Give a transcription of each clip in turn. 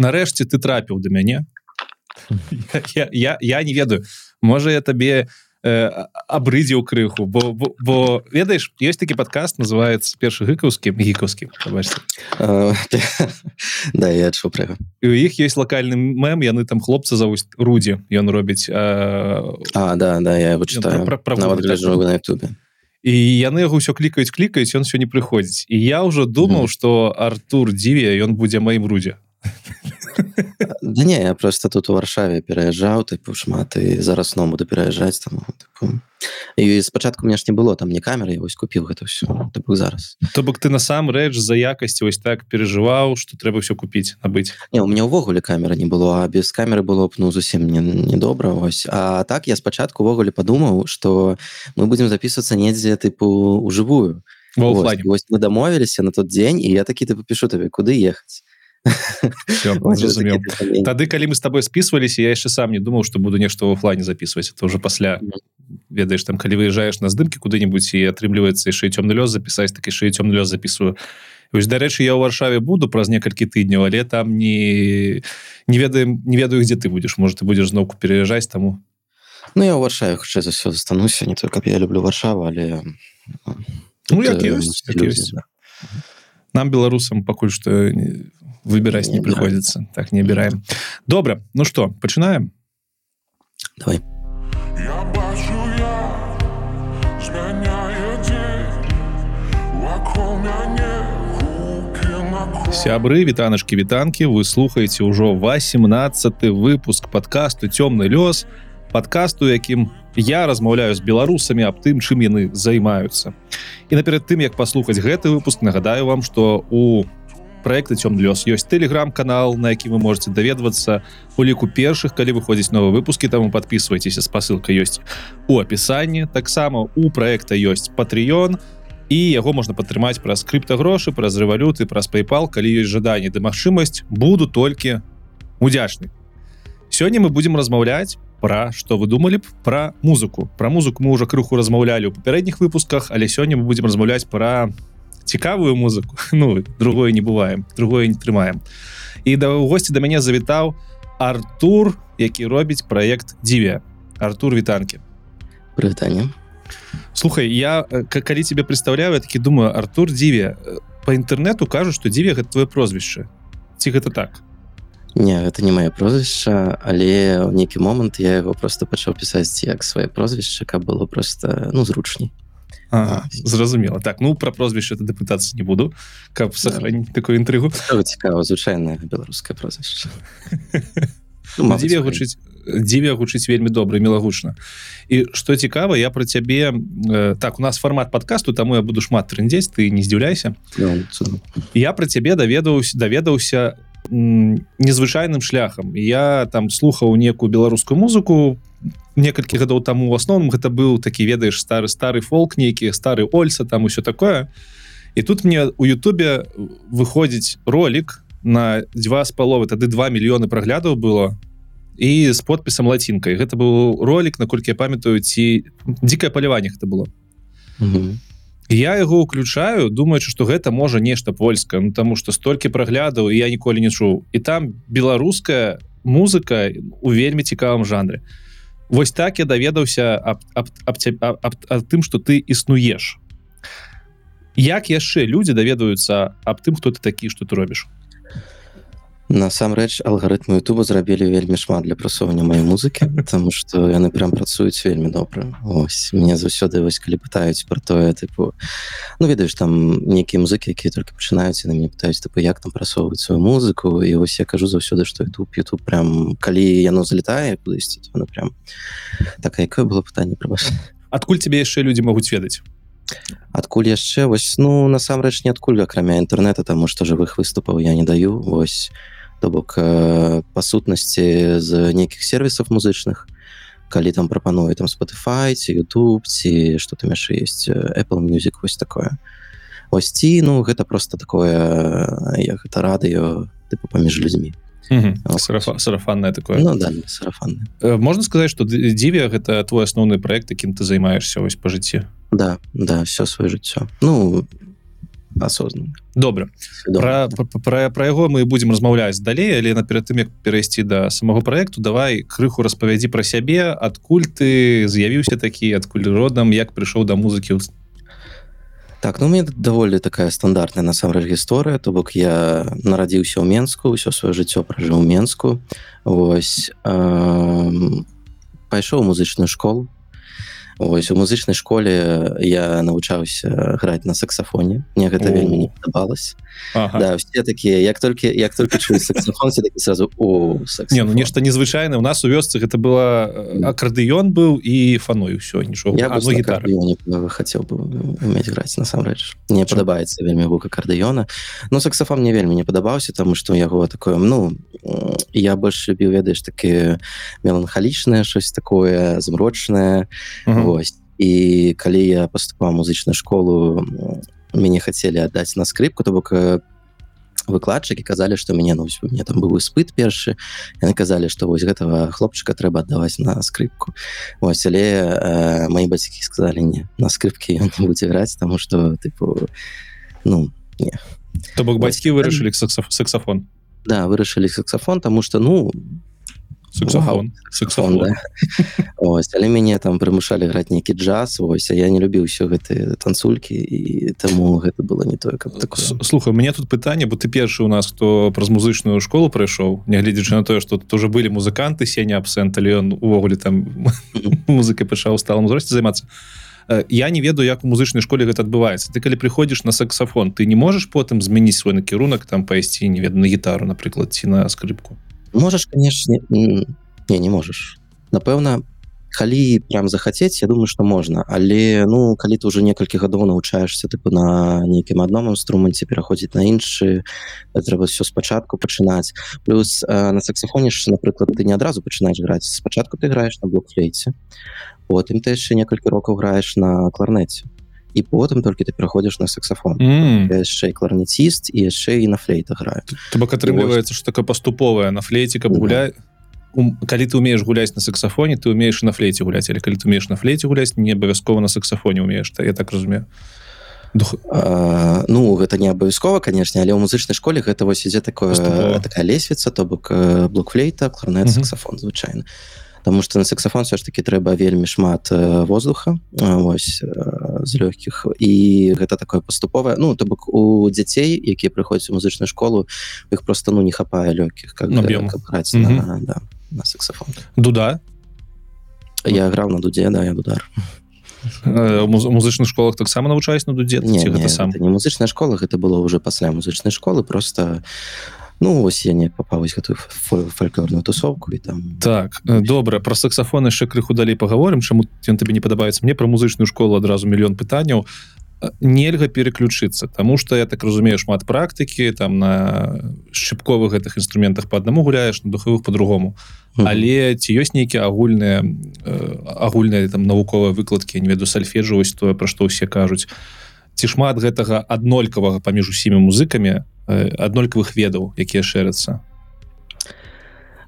нарэшце ты трапіў да мяне. Я, я, я не ведаю. Можа я табе э, абрыдзеў крыху бо, бо, бо ведаеш ёсць такі падкаст называется першы гыкаўскі гікаўскі да я адчу пра і у іх есть лакальны мем яны там хлопца завуць рудзі ён робіць а, а да да я его читаю. пра, пра, пра, на Ютубе і яны яго ўсё клікаюць клікаюць ён все не прыходзіць. І я ўжо думаў что Артур дзіве ён будзе маім рудзе Да не я просто тут у варшаве пераязджаў тыпу шмат і зараз но буду пераязджаць там і спачатку мне ж не было там не камеры вось купіў гэта все тыпу зараз. То бок ты насамрэч за якасці вось так перажываў что трэба все купіць набыць не у меня ўвогуле камеры не было а без камеры было б ну зусім не недобра ось. А так я спачатку увогуле падумаў что мы будемм записываться недзе тыпу у жывую мы дамовіліся на тот дзень і я такі ты папішу табе куды ехаць тады калі мы с тобой списываліся я яшчэ сам не думаў что буду нешта в офлайне записывать. Это уже пасля ведаешь там калі выезжаешь на здымки куды-нибудь і атрымліваецца яшчэ цёмны лёс запісаць так яшчэ цёмны лёс записываю. Ось дарэчы я ў варшаве буду праз некалькі тыдняў але там не не ведаем не ведаю где ты будешь. Может ты будешь зноўку переязджаць таму Ну я ў варшаве хутчэй за все застануся не только я люблю варшаву але ну, як ёсць, як ёсць. нам беларусам пакуль что не выбирать не, не приходится. Так не убираем добра ну что пачынаем давай. Сябры вітанашки вітанки вы слухаете ўжо 18 выпуск подкасту цёмны лёс подкасту якім я размаўляю з беларусамі аб тым чым яны займаюцца. І наперад тым як паслухаць гэты выпуск нагадаю вам что у проекты цём лёс ёсць телеграм-канал на які вы можете даведвацца у ліку першых калі выходзіць новые выпуски таму подписывайтеся спасылка ёсць у опісанні таксама у проекта ёсць патreon і яго можна падтрымаць праз скрипта грошы праз рэвалюты праз PayPal калі ёсць жаданне ды магчымасць буду толькі удзячны сёння мы будем размаўляць про что вы думали б про музыку. Про музыку мы уже крыху размаўлялі у папярэдніх выпусках але сёння мы будем размаўляць про цікавую музыку. Ну другое не бываем другое не трымаем. І да у госці да мяне завітаў Артур які робіць проект дзіве Артур вітанкі. Прывітанне слухай я калі тебе представляю такі думаю Артур дзіве по інтэрнету кажу что дзіве гэта твоё прозвішча. Ці гэта так? Не гэта не мае прозвішча але ў нейкі момант я его просто пачаў пісаць як свае прозвішча каб было просто ну зручней зразумела. Так ну про прозвішча это дэпутацыі не буду каб сохраніць такую інтрыгу цікава звычайная беларускае прозвішча ну, дзіве гучыць дзіве гучыць вельмі добра мілагучна і што цікава я про цябе э, так у нас фармат подкасту таму я буду шмат трындзець ты не здзіўляйся ну, я про цябе даведаўся даведаўся незвычайным шляхам я там слухаў некую беларускую музыку некалькі гадоў таму у асноўным гэта быў такі ведаеш стары стары фолк нейкі стары ольса там усё такое. І тут мне у Ютубе выходзіць ролик на два з паловы тады 2 мільёны праглядаў было і з подпісам лацінкай гэта быў ролик наколькі я памятаю ці дзікае паляванне это было. Mm -hmm. Я яго уключаю думаючы что гэта можа нешта польска ну, тому что столькі праглядаў я ніколі не чуў. І там беларуская музыка у вельмі цікавым жанры. Вось так я даведаўся аб, аб, аб, аб, аб, аб тым что ты існуеш. Як яшчэ людзі даведаюцца аб тым хто ты такі что ты робіш насамрэч алгарытмы Ютуба зрабілі вельмі шмат для прасоўвання маёй музыкі потому что яны прям працуюць вельмі добра. Ось мне заўсёды вось калі пытаюць про тое тыпу ну ведаеш там нейкія музыкі якія только пачынаюць на мне пытаюць тыпу як там прасоўваць сваю музыку і вось я кажу заўсёды что YouTube YouTube прям калі яно залетае кудысьці ну прям так якое было пытанне пра вас адкуль тебе яшчэ людзі могуць ведаць? Адкуль яшчэ? Вось ну насамрэч не адкуль акрамя інтэрнета таму што жывых выступаў я не даю. Вось то бок э, па сутнасці з нейкіх сервісаў музычных калі там прапануе там Spotify ці YouTube ці что там яшчэ есть Apple music вось такое. Ось ці ну гэта просто такое як гэта радыё тыпу паміж людзьмі сарафанное такое. Ну, да, сарафан э, можна сказаць что дзіве гэта твой асноўны проект якім ты займаешься вось по жыцці да да все сваё жыццё ну осознанно. Добра. Про, про, про, про яго мы будем размаўляць далей але наперед тым як перайсці до самого проекту давай крыху распавядзі про сябе адкуль ты з'явіўся такі адкуль родам як прыйшоў до музыкі так ну мне даволі такая стандартная насамрэч гісторыя то бок я нарадзіўся ў менску ўсё сваё жыццё пражыў менску. Ось э, пайшоў музычную школу Ось у музычнай школе я навучаўся граць на саксафоне. Мне гэта вельмі не падабалось. Ага. да, все такія як толькі як только чу саксафон такі сразу о не, ну нешта незвычайна у нас у вёсцы гэта была акардыён быў і фаной ўсё нічого я ну, хацеў бы уметь граць насамрэч. Мне падабаецца вельмі гук акардыёна но саксафон мне вельмі не падабаўся тому что яго такое ну я больш любіў ведаеш такі меланхалічнае щось такое змрочнае. Вот вось і калі я поступаў музычную школу мяне хацелі аддаць на скрипку то бок э, выкладчыкі казалі што мяне ну, мне там быў испыт першы яны казалі што вось гэтага хлопчыка трэба аддаваць на скрипку. Ось але э, мои бацькі сказалі не на скрипке ён не будзе граць тому что тыпу ну не то бок бацькі вырашылі саксафон да вырашылі саксафон тому что ну саксофон да. ось але мяне там прымушалі граць нейкі джаз ось а я не любіў ўсё гэты танцулькі і таму гэта было не тое каб так слухай мне тут пытанне бо ты першы у нас хто праз музычную школу прайшоў нягледзячы на тое что тут уже былі музыканты сеня абсент але ён увогуле там музыкай пачаў сталым узросце займацца. Я не ведаю як у музычнай школе гэта адбываецца. Ты калі прыходзіш на саксафон ты не можаш потым змяніць свой накірунак там пайсці не веду на гітару напрыклад ці на скрипку можаш конечно не не можаш напэўна калі прям захацець я думаю что можна. Але ну калі ты уже некалькі гадоў навучаешься тыпу на нейкім адном інструменце пераходзіць на іншы трэба все спачатку пачынаць. Плюс э, на саксофоне напрыклад ты не адразу пачынаеш граць. Спачатку ты граеш на блокфлейце потым ты яшчэ некалькі рокаў граеш на кларнеце і потым толькі ты пераходзіш на саксафон mm. яшчэ і кларнеціст і яшчэ і на флейта граю то бок атрымліваецца что такая паступовая на флейце каб гуляй калі ты умееш гуляць на саксафоне ты умееш на флейце гуляць але калі ты умееш на флейце гуляць не абавязкова на саксафоне умееш то я так разумею. Дух... А, ну гэта не абавязкова канешне але ў музычнай школе гэта вось ідзе такое такая лесвіца то бок блокфлейта кларнет саксафон звычайна. а Таму што на саксафон все ж таки трэба вельмі шмат э, воздуха вось э, з лёгкіх. І гэта такое паступовае. Ну то бок у дзяцей якія прыходзяць у музычную школу іх просто ну не хапае лёгкіх как на, да, на саксафон дуда? Я граў на дудзе да я удар э, музычных школах таксама навучаюсь на дудзе не, не, сам? не музычная школа гэта было уже пасля музычнай школы. Просто Ну ось я не папаўсь гэтую фальклорную тусовку і там так добра про саксафон яшчэ крыху далей паговорым чаму ён табе не падабаецца мне про музычную школу адразу мільён пытанняў нельга переключыцца Таму что я так разумею шмат практыкі там на шчыпковых гэтых інструментах по аднаму гуляеш на духовых по-другому. Але ці ёсць нейкія агульныя агульныя там навуковыя выкладкі не веду сальфеджу вось тое пра што ўсе кажуць ці шмат гэтага аднолькавага паміж усімі музыкамі аднолькавых ведаў якія шэрацца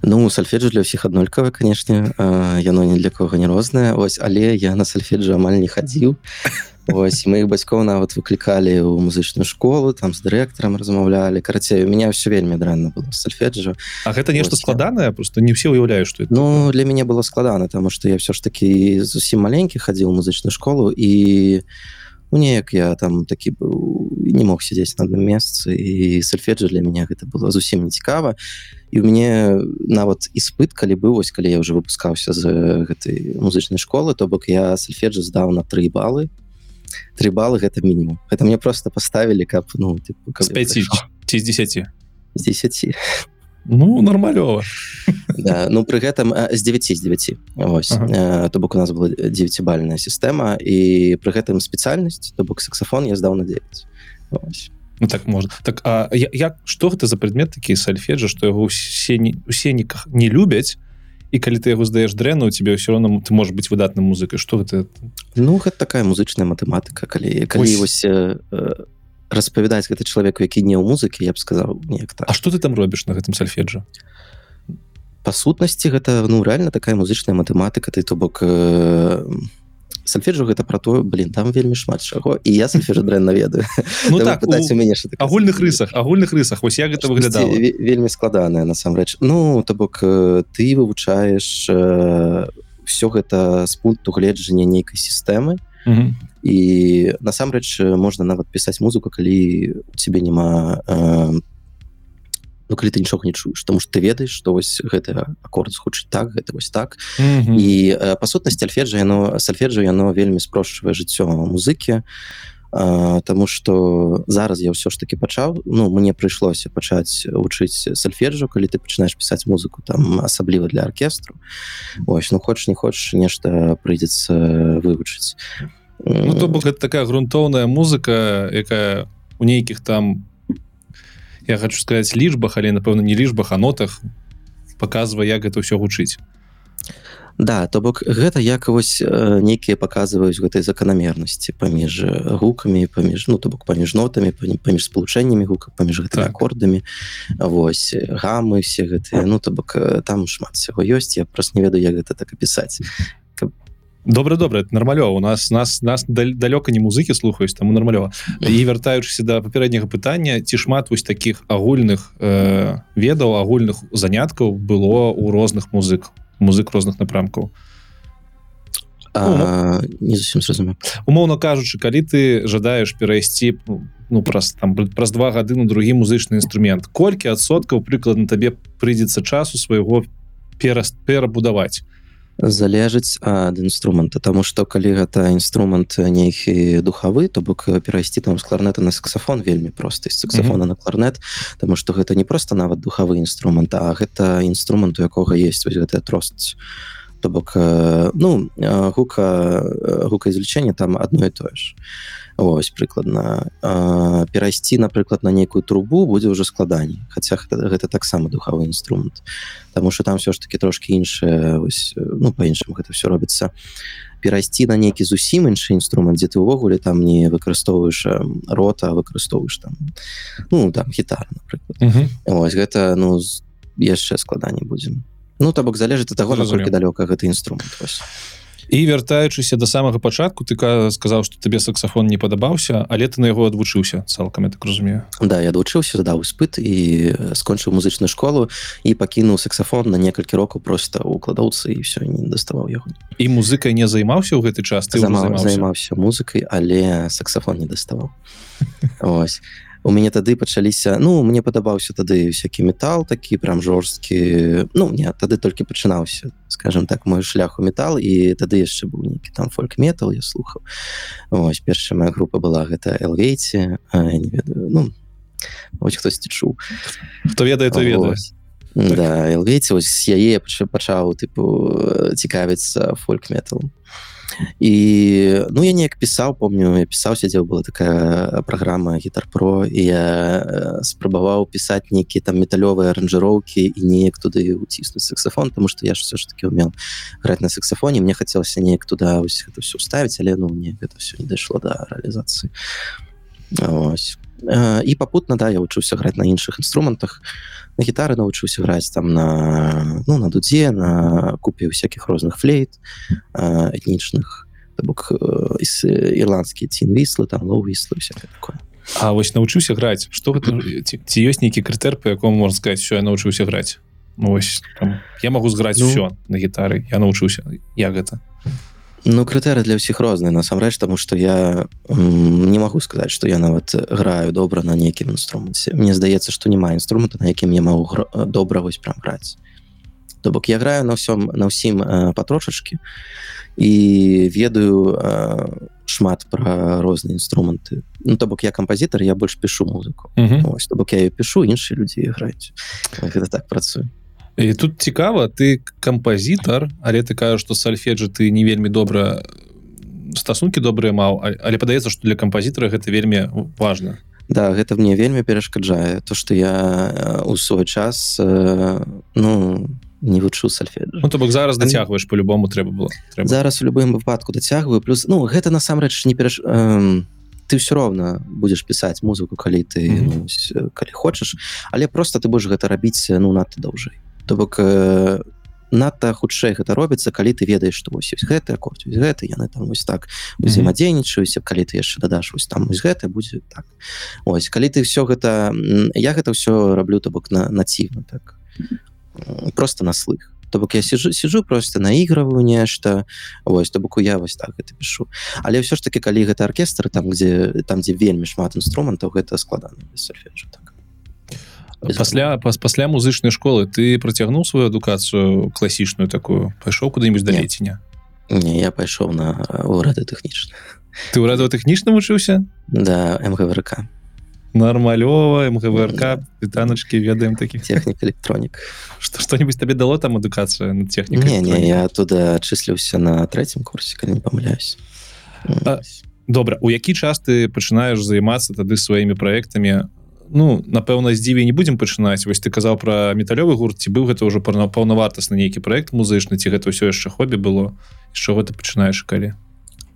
Ну сальфеджу для ўсіх аднолькава канешне. Яно ні для кого не рознае. Ось але я на сальфеджу амаль не хадзіў. Ось моих бацькоў нават выклікалі ў музычную школу там з дырэктарам размаўлялі. Карацей у меня все вельмі дрэнна было сальфеджу. А гэта нешта складанае? Просто не все уяўляю что Ну для мяне было складана тому что я все ж таки зусім маленькі хадзіў музычную школу і у ну, неяк я там такі быў не мог сядзець на адным месцы і сальфеджа для мяне гэта было зусім не цікава і у мяне нават іспыт калі быў вось калі я уже выпускаўся з гэтай музычнай школы то бок я сальфеджа здаў на тры балы три балы гэта мінімум это мне просто поставілі каб ну типу, каб 5 ці з 10 з 10 Ну нормалёва. Да, Ну пры гэтым з 9 з 9 ось. Ага. то бок у нас была 9бальная сістэма і пры гэтым спецыяльнасць то бок саксафон я здаў на 9 ну, так можна так А як што гэта за предмет такі сальфеджа што яго усе у сеніках не любяць і калі ты яго здаеш дрэнна у тебе ўсё роўна ты можешь быть выдатным музыкай что гэта Ну гэта такая музычная матэматыка калі калі вось распавядаць гэты чалавеку які не ў музыкі я б сказаў неяк так. А что ты там робіш на гэтым сальфеджа па сутнасці гэта ну реально такая музычная матэматыка ты то бок э, сальфеджу гэта про то блин там вельмі шмат чаго і я сальфежа дрэнна ведаю. Ну так у мяне що таке агульных рысах агульных рысах вось як гэта выглядала. ве- вельмі складаная насамрэч. Ну то бок э, ты вывучаеш э, все гэта з пункту гледжання нейкай сістэмы. Мгм. І насамрэч можна нават пісаць музыку калі тебе няма э, ну калі ты нічога не чуеш тому что ты ведаеш што вось гэты аккорд гучыць так гэта вось так. Мгм. і э, па сутнасці альфеджа яно сальфеджа яно вельмі спрошчвае жыццё музыкі а, Таму что зараз я ўсё ж таки пачаў Ну мне прыйшлося пачаць вучыць сальфеджу калі ты пачынаеш пісаць музыку там асабліва для оркестру. Ось ну хочаш не хочаш нешта прыйдзецца вывучыць Ну то бок гэта такая грунтоўная музыка якая у нейкіх там я хочу сказаць лічбах але напэўна не лічбах а нотах показвае як гэта ўсё гучыць Да то бок гэта як вось э, нейкія паказваюць гэтай заканамернасці паміж э, гукамі паміж ну то бок паміж нотамі памі- паміж спалучэннямі гука паміж гэтымі Так. аккордамі Вось э, гамы все гэтыя ну то бок там шмат всего ёсць. Я просто не ведаю як гэта так апісаць добра добра нармалёва у нас нас нас далёка не музыкі слухаюць таму нармалёва і вяртаючыся да папярэдняга пытання ці шмат вось таких агульных э, ведаў агульных заняткаў было у розных музык музык розных напрамкаў а, не зусім зразумеў умоўно кажучы калі ты жадаеш перайсці ну праз там праз два гады на другі музычны інструмент колькі адсоткаў прыкладна табе прыйдзецца часу свайго перас перабудаваць залежыць ад інструмента Таму што калі гэта інструмент нейкі духавы то бок перайсці там з кларнета на саксафон вельмі проста з саксафона на кларнет Таму што гэта не просто нават духавы інструмент а гэта інструмент у якога есть вось гэтая тросць. То бок э, ну гука гукаізвлечэнне там одно і тое ж ось прыкладна э, перайсці напрыклад на нейкую трубу будзе ўжо складаней хаця гэта, гэта таксама духавы інструмент Таму что там все ж таки трошки іншае ось, э, ну по-іншаму гэта все робіцца перайсці на нейкі зусім іншы інструмент дзе ты ўвогуле там не выкарыстоўваеш э, рота выкарыстоўваеш там ну там гітар напрыклад ось гэта ну яшчэ складаней будзем ну то бок залежыць ад таго наколькі далёка гэты інструмент ось. І вяртаючыся да самага пачатку ты ка- сказаў што табе саксафон не падабаўся але ты на яго адвучыўся цалкам я так разумею. Да я адвучыўся даў іспыт і э, скончыў музычную школу і пакінуў саксафон на некалькі рокаў просто у кладоўцы і все не даставаў яго. І музыкай не займаўся ў гэты час? Ты Займаў, займаўся? музыкай але саксафон не даставаў. Ось у мяне тады пачаліся ну мне падабаўся тады всякі метал такі прям жорсткі. Ну не тады толькі пачынаўся скажем так мой шлях у метал і тады яшчэ быў нейкі там фольк метал я слухаў. Ось першая моя група была гэта элвейці не ведаю ну ось хтосьці чуў. Хто ведае то ведае. Вось. Да, Элвейці вось з яе пачаў, тыпу цікавіцца фольк метал і ну я неяк пісаў помню я пісаў сядзеў была такая праграма гітар про і я э, спрабаваў пісаць нейкія там металёвыя аранжыроўкі і неяк туды уціснуць саксафон тому что я ж все ж таки умел граць на саксафоне мне хацелася неяк туда вось гэта все ставіць але ну мне гэта все не дайшло да рэалізацыі ось. Э, і папутна да я вучыўся граць на іншых інструментах на гітары навучыўся граць там на ну на дудзе на купе всякихх розных флейт э, этнічных бок э, ірландскія ці інвіслы там лоўвіслы всякое такое. А вось навучыўся граць што гэта ці, ці ёсць нейкі крытэр по якому можна сказать що я навучыўся граць ну, вось там, я могу зграць Ну. ну, все на гітары я навучыўся як гэта Ну крытэры для ўсіх розныя насамрэч таму што я не магу сказаць што я нават граю добра на нейкім інструменце Мне здаецца што няма інструмента на якім я магу гра- добра вось прям граць То бок я граю на ўсём на ўсім патрошачкі і ведаю шмат пра розныя інструменты Ну то бок я кампазітар я больш пішу музыку Ось, то бок я пішу іншыя людзі граюць гэта так працуе і тут цікава ты кампазітар але ты кажаш што сальфеджы ты не вельмі добра стасункі добрыя маў але падаецца што для кампазітара гэта вельмі важна Да гэта мне вельмі перашкаджае то што я э, у свой час э, ну не вучу сальфеджа Ну то бок зараз дацягваеш по-любому трэба было трэба. зараз у любым выпадку дацягваю плюс ну гэта насамрэч не пераш эм, ты все роўна будзеш пісаць музыку калі ты Мгм. ну, ось, э, калі хочаш але просто ты будешь гэта рабіць ну надта даўжэй то бок э, надта хутчэй гэта робіцца калі ты ведаеш што вось гэты акорд гэты яны там вось так узаемадзейнічаюся калі ты яшчэ дадаш вось там вось гэта будзе так. Ось калі ты все гэта я гэта ўсё раблю то бок на націўна так. Просто на слых. То бок я сижу сижу просто наигрываю нешта ось то боку я вось так это пишу але ўсё ж таки калі гэта оркестр там где там дзе вельмі шмат інструментаў гэта складана так пасля пас, пасля музычнай школы ты працягнуў сваю адукацыю класічную такую? Пайшоў куды-нибудь далей ці не не я пайшоў на урады тэхнічна ты ўрадова-тэхнічна вучыўся да мгврк. Нормалёва мгврк пытаначки ведаем таких. Технік электронік что что-нибудь табе дало там адукацыя на техніку не, не я туда чысліўся на третьем курсе калі не памыляюсь добра у які час ты пачынаеш займацца тады сваімі праектамі ну напэўна здзіве не будзем пачынаць. Вось ты казаў про металёвы гурт ці быў гэта ўжо паўна паўнавартасны нейкі проект музычны ці гэта ўсё яшчэ хобі было? З чаго ты пачынаеш калі?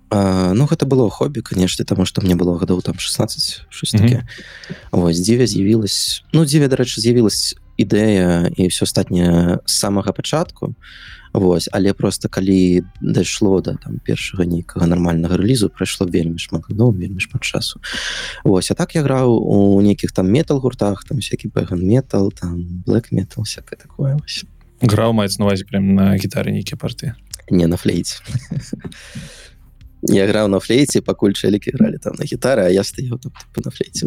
А, ну гэта было хобі канешне таму што мне было гадоў там 16 mm -hmm. вось дзіве з'явілась ну дзіве дарэчы з'явілась ідэя і все астатняе з самага пачатку Вось але просто калі дайшло да там першага нейкага нармальнага рэлізу прайшло вельмі шмат ну вельмі шмат часу. Вось а так я граў у нейкіх там метал гуртах там всякий пэган метал там black метал всякое такое вось. граў маецца навазе прям на гітары нейкія парты не на флейце я граў на флейце пакуль чэлікі гралі там на гітары а я стаяў на флейце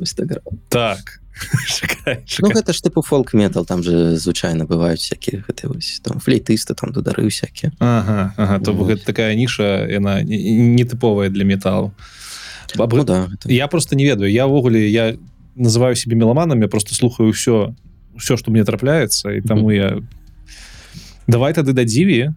так шакай, шакай. Ну, гэта ж тыпу фолк метал там же звычайна бываюць всякие гэты вось там флейтысты там дудары всякие ага, ага, то вот. гэта такая ніша яна нетыповая для металу ну, да, это... я просто не ведаю я увогуле я называю себе меламанами просто слухаю все все что мне трапляецца і таму mm -hmm. я давай тады да дзіві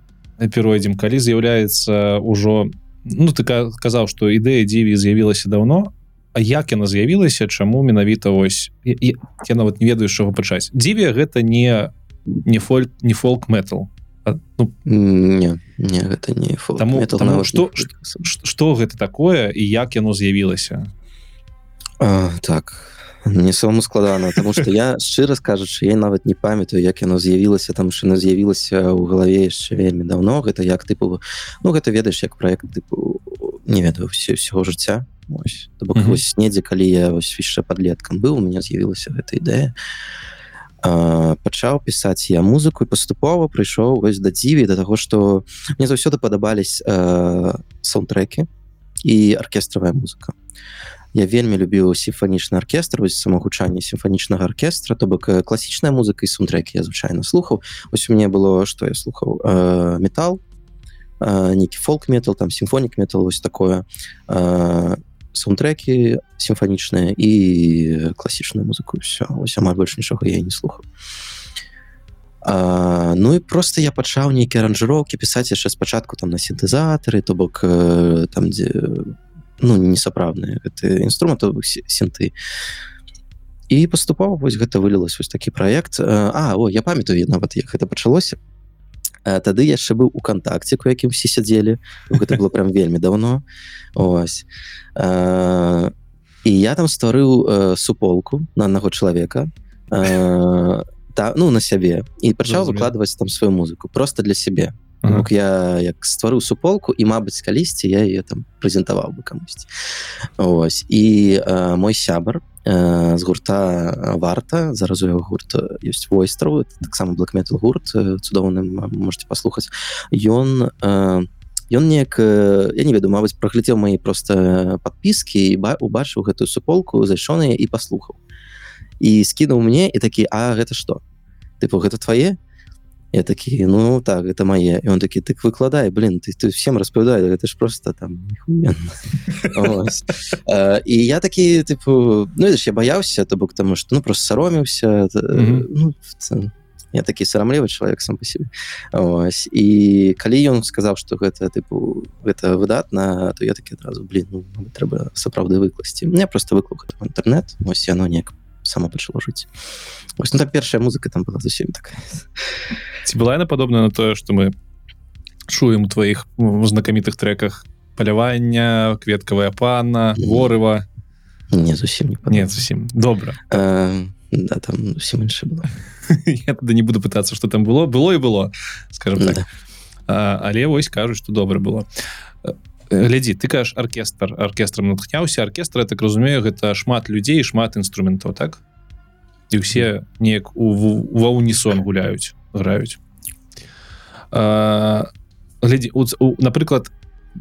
перайдзем калі з'яўляецца ўжо ну ты казаў что ідэя дзіві з'явілася давно А як яна з'явілася чаму менавіта ось я, я, я нават не ведаю чаго пачаць. Дзіве гэта не не фольк не фолк метал. Ну, не, не гэта не таму, таму, што, што гэта такое і як яно з'явілася? Так не самому складана потому что я шчыра скажучы я нават не памятаю як яно з'явілася там не з'явілася ў галаве яшчэ вельмі давно. Гэта як тыпу ну гэта ведаеш як проект тыпу не ведаю все всего жыцця. Ось бок mm -hmm. вось недзе калі я вось яшчэ подлеткам быў у меня з'явілася гэта ідэя пачаў пісаць я музыку і паступова прыйшоў вось да дзіві да таго што мне заўсёды падабались саундтрекі і аркестравая музыка я вельмі любіў сімфанічны аркестр вось самагучанне сімфанічнага аркестра то бок класічная музыка і саундтрекі я звычайна слухаў. Ось у мне было што я слухаў? Метал нейкі фолк метал там сімфонік метал вось такое. Саундтрекі сімфанічныя і класічную музыку все ось амаль больш нічога я не слухаў. А, ну і просто я пачаў нейкія аранжыроўкі пісаць яшчэ спачатку там на сінтэзатары то бок э, там дзе ну несапраўдныя гэты інструмент сінты і паступова вось гэта вылілась вось такі праект А о я памятаю нават як гэта пачалося тады яшчэ быў у кантакце у якім усе сядзелі гэта было прям вельмі давно. Ось. А, і я там стварыў суполку на аднаго чалавека та ну на сябе і пачаў выкладваць там сваю музыку. Просто для сябе ага. я як стварыў суполку і Мабыць калісьці я ее там прэзентаваў бы камусьці ось і а, мой сябар Э, з гурта варта зараз у яго гурт ёсць войстраў таксама блэкметал гурт цудоўным можете паслухаць ён ён неяк я не веду Мабыць праглядзеў мои просто подпіскі ба убачыў гэтую суполку зайшоны і паслухаў і скінуў мне і такі А гэта что? Тыпу гэта твае я такі ну так это мае і он такі так выкладай блин ты ты всем распавядаю это ж просто там і я такі тыпу ну я баяўся то бок тому что ну просто сароміўся ну, я такі сарамлівы чалавек сам по себе. Ось. і калі ён сказаў что гэта тыпу гэта выдатна то я такі адразу блин ну, трэба сапраўды выкласці мне просто выклух інтэрнет ось яно неяк само пачало жыць ось ну, так першая музыка там была зусім такая. Ці была яна падобна на тое что мы чуем тваіх знакамітых треках палявання кветкавая панна ворыва не зусім не, не зусім добра э, да, там зусім інша было. Я тады не буду пытацца что там было. Было і было скажем так. Да. а, але вось кажуць что добра было глядзі ты кажаш аркестр аркестрам натхняўся аркестр так разумею гэта шмат людзей шмат інструментаў так? І ўсе неяк у ва унісон гуляюць граюць. Глядзі напрыклад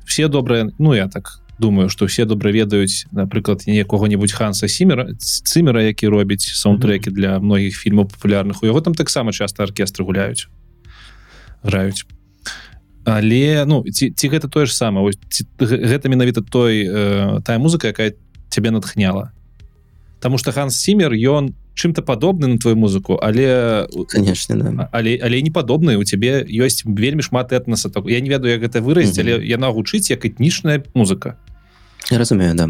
все добрыя ну я так думаю что все добра ведаюць напрыклад якога-нибудь ханса сімера цымера які робіць саундтрекі для многіх фільмаў папулярных. У яго там таксама часто аркестры гуляюць граюць але ну ці, ці гэта тое ж самае ось ці, гэта менавіта той э, тая музыка якая цябе натхняла. Таму что Ханс сімер ён чым-то падобны на твою музыку але конечно да. але але не падобны у цябе ёсць вельмі шмат этнаса так я не ведаю як гэта выразіць Мгм. але яна гучыць як этнічная музыка. Я разумею да.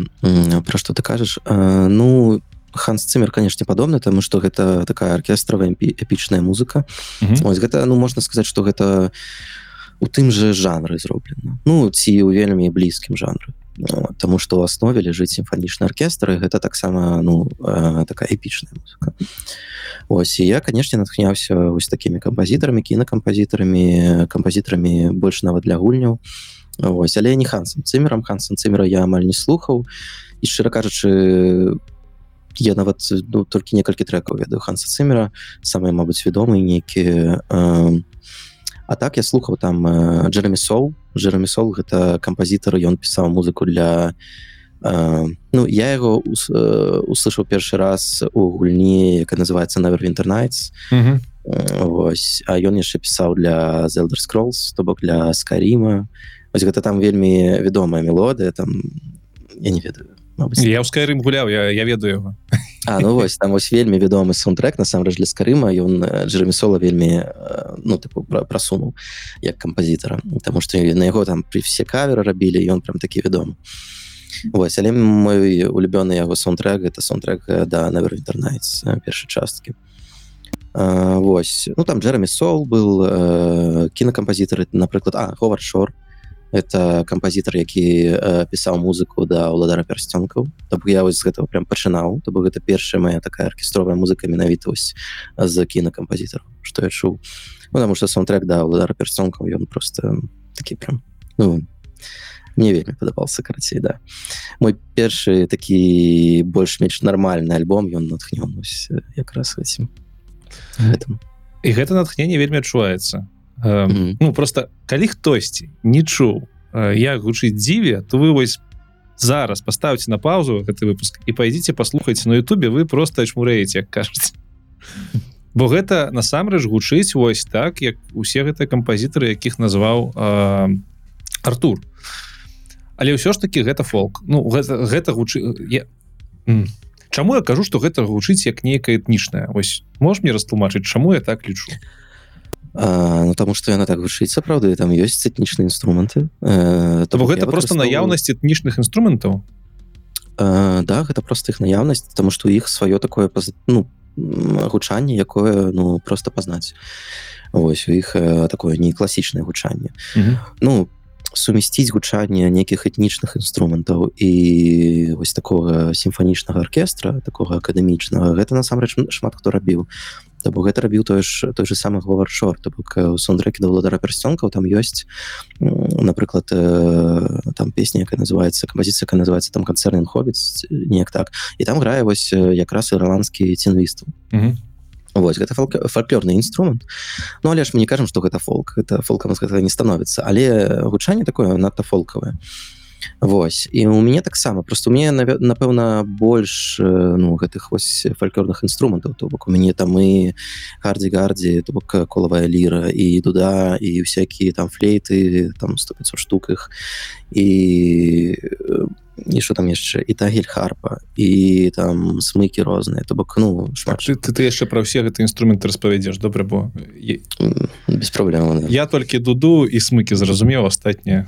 Про что ты кажаш. А, ну Ханс Цимер конечно падобны тому что гэта такая аркестравая эпічная музыка. Мгм. Ось гэта ну можна сказаць что гэта у тым же жанры зроблена ну ці у вельмі блізкім жанры. Вот, Таму што ў аснове ляжыць сімфанічны аркестр і гэта таксама ну э, такая эпічная музыка. Ось і я канешне натхняўся вось такімі кампазітарамі кінакампазітарамі кампазітарамі больш нават для гульняў. Ось але не хансам цымерам. Хансам цымера я амаль не слухаў. І шчыра кажучы я нават ну, толькі некалькі трекаў ведаю ханса цымера самыя мабыць вядомыя нейкія э, А так я слухаў там Джеремі Сол. Джеремі Сол гэта кампазітар ён пісаў музыку для э, ну я яго ус, э, услышаў першы раз у гульні якая называется Neverwinter Nights Мгм. Э, Вось. А ён яшчэ пісаў для The Elder Scrolls то бок для скаріма Вось гэта там вельмі вядомая мелодыя там я не ведаю мабыць, я ў скайрым гуляў я, я ведаю его А ну вось там вось вельмі вядомы саундтрек насамрэч для скарыма ён Джеремісола вельмі э, ну тыпу пра- прасунуў як кампазітара Таму што на яго там при все каверы рабілі ён прям такі вядомы Вось але мой улюбёны яго саундтрек это саундтрек да Nights э, першай часткі Вось ну там Джеремі Сол был э, кінакампазітар напрыклад А Ховард Шор это кампазітар які э, пісаў музыку да ўладара пярсцёнкаў То бок я вось з гэтага прям пачынаў то бок гэта першая моя такая аркестровая музыка менавіта вось з кінакампазітару што я чуў ну, потому что саундтрек да ўладара пярсцёнкаў ён просто такі прям ну мне вельмі падабался карацей да. Мой першы такі больш-менш нармальны альбом ён натхнён э, якраз гэтым гэтым і гэта натхненне вельмі адчуваецца Э, Мгм. ну просто калі хтосьці не чуў э, як гучыць дзіве то вы вось зараз поставьте на паузу гэты выпуск і пойдзіце паслухайце на Ютубе вы просто чмурэеце як кажуць бо гэта насамрэч гучыць вось так як усе гэтыя кампазітары якіх назваў э, Артур але ўсё ж таки гэта фолк ну гэта, гэта гучы я... М. Чаму я кажу што гэта гучыць як нейкая этнічная ось можешь мне растлумачыць чаму я так лічу А, ну таму што яна так гучыць сапраўды там ёсць этнічныя інструменты э, То гэта просто выкарыстоўваю- наяўнасць этнічных інструментаў Э, да гэта просто іх наяўнасць тому что у іх сваё такое паз- ну гучанне якое ну просто пазнаць ось у іх э, такое не класічнае гучанне ну сумясціць гучанне нейкіх этнічных інструментаў і вось такого сімфанічнага аркестра такого акадэмічнага. Гэта насамрэч шмат хто рабіў. То бок гэта рабіў той ж той же самы говаршор то бок э, у саундтрекі да ўладара пярсцёнкаў там ёсць напрыклад э, там песня якая называется кампазіцыя якая называется там канцэрн хобіц неяк так. І там грае вось э, якраз ірландскі цінвісту Вось гэта фальклорны інструмент Ну але ж мы не кажам што гэта фолк это фолкам з гэтага не становіцца але гучанне такое надта фолкавае Вось і у мяне таксама просто мне напэўна больш э, ну гэтых вось фальклорных інструментаў то бок у мяне там і гардзі гардзі то бок колавая ліра і дуда і всякие там флейты там 100 500 штук іх і э, і що там яшчэ і тагель харпа і там смыкі розныя то бок ну шмат ты, ты, ты яшчэ пра ўсе гэты інструменты распавядзеш добра бо без праблем да. я толькі дуду і смыкі зразумеў астатняе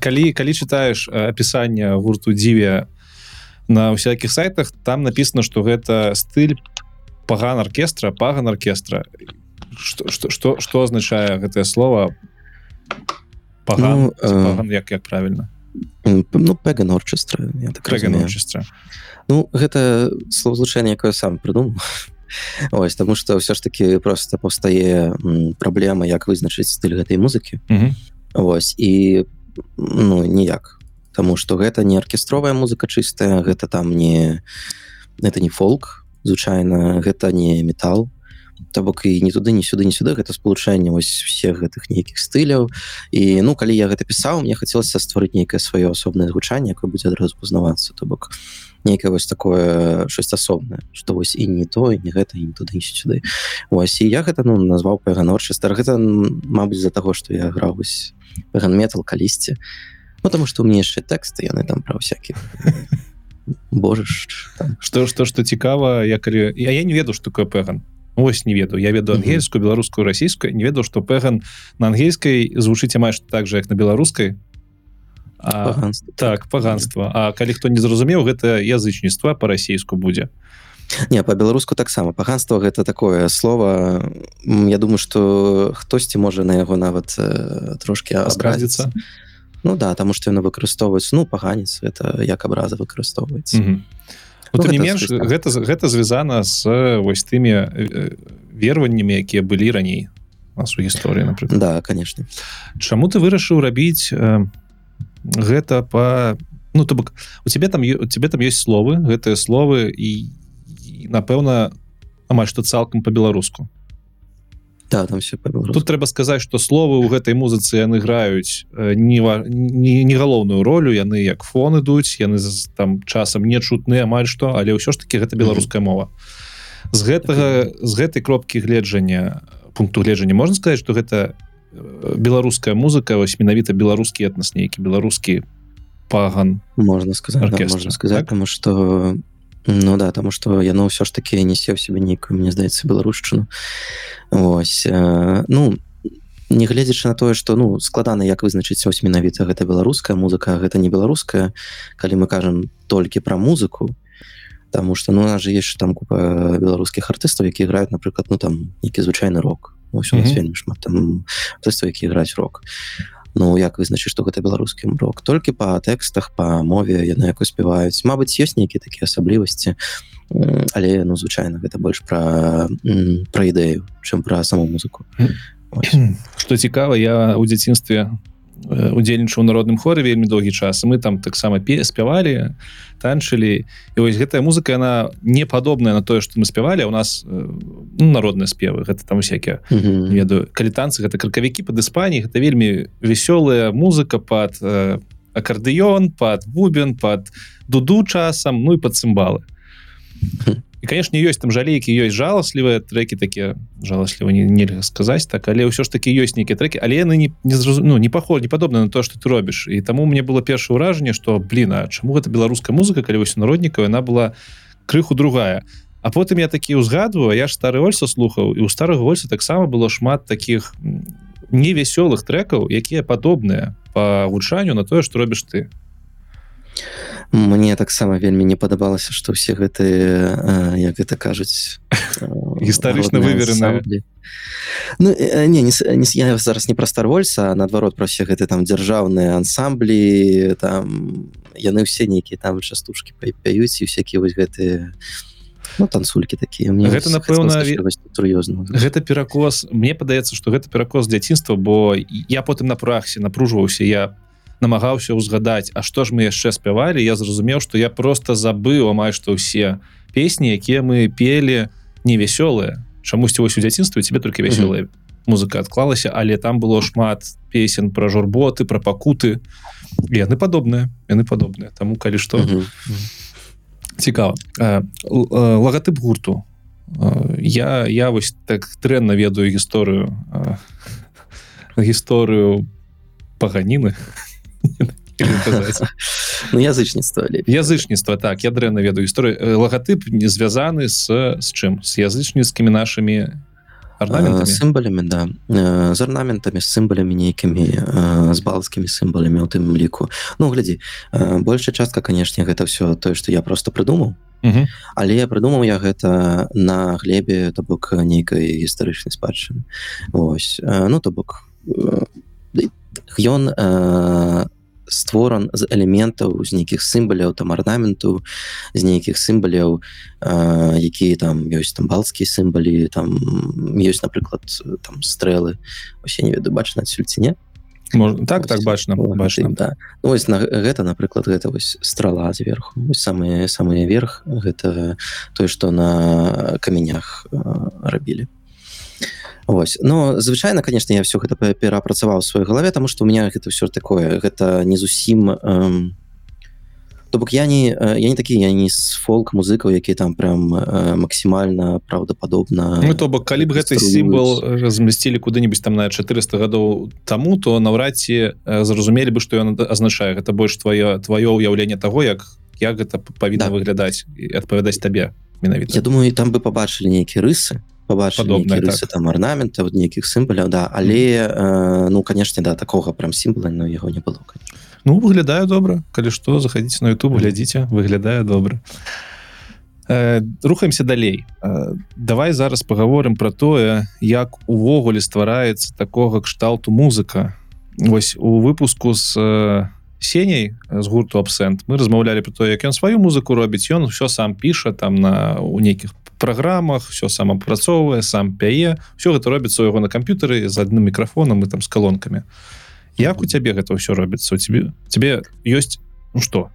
калі калі чытаеш э, апісанне гурту дзіве на всякихх сайтах? Там написано что гэта стыль паган оркестра паган оркестра что что что означае гэтае слово паган, Ну, паган як як правильно М, ну пеган орчестра я так. Орчестра. Ну гэта словазлучэнне якое сам прыдумаў Ось таму што ўсё ж таки просто паўстае праблема як вызначыць стыль гэтай музыкі Мгм. Вось і ну ніяк Таму што гэта не аркестровая музыка чыстая гэта там не это не фолк звычайна гэта не метал То бок і не туды не сюды не сюды. Гэта спалучэнне вось всех гэтых нейкіх стыляў. І ну калі я гэта пісаў мне хацелася стварыць нейкае сваё асобнае гучанне якое будзе адразу пазнавацца. То бок нейкае вось такое щось асобнае што вось і не то і не гэта і не туды і сюды. Вось і я гэта ну назваў пеганорчыстар гэта м, мабыць з-за таго што я граў вось пеганметал калісьці. Ну таму што у мне яшчэ тэксты яны там пра всякіх Божаш там. Што што што цікава я калі я, я не ведаю што такое пэган ось не ведаю. Я веду ангельскую беларускую расійскую не ведаў што пэган на ангельскай звучыць амаль што так же як на беларускай а, паганства. так. паганства А калі хто не зразумеў гэта язычніцтва па-расійску будзе. Не по-беларуску таксама паганство гэта такое слово. Я думаю что хтосьці можа на яго нават э, трошки абразіцца. Ну да тому что яно выкарыстоўваецца. Ну паганец это як абраза выкарыстоўваецца. Мгм. Ну, тым не менш гэта гэта звязана з вось тымі э, верваннямі якія былі раней нас у гісторыі напрыклад Да конечно. Чаму ты вырашыў рабіць э, гэта по ну то бок у тебе там у тебе там есть словы гэтыя словы і, і напэўна амаль што цалкам по-беларуску да там все по-беларуску тут трэба сказаць что словы ў гэтай музыцы яны граюць не, не, не галоўную ролю яны як фон ідуць яны там часам не чутны амаль што але ўсё ж таки гэта беларуская мова. З гэтага з гэтай кропкі гледжання пункту гледжання можна сказаць что гэта беларуская музыка вось менавіта беларускі этнас нейкі беларускі паган можно сказать да, оркестра, можно сказать так? потому что ну да тому что яно ўсё ж таки несе ў себе нейкую мне здаецца беларушчыну Вось э, ну нягледзячы на тое что ну складана як вызначыць ось менавіта гэта беларуская музыка гэта не беларуская. Калі мы кажам толькі пра музыку Таму что ну же есть там купа беларускіх артыстаў які граюць напрыклад ну там нейкі звычайны рок. У нас Мгм. вельмі шмат там артыстаў які граюць рок Ну як вызначыць што гэта беларускі рок толькі па тэкстах па мове яны якось спяваюць Мабыць ёсць нейкія такія асаблівасці але ну звычайна гэта больш пра пра ідэю чым пра саму музыку что цікава я у дзяцінстве удзельнічаў народным хоры вельмі доўгі час мы там таксама пе спявалі танчылі і вось гэтая музыка она не падобная на тое что мы спявалі у нас ну, народныя спевы гэта там усякія Мгм. ведаю калі танцы гэта кракавікі под Іспаніі гэта вельмі вясёлая музыка под э, акардыён под бубен под дуду часам ну і под цымбалы. І конечно ёсць там жалейкі ёсць жаласлівыя трекі такія жаласліва не нельга сказаць так але ўсё ж таки ёсць нейкія трекі але яны не не зразу... ну не паход не падобна на то что ты робіш і таму мне было першае ўражанне что блин А чаму гэта беларуская музыка калі вось народнікаў яна была крыху другая. А потым я такі ўзгадваю я ж стары ольса слухаў і у старых гольца таксама было шмат таких невясёлых трекаў якія падобныя по гучанню на тое что робіш ты Мне таксама вельмі не падабалася што ўсе гэтыя як гэта кажуць Гістарычна ансамблі. Ну э, не, не, не я зараз не пра старвольца наадварот пра все гэты там дзяржаўныя ансамблі там яны ўсе нейкія там частушкі пяюць і всякія вось гэтыя ну танцулькі такія. Мне Гэта, напэўна, сур'ёзна. гэта перакос. Мне падаецца что гэта перакос дзяцінства бо я потым на прахсе напружваўся я намагаўся ўзгадаць А што ж мы яшчэ спявалі я зразумеў что я просто забыў амаль што ўсе песні якія мы пелі невясёлыя. Чамусьці вось у дзяцінстве тебе только вясёлая музыка адклалася але там было шмат песен пра журботы пра пакуты. Яны падобныя яны падобныя. Таму калі што. Цікава. Э, л- э, лагатып гурту. Я я вось так дрэнна ведаю гісторыю гісторыю паганіны ну язычніцтва язычніцтва так я дрэнна ведаю гісторыю Э, лагатып не звязаны з з чым з язычніцкімі нашымі Э, сімбалямі да. Э, з арнаментамі з сімбалямі нейкімі э, з балцкімі сімбалямі у тым ліку Ну глядзі э, большая частка канешне гэта все тое што я просто прыдумаў Мгм. але я прыдумаў я гэта на глебе то бок нейкай гістарычнай спадчыны. Вось. Э, ну то бок э, ён э, створан з элементаў з нейкіх сімбаляў там арнаменту з нейкіх сімбаляў якія там ёсць там балцкія сімбалі там ёсць напрыклад там стрэлы. Вообще не веду бачна адсюль ці не? Можна, так так бачна бачна. да. ну, вось на гэта напрыклад гэта вось страла зверху. Самыя самыя верх гэта тое што на каменях рабілі Вось но звычайна конечно я все гэта перапрацаваў сваёй галаве тому что у меня гэта все такое гэта не зусім эм, то бок я не я не такі я не з фолк музыкаў які там прям э, максімальна правдападобна ну, то бок калі б гэты сімвол размясцілі куды-нибудь там на 400 гадоў таму то наўрад ці зразумелі бы што ён азначае. Гэта больш твоё твоё ўяўленне того як як гэта павінна да. выглядаць і адпавядаць табе менавіта. Я думаю там бы побачылі нейкія рысы побачылі так. там арнамента вот нейкіх сімбаляў да. Але э, ну конечно да такого прям сімбала но яго не было конечно. Ну выглядаю добра калі што заходзіце на YouTube глядзіце выглядае добра э, рухаемся далей. Э, давай зараз паговорым про тое як увогуле ствараецца такога кшталту музыка Вось у выпуску з э, сеняй з гурту абсент мы размаўлялі про то як ён сваю музыку робіць ён все сам піша там на у нейкіх праграмах все сам апрацоўвае сам пяе. Все гэта робіцца яго на камп'ютары з адным мікрафонам і там з калонкамі як у цябе гэта ўсё робіцца у тебе тебе ёсць ну что?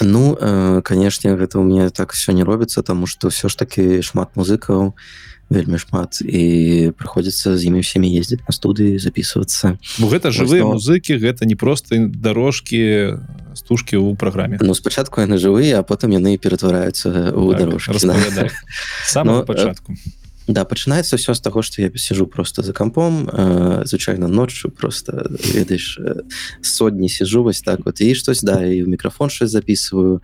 Ну э, канешне гэта у меня так все не робіцца тому что все ж таки шмат музыкаў вельмі шмат і прыходзіцца з імі всеми ездзіць на студыі записываться ну, гэта жывыя но... музыкі гэта не просто дорожки стужки у праграме. Ну спачатку яны жывыя а потым яны ператвараюцца у так, дорожки да. самого пачатку э, Да пачынаецца ўсё з таго што я сижу просто за кампом э, звычайна ноччу просто ведаеш э, сотні сижу вось так вот і штось да і ў мікрафон щось записываю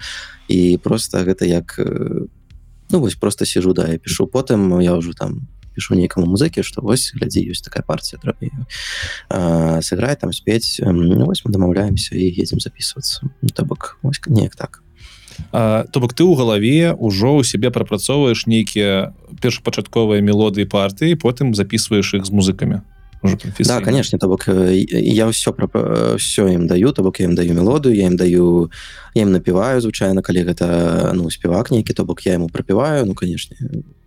і просто гэта як э, ну вось просто сижу да я пишу потым я ўжо там пишу нейкаму музыкі што вось глядзі ёсць такая партия трэба э, сыграй там спець э, ну, вось мы дамаўляемся і едзем записываться ну, то бок неяк так. То бок ты ў галаве ўжо ў сябе прапрацоўваеш нейкія першапачатковыя мелодыі партыі потым записываешь их з музыкамі да конечно то бок я ўсё про все ім даю то бок я ім даю мелодыю я ім даю я ім напіваю звычайна калі гэта ну спевак нейкі то бок я ему пропіваю ну конечно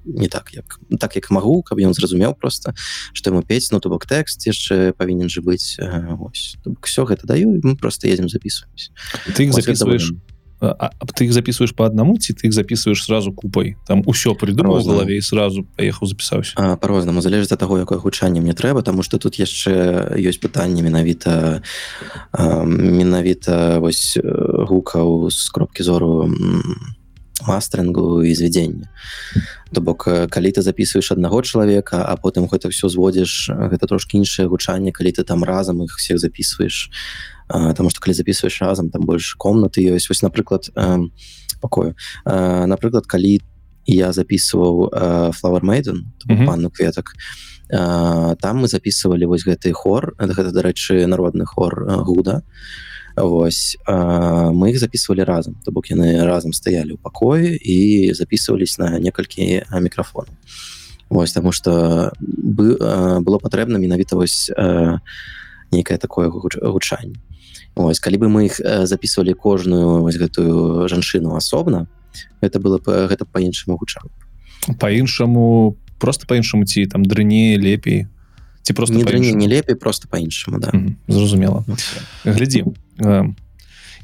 не так як так як магу каб ён зразумеў просто что ему пець ну то бок тэкст яшчэ павінен же быць все гэта даю мы просто едем записываемся. Ты их записываешь а, ты их записываешь по одному ці ты их записываешь сразу купай там усё придумал голове и сразу поехал запісаўся по-рознаму залежыць от того якое гучанне мне трэба тому что тут яшчэ ёсць пытанне менавіта менавіта вось гукаў з кропкі зору мастерингу і звядзення то бок калі ты записываешь аднаго чалавека а потым гэта все зводзіш гэта трошки іншае гучанне калі ты там разам их всех записываешь потому что калі записываешь разам там больше комнаты ёсць вось напрыклад пакою напрыклад калі я записываў flower maiden панну кветак там мы записывалі вось гэты хор гэта дарэчы народны хор гуда. Вось мы их записывалі разам то бок яны разам стаялі ў пакоі і записывались на некалькі мікрафонаў Вось таму что бы было патрэбна менавіта вось нейкае такое гучанне Ось калі бы мы их записывалі кожную вось гэтую жанчыну асобна это было бы гэта по-іншаму гучала по-іншаму просто по-іншаму ці там дрэнней лепей? Ці просто не, дрэнней, не лепей просто по-іншаму да. зразумела. Глядзі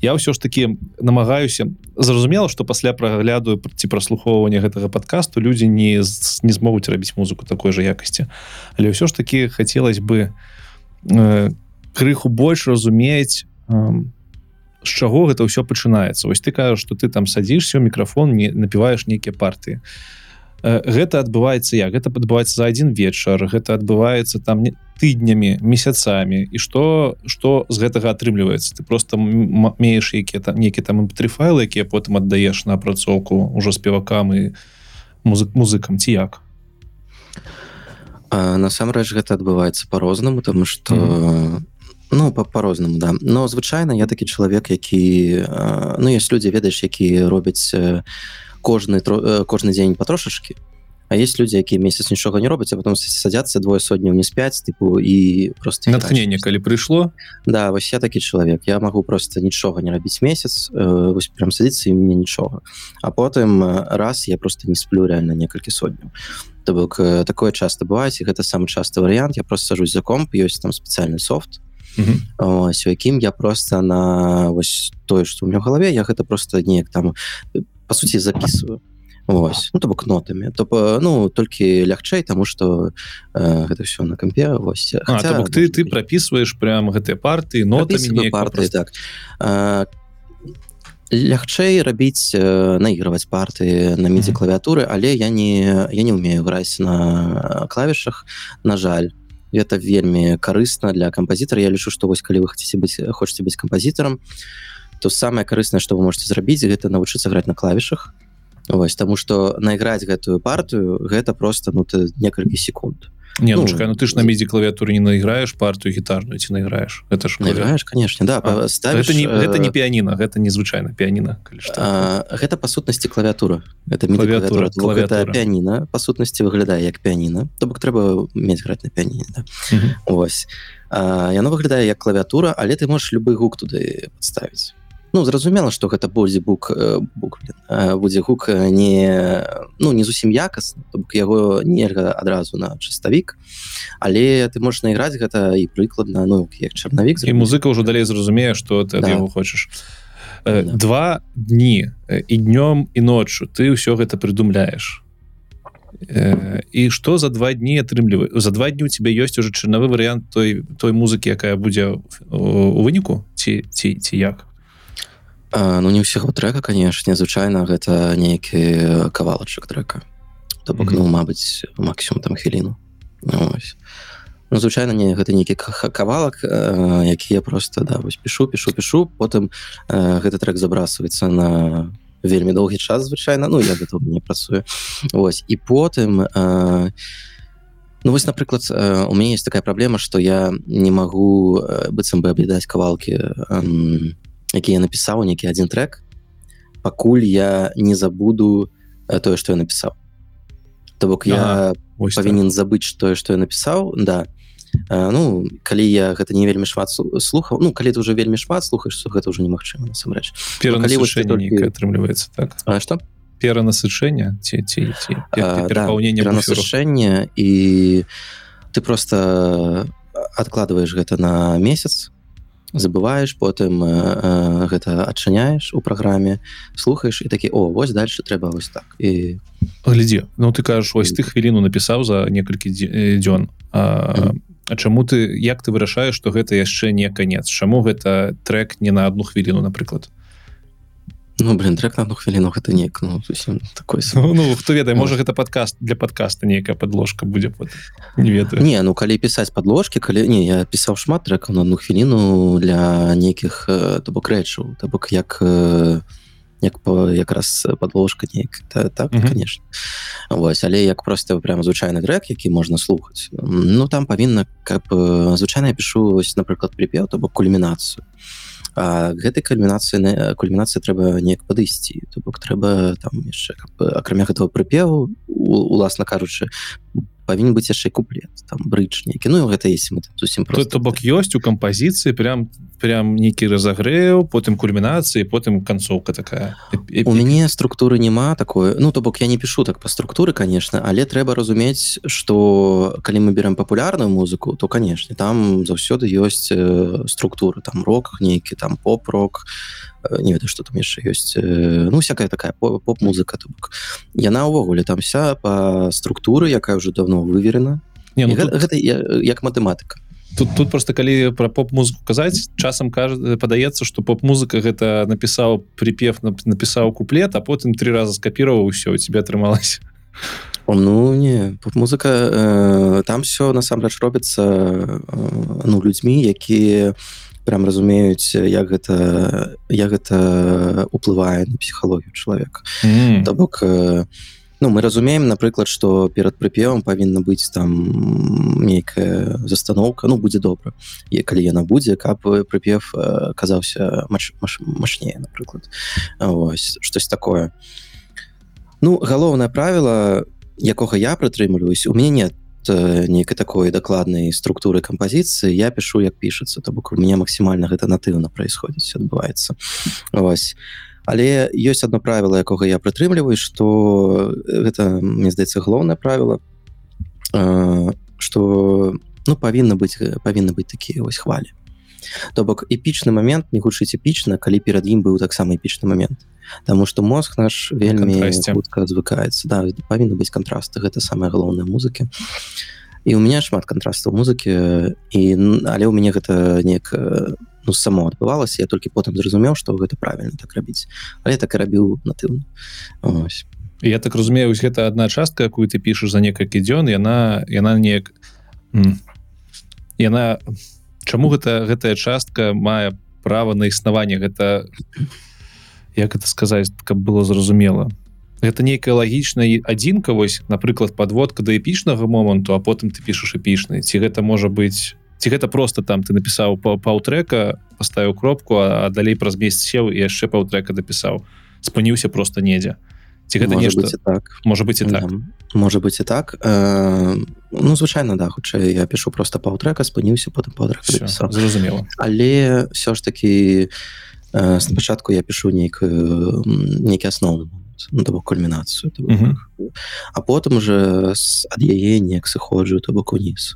я ўсё ж таки намагаюся зразумела что пасля прагляду ці праслухоўвання гэтага подкасту людзі не не змогуць рабіць музыку такой же якасці. Але ўсё ж таки хацелось бы э, крыху больш разумець з чаго гэта ўсё пачынаецца? Вось ты кажаш что ты там садзішся мікрафон не напіваеш нейкія партыі. Гэта адбываецца як? Гэта падбываецца за один вечар гэта адбываецца там не тыднямі месяцамі. І что что з гэтага атрымліваецца? Ты просто мееш якія там нейкі там тры файлы якія потым аддаеш на апрацоўку ўжо спевакам і музык музыкам ці як? Насамрэч гэта адбываецца по-рознаму тому что mm -hmm. Ну по-рознаму да. Но звычайна я такі чалавек які ну есть людзі ведаеш які робяць кожны кожны дзень патрошачки А есть людзі якія месяц нічога не робяць а потом садятся двое сотняў не спяць тыпу і просто натхнение калі прыйшло да вось я такі чалавек я магу просто нічога не рабіць месяц э, вось прям і мне нічога а потым э, раз я просто не сплю реально некалькі сотняў то бок э, такое часто бываюць і гэта самы часты варыянт я просто сажусь за комп ёсць там спецыяльны софт ось, у якім я просто на вось тое что у меня галаве я гэта просто неяк там по сути записываю. Вось ну, то бок нотамі то ну толькі лягчэй тому что э, гэта все на кампе вось а, Хотя, бок, ты ты прапісваеш прям гэтыя парты нотамі парты так. Э, лягчэй рабіць э, наігрываць парты на мідзе клавіатуры але я не я не умею граць на клавішах на жаль это вельмі карысна для кампазітара Я лічу што вось калі вы хаце быць хочаце быць кампазітарам то самае карыснае што вы можете зрабіць гэта навучыцца граць на клавішах Вось таму што найграць гэтую партыю гэта просто ну некалькі секунд не ну, ну, ну ты ж на мідзе клавіатуры не наіграеш партыю гітарную ці наіграеш это ж наіграеш конечно да а, ставіш, это не гэта не піяніна гэта незвычайна піяніна гэта па сутнасці клавіатура это клавіатура, клавіатура. піяніна па сутнасці выглядае як піяніна то бок трэба мець граць на піяніне да? ось. Яно выглядае як клавіатура але ты можаш любы гук туды подставіць ну зразумела что гэта будзе бук бук будзе гук не ну не зусім якасна яго нельга адразу на чыставік. Але ты можаш найграць гэта і прыкладна ну як чарнавік і музыка ўжо далей зразумее что ты да. хочаш. Да. два дні і днём і ноччу ты ўсё гэта прыдумляеш. І что за два дні атрымліваю за два дні у тебя ёсць уже чарнавы варыянт той той музыкі якая будзе у выніку? Ці ці ці як А, ну не ўсяго трека канешне звычайна гэта нейкі кавалачак трека. То бок mm -hmm. ну Мабыць максимум там хвіліну ну, звычайна не гэта нейкі кавалак які я просто да вось пішу пішу пішу потым э, гэты трек забрасываецца на вельмі доўгі час звычайна ну я гэта не працую ось. І потым э, Ну вось напрыклад у мяне есть такая праблема что я не магу быццам бы аблідаць кавалкі э, які я напісаў нейкі один трек. Пакуль я не забуду э, тое что я напісаў то бок я ага, павінен забыць тое что я напісаў да. А, ну калі я гэта не вельмі шмат слухаў ну калі ты уже вельмі шмат слухаешь гэта уже немагчыма насамрэч. Атрымліваецца так? А что? Перанасышэнне ці ці насышэнне і ты просто откладываешь гэта на месяц забываешь потым э, э, гэта адчыняеш у праграме слухаеш і такі о вось дальше трэба вось так і глядзе Ну ты кажаш ось ты хвіліну напісаў за некалькі дзён. А. А чаму ты як ты вырашаеш што гэта яшчэ не канец? Чаму гэта трек не на одну хвіліну напрыклад Ну блин трек на одну хвіліну гэта неяк ну, такой ну, ну, хто ведае можа гэта подкаст для подкаста нейкая подложка будзе не ведаю. Не ну калі пісаць подложки калі не я пісаў шмат трекаў на одну хвіліну для нейкіх э, то бок рэчаў то бок як як по якраз подложка неяк та, так mm -hmm. конечно. Вось але як просто прям звычайны трек які можна слухаць ну там павінна каб звычайна пишу вось напрыклад припеў то бок кульмінацыю гэтай кульмінацыі кульмінацыі трэба неяк падысці то бок трэба там яшчэ акрамя гэтага прыпеву уласна кажучы павінен быць яшчэ куплет там брыдж нейкі ну гэта есть мы зусім просто бок ёсць у кампазіцыі прям прям нейкі разагрэў потым кульмінацыі потым канцоўка такая у мяне структуры няма такое ну то бок я не пишу так по структуры конечно але трэба разумець что калі мы берем папулярную музыку то канешне там заўсёды ёсць э, структуры. Там рок нейкі там поп-рок не ведаю что там яшчэ ёсць э, ну всякая такая поп-музыка бок. Яна ўвогуле там вся по структуры якая уже давно выверена. Не, ну, гэта, тут... гэта як матэматыка тут тут просто калі про поп-музыку казаць часам кажа падаецца что поп-музыка гэта напісаў припев напісаў куплет а потым три раза скапіраваў все у тебя атрымалась ну не поп-музыка э, там все насамрэч робіцца э, ну людзьмі якія у прям разумеюць як гэта як гэта уплывае на псіхалогію чалавека. Mm. то бок ну мы разумеем напрыклад что перад прыпевам павінна быць там нейкая застановка ну будзе добра. І калі яна будзе каб прыпев казаўся мачнее напрыклад. Ось штось такое. Ну галоўнае правіла якога я прытрымліваюсь у мяне нет. э, нейкай такой дакладнай структуры кампазіцыі я пишу як пішацца то бок у меня максімальна гэта натыўна происходіць адбываецца вось але ёсць одно правило якога я прытрымліваю что гэта мне здаецца галоўнае правило что ну павінна быць павінны быць такія вось хвалі то бок эпічны момент не хутчыць эпічна калі перад ім быў таксама эпічны момент. Таму что мозг наш вельмі хутка звыкаецца да павінны быць кантрасты гэта самая галоўная музыкі. І у меня шмат кантрастаў музыкі і але ў мяне гэта неяк ну, само адбывалася я толькі потым зразумеў што гэта правильно так рабіць. Але так і рабіў натыўна я так разумею гэта одна частка якую ты пішаш за некалькі дзён яна яна неяк яна чаму гэта гэтая частка мае права на існаванне? Гэта як это сказаць каб было зразумела. Это нейкая лагічная адзінка вось напрыклад подводка да эпічнага моманту а потым ты пішаш эпічны. Ці гэта можа быть ці гэта просто там ты напісаў паўтрека поставіў кропку а далей праз месяц сеў і яшчэ паўтрека дапісаў спыніўся просто недзе. Ці гэта нешта? так. Можа быть і так. Можа быть і так. Э, ну звычайно да хутчэй я пишу просто паўтрека спыніўся потым зразумела але все ж таки Э, спачатку я пишу нейкую нейкі асноўны ну, бок кульмінацыю uh -huh. а потым уже ад яе неяк сыходжу то бок уніз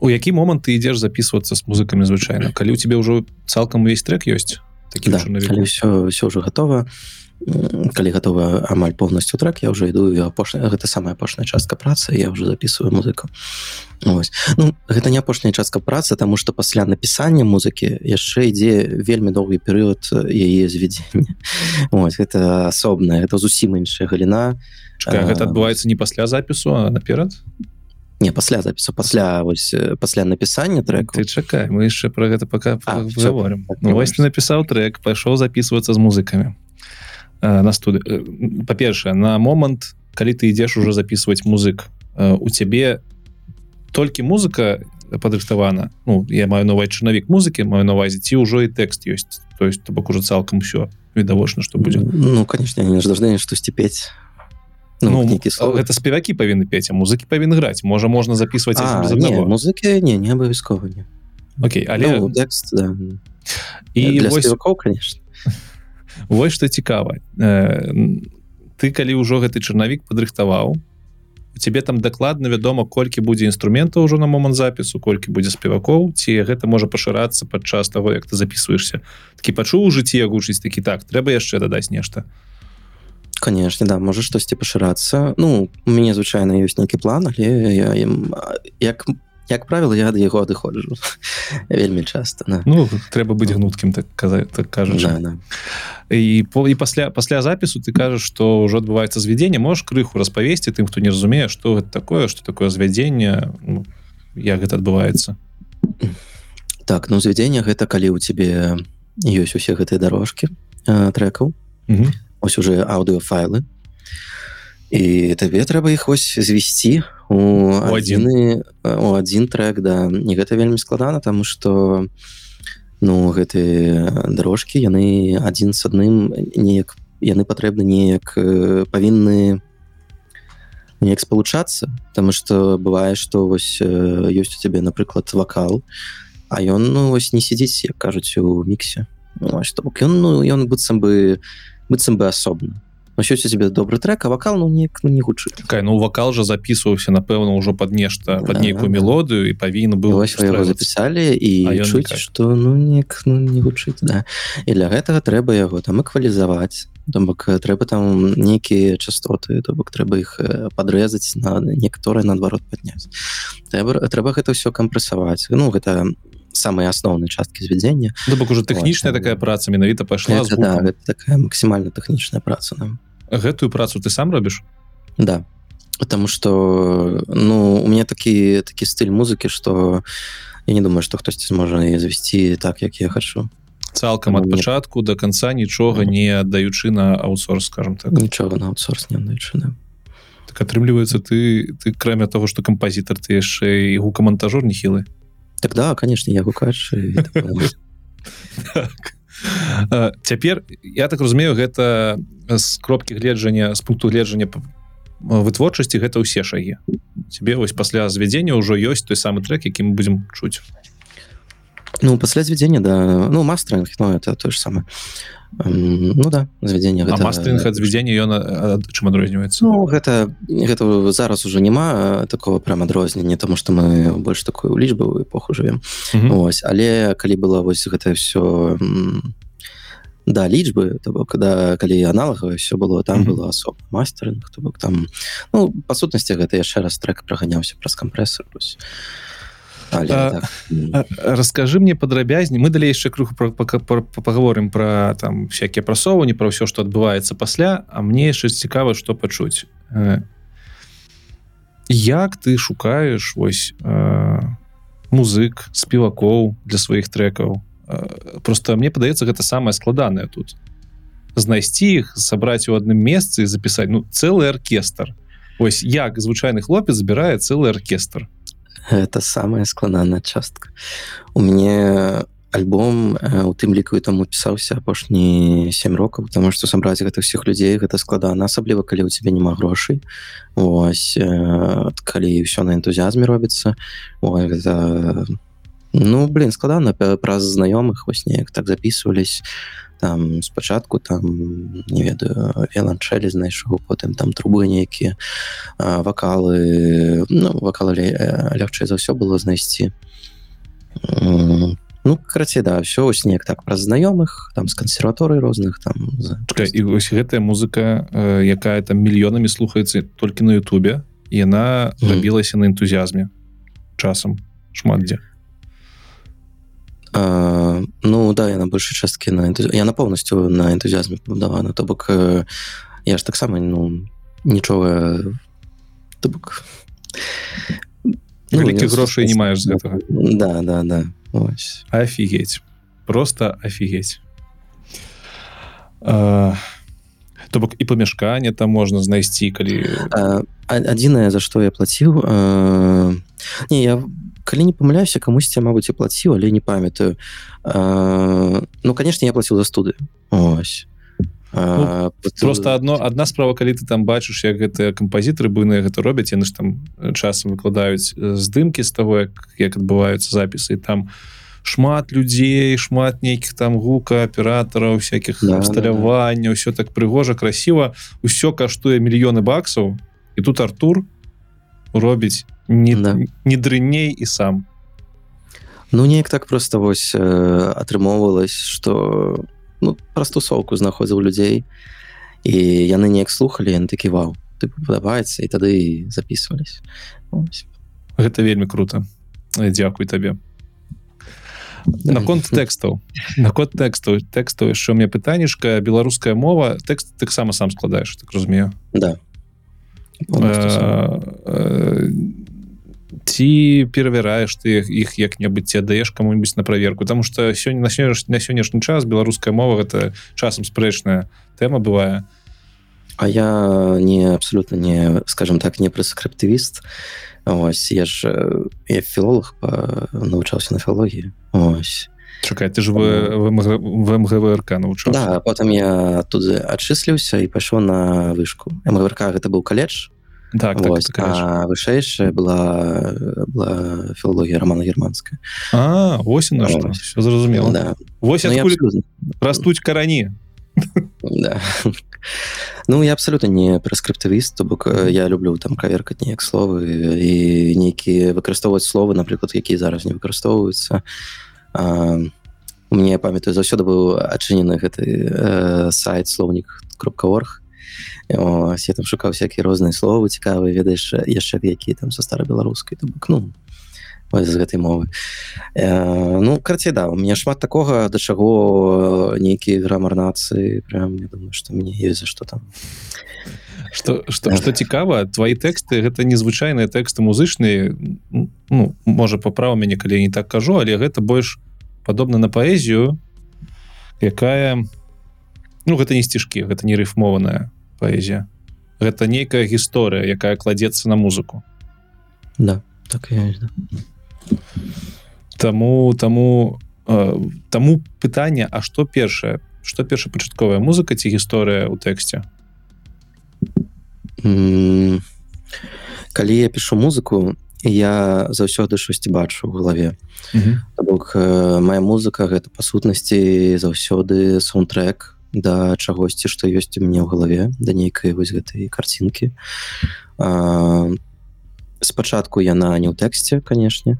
у які момант ты ідзеш записывацца з музыкамі звычайна калі у тебе ўжо цалкам увесь трек ёсць да, все все уже готова калі готова амаль полностью трек я уже іду апошня гэта самая апошняя частка працы я уже записываю музыку Ось. Ну, гэта не апошняя частка працы тому что пасля напісання музыкі яшчэ ідзе вельмі доўгі перыяд яе звядзення гэта асобная это зусім іншая галіна. Гэта адбываецца не пасля запісу наперад? Не пасля запісу пасля вось пасля напісання трек ты чакай мы яшчэ про гэта пока говорим так, ну, вось ты напісаў трек пайшоў записываться з музыкамі на студы э, па-першае на момант калі ты ідзеш уже записывать музык э, у цябе толькі музыка падрыхтавана Ну я маю новый чынавік музыкі маю навазе ці ўжо і тэкст ёсць то есть бок уже цалкам все відавочна что будзе Ну конечно не ждаждане штосьці пець Ну, ну, это спевакі павінны пець а музыкі павінны граць можа можна записывать музыкі не не абавязкова не. Окей але ну, текст, да. і вось... конечно Вось што цікава. Э, ты калі ўжо гэты чарнавік падрыхтаваў тебе там дакладна вядома колькі будзе інструмента ўжо на момант запісу колькі будзе спевакоў ці гэта можа пашырацца падчас таго як ты записываешься такі пачуў у жыцці гучыць такі так трэба яшчэ дадаць нешта конечно да можа штосьці пашырацца. Ну у мяне звычайна ёсць нейкі план але я ім як як правило я ад яго адыходжу. Вельмі часто да. ну трэба быць гнуткім так казаць так кажа да, да. і по і пасля пасля запісу ты кажаш что ўжо адбываецца звядзенне можешь крыху распавесці тым хто не разумее что гэта такое что такое звядзенне ну, як гэта адбываецца? Так ну звядзенне гэта калі у тебе ёсць усе гэтыя дорожки э, трекаў ось уже аўдыофайлы і табе трэба іх вось звесці у адзіны у адзін трек да. Не гэта вельмі складана тому что ну гэты дорожкі яны адзін с адным неяк яны патрэбны неяк павінны неяк спалучацца. Потому что бывае что вось ёсць у цябе напрыклад вакал а ён ну вось не сядзіць як кажуць у міксе. Ну, ён ну ён быццам бы быццам бы асобна щось у тебе добрый трек а вокал ну не ну, не гучы такая ну вокал же записываўся напэўна ўжо под нешта под нейкую да, мелодыю і павінна было записали і чуць что ну не ну, не гучыць да. І для гэтага трэба яго там эквалізаваць бок трэба там нейкія частоты то бок трэба іх подрэзаць на некаторыя наадварот падняць. Трэба трэба гэта все кампрэсаваць. Ну гэта самые асноўныя часткі звядзення ну, бок уже тэхнічная вот, такая праца менавіта пайшла это, да, это такая максімальна тэхнічная праца нам гэтую працу ты сам робіш? Да. Потому что ну у меня такі такі стыль музыкі что я не думаю что хтосьці зможа завесці так як я хочу. Цалкам ад пачатку до конца нічога не аддаючы на аутсорс скажем так. Нічога на аутсорс не аддаючы так атрымліваецца ты ты кроме того что кампазітар ты яшчэ і гукамантажор нехілы тогда конечно я гукач цяпер я так разумею гэта з кропкі гледжання з пункту гледжання вытворчасці гэта ўсе шагі. Тебе вось пасля звядзення ўжо ёсць той самы трек які мы будзем чуць Ну пасля звядзення да. Ну мастеринг ну это то же самое. Ну да звядзення гэта... мастеринг ад звядзення ён чым адрозніваецца ну, гэта гэта зараз уже няма такого прям адрознення тому что мы больш такую лічбавую эпоху живвем ось але калі было вось гэта все да лічбы то бок когда калі аналагавае все было там mm -hmm. было асоб мастеринг то бок там ну па сутнасці гэта яшчэ раз трек праганяўся праз кампрэсор ось Але, а, так. расскажы мне падрабязней мы далей яшчэ круху паговорым про там всякие прасоўванні про ўсё что адбываецца пасля а мне яшчэ цікава что пачуць як ты шукаешь вось э, музык спевакоў для сваіх трекаў э, просто мне падаецца гэта самое складанае тут. Знайсці іх сабраць у адным месцы запісаць ну цэлы аркестр ось як звычайны хлопец збірае цэлы аркестр это самая складаная частка. У мяне альбом у тым ліку таму пісаўся апошні сем рокаў потому что сабраць гэтых всех людзей гэта складана асабліва калі у тебе няма грошай ось калі ўсё на энтузіазме робіцца гэта ну блин складана праз знаёмых вось неяк так записывались там спачатку там не ведаю віланчэлі знайшоў потым там трубы нейкія вакалы ну, вакалы лягчэй за ўсё было знайсці. Ну карацей да все ось неяк так праз знаёмых там з кансерваторый розных там Чакай, і ось гэтая музыка якая там мільёнамі слухаецца толькі на Ютубе яна рабілася на энтузіазме часам шмат дзе А, ну да я на большай часткі на энтуз... я на полностью на энтузіазме пабудавана то бок э, я ж таксама ну нічога то бок ну, грошай не маеш з гэтага да да да офігеть просто офігеть а, то бок і памяшканне там можна знайсці калі адзінае за што я плаціў а... не я калі не памыляюся камусьці мабыць і плаціў але не памятаю. Ну конечно я плаціў за студы. Ось. Ну, просто одно одна справа калі ты там бачыш як гэтыя кампазітары буйныя гэта робяць яны ж там часам выкладаюць здымкі з того як як адбываюцца запісы. Там шмат людзей шмат нейкіх там гука аператараў всякихх да, сталявання да, да. ўсё так прыгожа красіва. Ўсё каштуе мільёны баксаў. І тут Артур робіць не, да. не дрынней і сам. Ну неяк так просто вось э, атрымоўвалось что ну праз тусовку знаходзіў людзей і яны неяк слухали ён такі вау ты падабаецца і тады записывались. Гэта вельмі круто. Дякуй табе наконт тэкстаў наконт тэкстаў тэкстаў яшчэ мне пытанішка беларуская мова тэкст таксама сам складаеш так разумею. Да ці перавяраеш ты іх як-небудзь ці даеш кому-нибудь на праверку тому что сёння на сёння на сённяшні час беларуская мова это часам спрэчная тэма бывае А я не абсолютно не скажем так не прэскрыптывіст ось я ж я філолог навучаўся на філогіі ось. Чакай, ты ж в, в, в мгврк навучаў да, потым я тут адчысліўся і пайшоў на вышку. Мгврк гэта быў каледж так, так, Вось, так вышэйшая была была філологія романа германская. А ось на что. Все зразумела да. Вось ну, абсолютно... растуць карані да. ну я абсолютно не прэскрыптывіст то бок я люблю там праверкаць неяк словы і нейкія выкарыстоўваць словы напрыклад якія зараз не выкарыстоўваюцца мне памятаю заўсёды быў адчынены гэты э, сайт слоўнік кропка орг Ось, я там шукаў всякие розныя словы цікавыя ведаеш яшчэ якія там со старабеларускай бок ну з гэтай мовы э, ну карце да у меня шмат такога да чаго нейкія грамар нацыі прям я думаю что мне есть за что там. Что что что цікава твои тэксты гэта незвычайныя тэксты музычныя ну можа паправа мяне калі не так кажу але гэта больш падобна на паэзію якая ну гэта не сцішкі гэта не рыфмованая паэзія гэта нейкая гісторыя якая кладзецца на музыку. Да так таму таму э, таму пытанне А что першае что першапачатковая музыка ці гісторыя ў тэксце М, калі я пишу музыку я заўсёды штосьці бачу в галаве. То бок э, моя музыка гэта па сутнасці заўсёды саундтрек да чагосьці што ёсць у мне ў галаве да нейкай вось гэтай карцінкі. А, спачатку яна не ў тэксце канешне.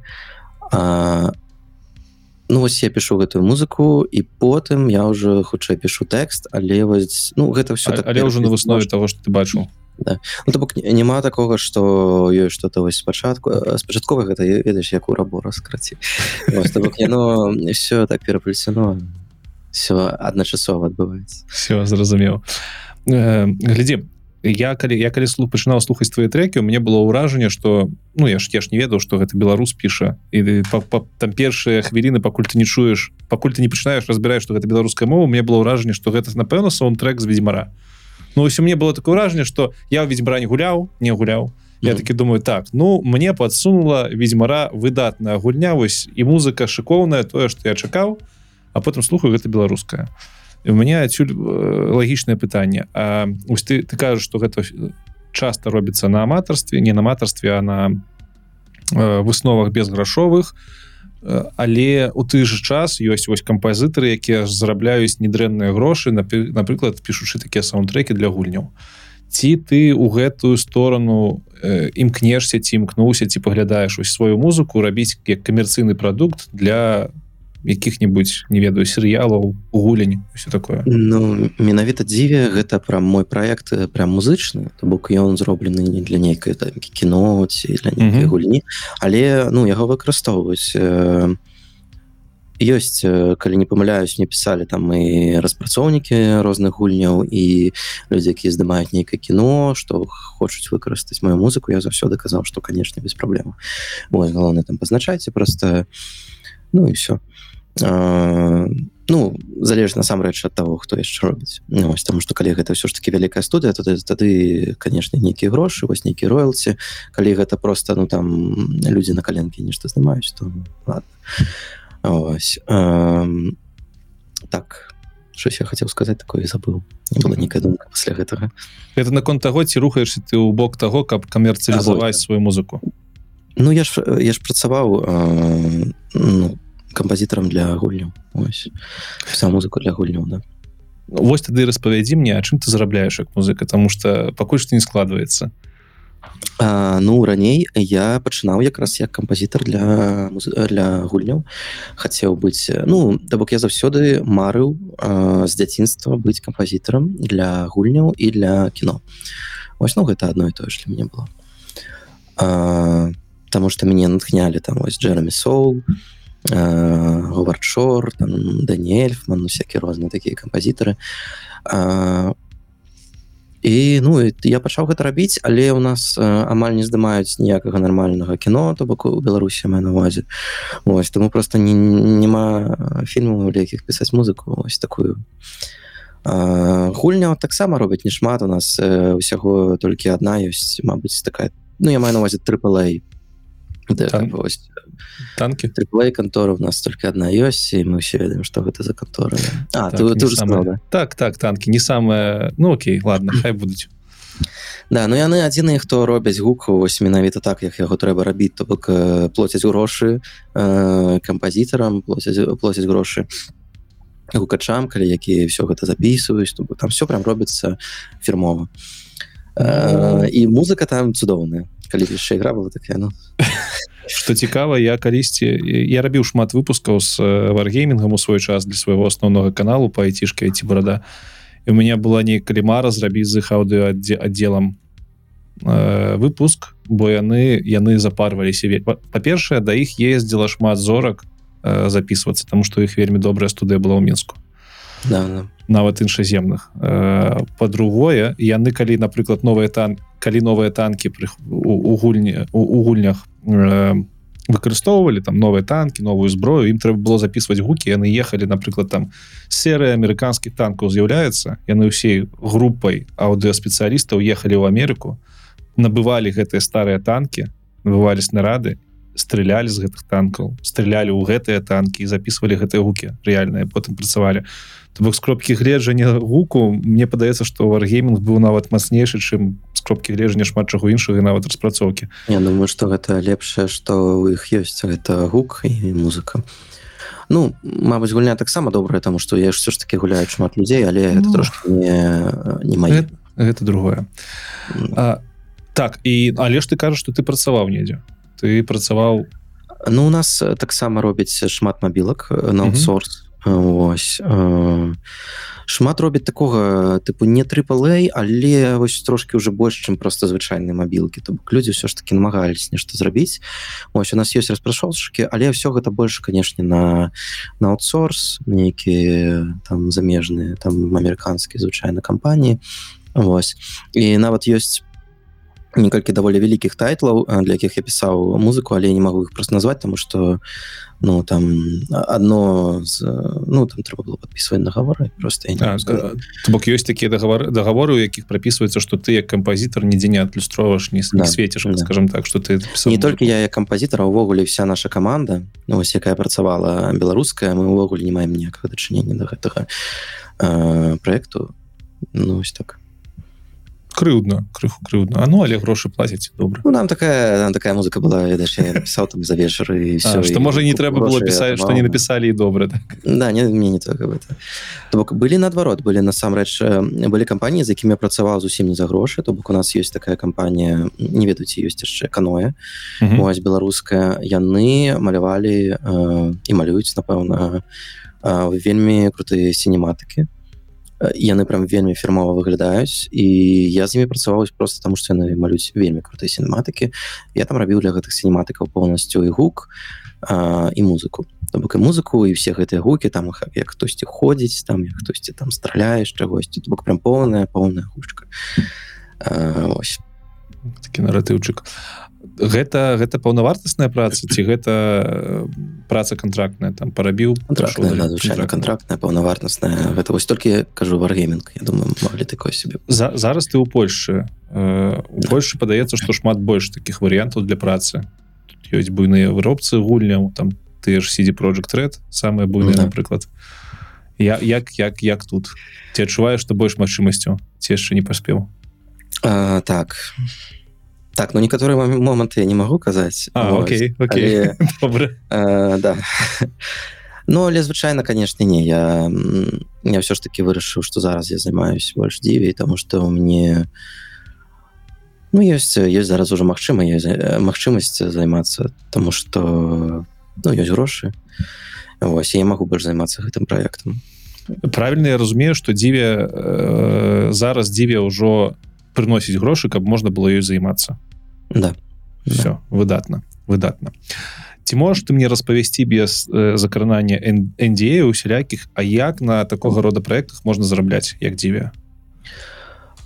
А Ну вось я пишу гэтую музыку і потым я уже хутчэй пишу тэкст але вось ну гэта все так але ўжо на выснове того что ты бачыў. Да. ну, бок няма такого что ёсць что-то вось спачатку спачаткова гэта ведаеш як у рабора скраці. Яно все так пераплецено все адначасова адбываецца все зразумеў э, глядзі я калі я калі слух пачынаў слухаць твои трекі у мне было ўражанне что ну я ж я ж не ведаў что гэта беларус піша і па, па, там першыя хвіліны пакуль ты не чуеш пакуль ты не пачынаеш разбіраеш что гэта беларуская мова мне было ўражанне что гэта напэўна саундтрек з ведзьмара Ну ось у мне было такое ўражанне что я ведьзьмара не гуляў не гуляў я mm. таки думаю так ну мне подсунула ведьзьмара выдатная гульня вось і музыка шыкоўная тое что я чакаў а потым слухаю гэта беларуская у меня адсюль лагічнае пытанне. Ось ты ты кажаш что гэта часто робіцца на аматарстве не на аматарстве а на высновах безграшовых. Але у ты же час ёсць вось кампазітары якія зарабляюць недрэнныя грошы напрыклад пішучы такія саундтрекі для гульняў. Ці ты у гэтую сторону імкнешся ці імкнуўся ці паглядаеш ось сваю музыку рабіць як камерцыйны прадукт для якіх-нибудь не ведаю серыялаў гулень все такое. Ну менавіта дзіве гэта пра мой проект э, прям музычны. То бок ён зроблены не для нейкай кіно ці для mm -hmm. гульні. Але ну яго выкарыстоўваюць ёсць калі не памыляюсь не пісалі там і распрацоўнікі розных гульняў і людзі якія здымаюць нейкае кіно што хочуць выкарыстаць мою музыку. Я заўсёды казаў што канешне без праблем. Галоўна там пазначайце просто ну і все ну залежна насамрэч ад того хто яшчэ робіць ну, ось, тому что калі гэта ўсё ж таки вялікая студыя тады тады конечно нейкія грошы вось нейкі роялці калі гэта просто ну там людзі на каленкі нешта здымаюць то ось э, так щось я хотел сказать такое забыл. Была некая думка пасля гэтага это наконт таго ці рухаешься ты ў бок того каб камерцыялізаваць сваю музыку. Ну я ж я ж працаваў э, ну, кампазітарам для гульняў. Вся музыку для гульняў да. Вось тады распавядзі мне а чым ты зарабляеш як музыка? Тому что пакуль што не складваецца. А, ну раней я пачынаў якраз як кампазітар для для гульняў. Хацеў быць ну да бок я заўсёды марыў а, з дзяцінства быць кампазітарам для гульняў і для кіно. Ось ну гэта одно і тое ж для мяне было. А, Таму што мяне натхнялі там вось Джерамі соул говарчор даниэльфман ну, всякие розныя такія кампазітары і ну я пачаў гэта рабіць але у нас амаль не здымаюць ніякага нармальнага кіно то бок у беларусі мае навазе ось таму просто няма фільму для якіх пісаць музыку ось такую. Гульня таксама робяць немат у нас усяго толькі адна ёсць Мабыць такая ну я маю навазе трыплей танки? Триплей контора у нас только одна ёсць і мы все ведаем что гэта за контора а, так, ты, ты самое... сказал, да? так так танки не самое. Ну окей ладно хай будуць Да ну яны адзіныя хто робяць гуку вось менавіта так як яго трэба рабіць то бок плоцяць грошы э, кампазітарам плоцяць плоцяць грошы гукачам калі якія все гэта записываюць там все прям робіцца фірмова э, і музыка там цудоўная. Калі яшчэ игра была такая ну что цікава я калісьці я рабіў шмат выпускаў с варгеймингам у свой час для свайго асноўнага каналу по айцішка ці барада і у меня была не калімара зрабіць з іх аўдыо аддзелам э, выпуск бо яны яны запарваліся па-першае да іх ездзіла шмат зорак э, записываться тому что іх вельмі добрая студыя была ў мінску да, да. нават іншаземных по-другое яны калі напрыклад новыя тан калі новыя танки у гульні у гульнях э, выкарыстоўвалі там новыя танки новую зброю ім трэба было записывать гукі яны ехалі напрыклад там серыя амерыканскіх танкаў з'яўляецца яны ўсей групай аўдыоспецыялістаў ехалі ў Амерыку набывалі гэтыя старыя танки набывалі снарады стрелялі з гэтых танкаў стрелялі ў гэтыя танки записывалі гэтыя гукі рэальныя потым працавалі. То бок з кропкі гледжання гуку мне падаецца што варгейминг быў нават мацнейшы чым кропкі гледжання шмат чаго іншага нават распрацоўкі. Я думаю что гэта лепшае что у іх ёсць гэта гук і музыка. Ну Мабыць гульня таксама добрая тому что я ж все ж таки гуляю шмат людзей але ну, это трошки не, не мае. гэта, гэта другое. А, так і але ж ты кажаш что ты працаваў недзе ты працаваў Ну у нас таксама робіць шмат мабілак на аутсорс. Вось э, шмат робіць такога тыпу не трыпалэй але вось трошки уже больш чым просто звычайныя мабілкі то бок людзі все ж таки намагались нешта зрабіць ось у нас есть распрашоўшчыкі але все гэта больше канешне на на аутсорс нейкіе там замежныя там амерыканскія звычайна кампаніі Вось і нават ёсць некалькі даволі вялікіх тайтлаў для якіх я пісаў музыку але не могу их просто назвать тому что ну там одно з, ну там трэба было подписывать договоры просто бок ёсць такія договоры договоры у якіх прописывается что ты як кампазітор нідзе не адлюстроваш не, да, не светишь да. скажем так что ты не только я як кампазітора увогуле вся наша команда ну, ось якая працавала беларуская мы увогуле не маем ніякага дачынення до гэтага э, проекту ну ось так крыўдна крыху крыўдна. А ну але грошы плацяць добра. Ну, нам такая нам такая музыка была напісаў там за вечар і все что можа не трэба было пісаць что не напісалі і добра так? да? Не мне не так гэта то бок былі наадварот былі насамрэч былі кампаніі з якімі працаваў зусім не за грошы то бок у нас есть такая кампанія не ведаюць ёсць яшчэ каноэ. Ось беларуская яны малявалі э, і малююць напэўна. Э, вельмі крутыя сінематыкі яны прям вельмі фірмова выглядаюць і я з імі працаваў просто таму што яны малюць вельмі крутыя сінематыкі я там рабіў для гэтых сінематыкаў поўнасцю і гук а, і музыку. Бок і музыку і все гэтыя гукі там их як хтосьці ходзіць там хтосьці там страляеш чагосьці бок прям поўная поўная гучка ось такі наратыўчык а гэта гэта паўнавартасная праца ці гэта э, праца контрактная там парабіў звычайна контрактная. паўнавартасная. Гэта вось толькі кажу варгейминг Я думаю могли такое себе за зараз ты у Польшы э, у Польшы падаецца што шмат больш таких варыянтаў для працы. Ёсць буйныя выробцы гульняў там ты ж сидзі project red самыя буйныя да. напрыклад. Я як як як тут? Ці адчуваеш што больш магчымасцю ці яшчэ не паспеў? Так. я так ну некаторыя моманты я не могу казаць окей, окей. Але, э, да. Ну але звычайно конечно не. Я я все ж таки вырашыў что зараз я займаюсь больш дзівей тому что мне ну есть есть зараз уже магчыма магчымасць займацца тому что ну ёсць грошы Вось я могу больш займацца гэтым проектом. Правильно я разумею что дзіве э, зараз дзіве ўжо прыносіць грошы каб можна было ёй займацца да. Все да. выдатна выдатна ці можаш ты мне распавесці без э, закранання NDA усялякіх А як на такога рода проектах можна зарабляць як дзіве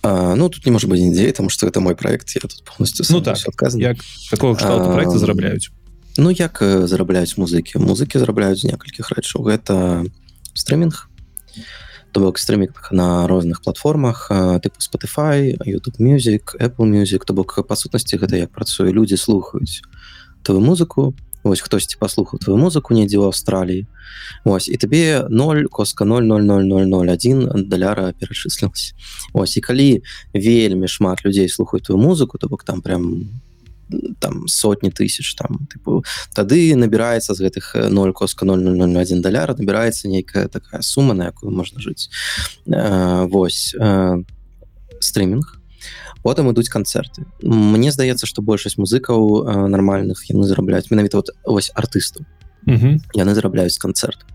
А, ну тут не может быть идея потому что это мой проект я тут полностью ну так як такого проекта зарабляюць ну як зарабляюць музыкі музыкі зарабляюць некалькіх рэчаў гэта стрымінг то бок стрымінг на розных платформах тыпу Spotify YouTube music Apple music то бок па сутнасці гэта як працуе людзі слухаюць твою музыку. Ось хтосьці паслухаў твою музыку недзе ў Аўстраліі Вось і табе 0 коска 00001 даляра перачыслілась Вось і калі вельмі шмат людзей слухаюць твою музыку то бок там прям там сотні тысяч там тыпу тады набіраецца з гэтых 0 коска 001 даляра набіраецца нейкая такая сума на якую можна жыць э, восьось э, стрымінг потым ідуць канцэрты Мне здаецца што большасць музыкаў э, нармальных яны зарабляюць. Менавіта вот вось артыстаў. Яны зарабляюць канцэрт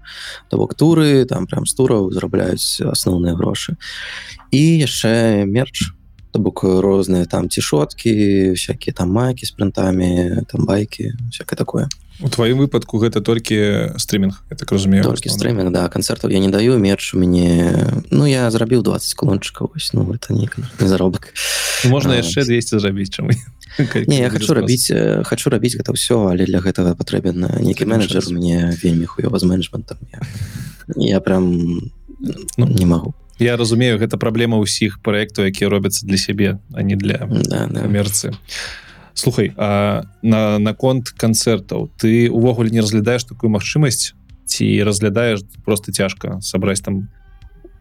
то бок туры там прям з тураў зарабляюць асноўныя грошы. І яшчэ мерч. у то бок розныя там цішоткі всякие там майкі з прынтамі там байкі всякое такое. У тваім выпадку гэта толькі стрімінг я так разумею толькі стрімінг да. Канцэртаў я не даю мерч у мяне ну я зрабіў 20 колончыкаў вось ну это не, не заробак можна яшчэ 200 зрабіць чым не я хочу рабіць хочу рабіць гэта ўсё але для гэтага патрэбен нейкі менеджер мне вельмі хуёва з менеджментом. Я, я прям ну, не могу я разумею гэта праблема ўсіх праектаў якія робяцца для сябе а не для да, да. камерцы слухай а на наконт канцэртаў ты увогуле не разглядаеш такую магчымасць ці разглядаеш просто цяжка сабраць там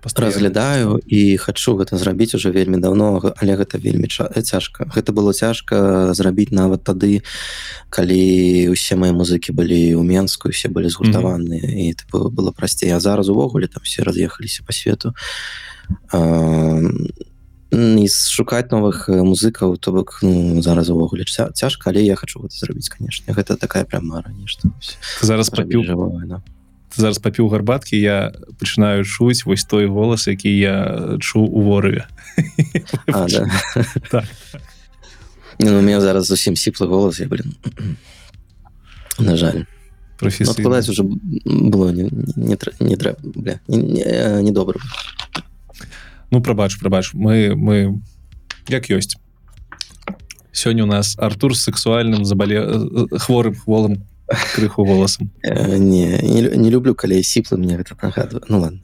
Пастаянна. разглядаю і хачу гэта зрабіць уже вельмі давно але гэта вельмі цяжка. Гэта было цяжка зрабіць нават тады калі усе мои музыкі былі ў менску все былі згуртаваныя і типу, было прасцей. А зараз увогуле там все раз'ехаліся по свету. А, і шукаць новых э, музыкаў то бок ну, зараз увогуле ця- цяжка але я хочу гэта зрабіць конечно гэта такая прям мара нешта зараз жывое, да. Зараз папіў гарбаткі я пачынаю чуць вось той голас які я чуў у ворыве А, да. Так. Ну, у меня зараз зусім сіплы голос я блин на жаль. Ну, адкладаць уже было не, не, не трэба бля, не, не, э, Ну прабач прабач мы мы як ёсць. Сёння у нас Артур сексуальным забале э, хворым хволам крыху голасам Э, не, не лю- не люблю калі сіплы мне гэта нагадва ну ладно.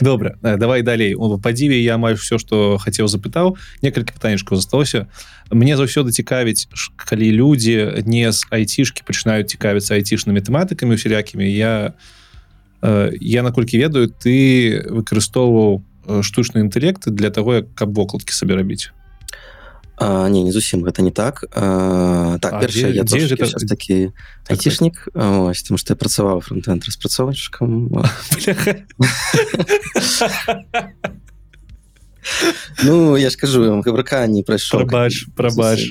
Добра э, давай далей. О, па дзіве я маю все что хацеў запытаў некалькі пытанечкаў засталося мне заўсёды цікавіць калі людзі не з айцішки пачынаюць цікавіцца айцішнымі тэматыкамі усялякімі я э, я наколькі ведаю ты выкарыстоўваў штучны інтэлект для того каб вокладкі сабе рабіць а, не не зусім гэта не так. А, так першае дзе- я дзе трошкі гэта- такі Так, айцішнік ось тому што я працаваў фронтенд распрацоўшчыкам Бляха. Ну я ж кажу вам габрака не прайшоў Прабач, прабач.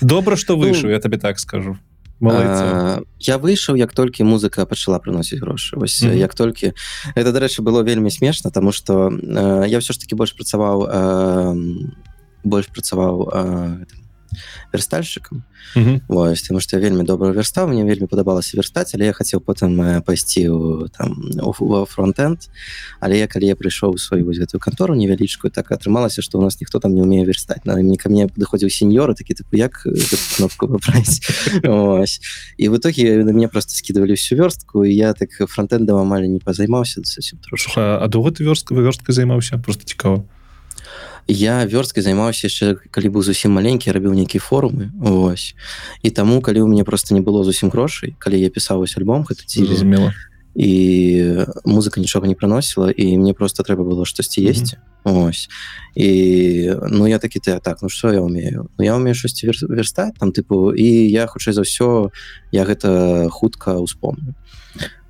добра что выйшаў я табе так скажу. А, я выйшаў як толькі музыка пачала прыносіць грошы. Вось mm як толькі. Это дарэчы было вельмі смешна тому что э, я ўсё ж таки больш працаваў э, больш працаваў э, верстальшчыкам Мгм. Вось тому что я вельмі добра верстаў мне вельмі падабалася верстаць але я хацеў потым пайсці ў там фронтенд але я калі я прыйшоў у сваю вось гэтую кантору невялічкую так атрымалася что у нас ніхто там не умее верстаць на мне ко мне падыходзіў сеньоры такі тыпу як э, кнопку выбраць Ось. і в итоге на меня просто скидывали всю верстку і я так фронтендом амаль не позаймаўся зусім трошки. Слухай, а доўга ты вёрстка вёрсткай займаўся просто цікава я вёрсткай займаўся яшчэ калі быў зусім маленькі рабіў нейкія форумы Ось і таму калі у мяне просто не было зусім грошай калі я пісаў вось альбом гэта ці зразумела і музыка нічога не прыносіла і мне просто трэба было штосьці есці ось. І ну я такі ты так ну что я умею? Ну, я умею штосьці вер- верстаць там тыпу і я хутчэй за ўсё я гэта хутка успомню.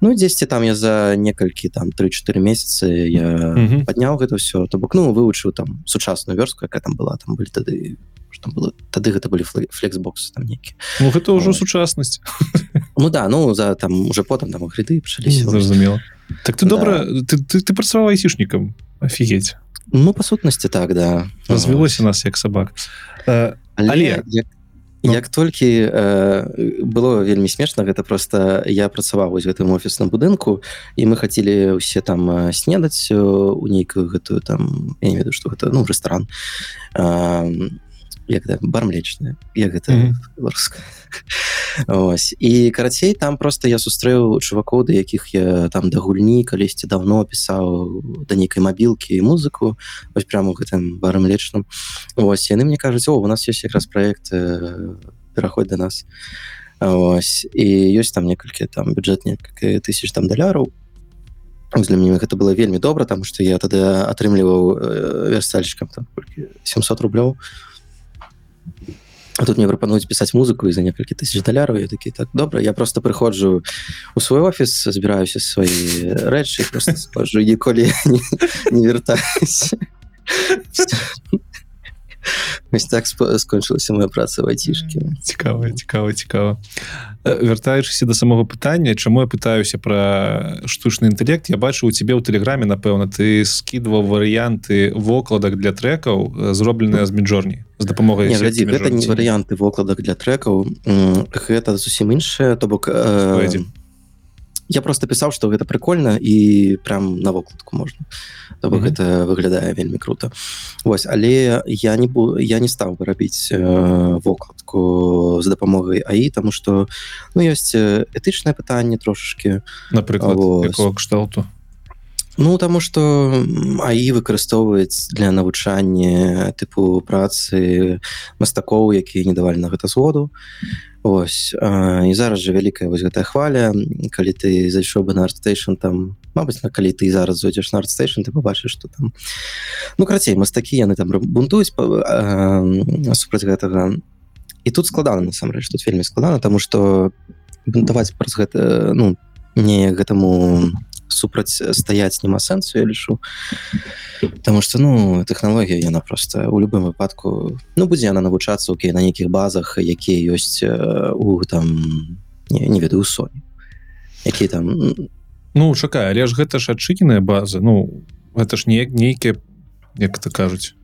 Ну дзесьці там я за некалькі там 3-4 месяцы я Мгм. падняў гэта все то бок ну вывучыў там сучасную вёрстку якая там была там былі тады что было. Тады гэта былі флексбоксы там нейкі Ну гэта ўжо Ой. сучаснасць. Ну да ну за там уже потым там грыды пачаліся. Зразумела. Так ты Да. добра ты, ты, ты працаваў айцішнікам офігеть Ну па сутнасці так да. Развілося нас як сабак. Але, але- як, Ну. як толькі э, было вельмі смешна гэта просто я працаваў вось гэтым офісным будынку і мы хацелі ўсе там снедаць у нейкую гэтую там я не ведаю что гэта ну рэстаран. Э, як да, бар млечная як гэта Мгм. беларуска Ось. І карацей там просто я сустрэў чувакоў да якіх я там да гульні калісьці давно пісаў да нейкай мабілкі і музыку вось прямо у гэтым барам лечным Ось яны мне кажуць о у нас есть якраз проект э, пераходь до нас Ось. І ёсць там некалькі там бюджэт некалькі тысяч там даляраў. Для мяне гэта было вельмі добра там што я тады атрымліваў э, верстальчыкам там колькі 700 рублёў А тут мне прапануюць пісаць музыку і за некалькі тысяч даляраў я такі так добра я просто прыходжу у свой офіс збіраюся свае рэчы скажу ніколі не, не вяртаюся Вось так скончылася моя праца в айцішкі цікава цікава цікава вяртаючыся да самого пытання чаму я пытаюся про штучны інтэлект я бачу у цябе ў тэлеграме напэўна ты скідваў варыянты вокладак для трекаў э, зробленыя з міджорні з дапамогай Не, глядзі, гэта не варыянты вокладак для трекаў М, гэта зусім іншае то бок э. Я просто пісаў што гэта прикольно і прям на вокладку можна то бок Мгм. гэта выглядае вельмі круто. Вось але я не бу я не стаў бы рабіць э, вокладку з дапамогай аі тому что ну ёсць этычнае пытанне трошашки напрыклад кшталту Ну таму што АІ выкарыстоўваюць для навучання тыпу працы мастакоў якія не давалі на гэта згоду. Ось а, і зараз жа вялікая вось гэтая хваля калі ты зайшоў бы на артстейшн там Мабыць на калі ты зараз зойдзеш на артстейшн ты побачыш что там. Ну карацей мастакі яны там бунтуюць супраць гэтага. І тут складана насамрэч тут вельмі складана тому что бунтаваць праз гэта ну не гэтаму супраць стаяць няма сэнсу я лішу Таму что ну тэхналогія яна просто у любым выпадку ну будзе яна навучацца Окей на нейкіх базах якія ёсць у там не, не ведаю соні які там Ну чакай але ж гэта ж адчыненая база Ну гэта ж неяк нейкія як это кажуць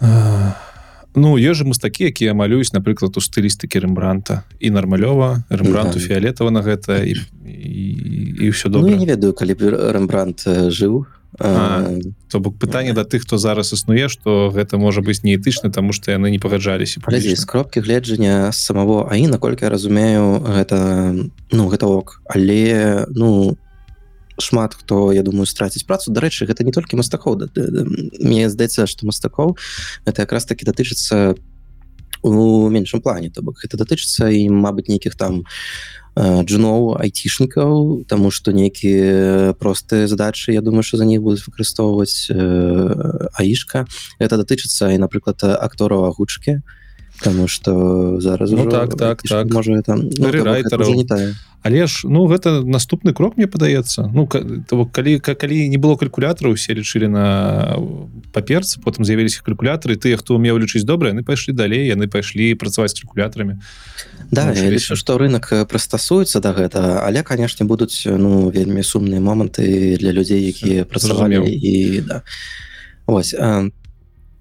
а Ну ёжа мастакі якія малююць напрыклад у стылістыкі рэмбранта і нармалёва рэмбранту фіолетава на гэта і, і, і все добра. Ну, не ведаю калі б рэмбрант жыў. То бок пытанне да тых хто зараз існуе што гэта можа быць неэтычна таму што яны не пагаджаліся з кропкі гледжання самого Аі наколькі я разумею гэта ну гэта ок. Але ну шмат хто я думаю страціць працу. Дарэчы гэта не толькі мастакоў мне здаецца што мастакоў это якраз таки датычыцца у меншым плане то бок. Гэта датычыцца і мабыць нейкіх там джуноў айцішнікаў тому что нейкія простыя задачы Я думаю что за них будуць выкарыстоўваць аішка. Это датычыцца і напрыклад актораў агучкі Таму что зараз ну, так так так. можа там ну, не тая але ж ну гэта наступны крок мне падаецца ну того калі калі не было калькулятора усе лічылі на паперцы потым з'явіліся калькулятары тыя хто умеў лічыць добра яны пайшлі далей яны пайшлі працаваць з калькулятарамі да ну, лічу што рынок прыстасуецца да гэта але канешне будуць ну вельмі сумныя моманты для людзей якія працавалі і да. ось а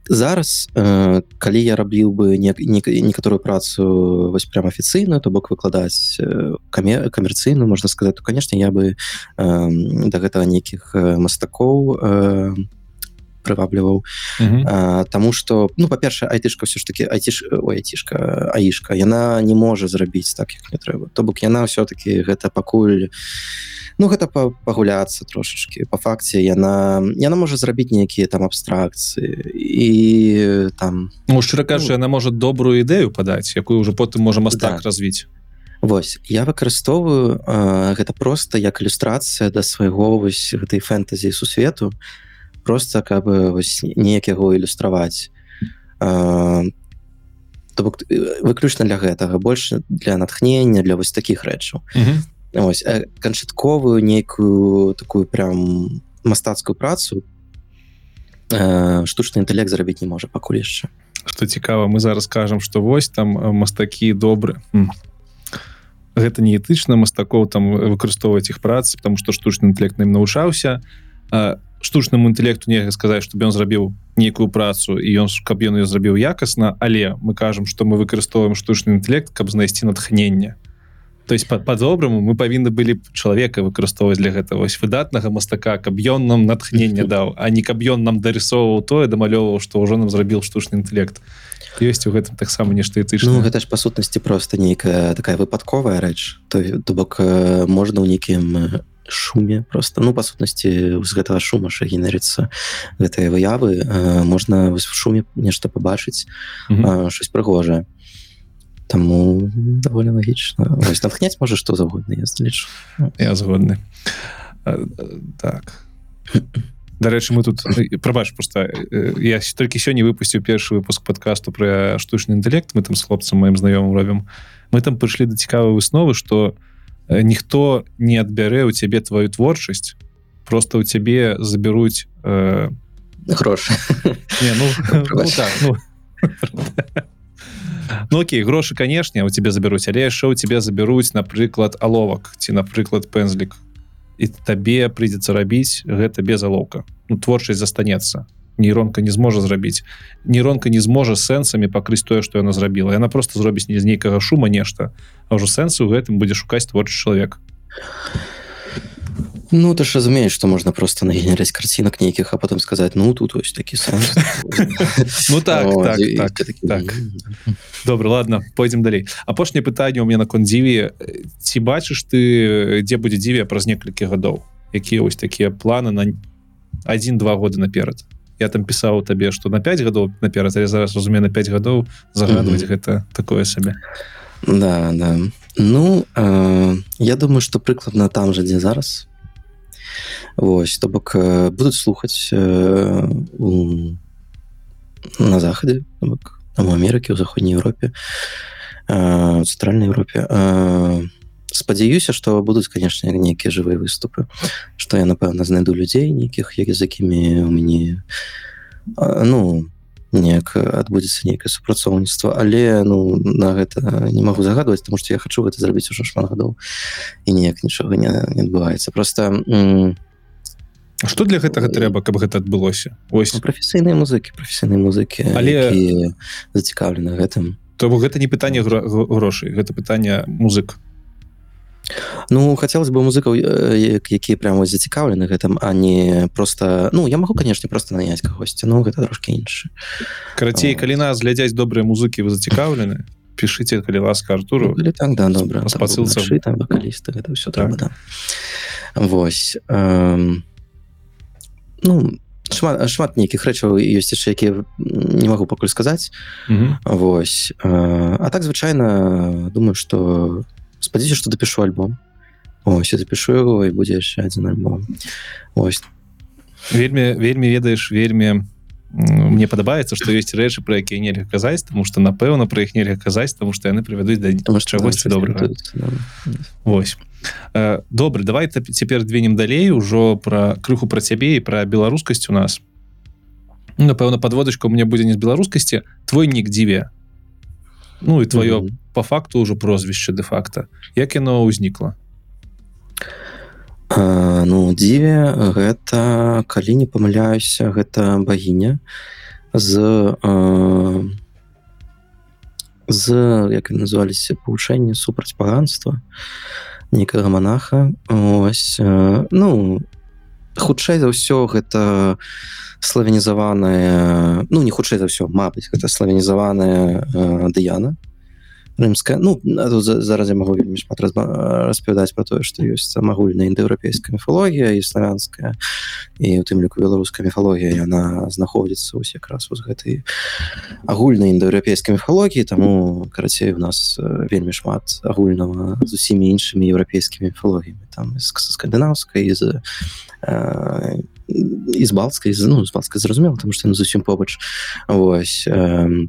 зараз э, калі я рабіў бы не, не, некаторую працу вось прям афіцыйна то бок выкладаць э, камер камерцыйную можна сказаць то конечно я бы э, да гэтага нейкіх мастакоў э, прывабліваў Таму что ну па-першае айтышка все ж таки айціш айцішка аішка яна не можа зрабіць так як не трэба то бок яна все-таки гэта пакуль ну гэта пагуляцца трошачки по факце яна яна можа зрабіць нейкія там абстракцыі і там ну, шчыра кажа ну, яна можа добрую ідэю падаць якую ўжо потым можа мастак да. развіць. Вось я выкарыстоўваю гэта просто як ілюстрацыя да свайго вось гэтай фэнтазіі сусвету просто каб вось неяк яго ілюстраваць. Бок выключна для гэтага больше для натхнення для вось таких рэчаў. Ось канчатковую нейкую такую прям мастацкую працу э, штучны інтэлект зрабіць не можа пакуль яшчэ. Что цікава мы зараз кажам что вось там мастакі добры. Гэта неэтычна мастакоў там выкарыстоўваць іх працы потому что штучны інтэлект ім навучаўся штучнаму інтэлекту нельга сказаць чтобы ён зрабіў нейкую працу і ён каб ён ее зрабіў якасна але мы кажам что мы выкарыстоўваем штучны інтэлект каб знайсці натхнення то есть по-добраму мы павінны былі чалавека выкарыстоўваць для гэта вось выдатнага мастака каб ён нам натхнення даў а не каб ён нам дарысоўваў тое дамалёўваў што ўжо нам зрабіў штучны інтэлект ёсць у гэтым таксама нешта ты ну, гэта ж па сутнасці просто нейкая такая выпадковая рэч. То то бок можна ў нейкім шуме просто. Ну па сутнасці з гэтага шума ша генерыцца гэтыя выявы можна в шуме нешта пабачыць щось прыгожае. Таму даволі лагічна. Натхняць можа што загодна я лічу я згодны. Так. Дарэчы мы тут прабач просто я толькі сёння выпусціў першы выпуск подкасту пра штучны інтэлект. Мы там з хлопцам маім знаёмым робім. Мы там прыйшлі да цікавай высновы что ніхто не адбярэ ў цябе твою творчасць просто ў цябе забяруць э... грошы ну, ну, так, ну, Ну окей грошы канешне у тебе забяруць але яшчэ у тебе забяруць напрыклад аловак ці напрыклад пензлік і табе прыйдзецца рабіць гэта без алоўка ну, творчасць застанецца нейронка не зможа зрабіць нейронка не зможа сэнсамі пакрыць тое што яна зрабіла яна просто зробіць не з нейкага шума нешта а ўжо сэнсы ў гэтым будзе шукаць творчы чалавек Ну ты ж разумееш что можна просто нагенераць карцінак нейкіх а потом сказать ну тут ось такі сэнс ну так, так, так, так, добра ладно пойдзем далей апошняе пытанне у меня на кондзіве ці бачыш ты дзе будзе дзіве праз некалькі гадоў якія вось такія планы на один-два года наперад я там пісаў табе что на 5 гадоў наперад я зараз разумею на 5 гадоў загадваць mm -hmm. гэта такое сабе. Да да. Ну э, я думаю что прыкладна там же дзе зараз. Вось то бок э, будуць слухаць э, у, на захады бок, там у Амерыкі у заходняй Еўропе э, цэнтральнай Еўропе. Э, спадзяюся что будуць конечно нейкія жывыя выступы что я напэўна знайду людзей нейкіх як з якімі у мяне ну неяк адбудзецца нейкае супрацоўніцтва. Але ну на гэта не магу загадваць тому что я хочу гэта зрабіць ужо шмат гадоў і неяк нічога не, не адбываецца. Просто что для гэтага трэба каб гэта адбылося? Ось. Ну, прафесійныя музыкі прафесійныя музыкі але зацікаўлены гэтым. То гэта не пытанне грошай гэта пытанне музык Ну хотелось бы музыкаў якія прямо зацікаўлены гэтым а не просто ну я могу конечно просто нанять кагосьці Ну гэта трошки іншы карацей калі нас глядзяць добрыя музыкі вы зацікаўлены пішите калі ласка Артуру. Ну, так да добра спасылся вокалісты это все так. да. Вось эм, ну шмат шмат нейкіх рэчаў ёсць яшчэ якія не могу пакуль сказаць Вось э, а так звычайна думаю что спадзяюся что дапішу альбом. Ось я запишу его і будзе яшчэ один альбом. Ось. Вельмі вельмі ведаеш вельмі мне падабаецца что есть рэчы про якія нельга казаць тому что напэўна про іх нельга казаць тому что яны прывядуць да чагосьці добра Вось. Добры давай цяпер двинем далей ужо про крыху про цябе і про беларускасць у нас. Напэўна подводачка у мне будзе не з беларускасці твой нік дзіве ну і твоё mm -hmm. по факту уже прозвішча де-факта як яно ўзнікла ну дзіве гэта калі не памыляюся гэта багіня з а, з як называліся павучэнне супраць паганства некага монаха ось ну хутчэй за ўсё гэта славянізаваная ну не хутчэй за ўсё Мабыць гэта славянізаваная дыяна рымская. Ну тут зараз я могу вельмі шмат распавядаць про тое что ёсць самагульная індаеўрапейская міфалогія і славянская. І у тым ліку беларуская міфалогія яна знаходзіцца ось якраз з гэтай агульнай індаеўрапейскай міфалогіі. Таму карацей у нас вельмі шмат агульнага з усімі іншымі еўрапейскімі міфалогіямі. Там скандынаўскай з з балцкай ну з балцкай зразумела там што зусім побач. Восьось э,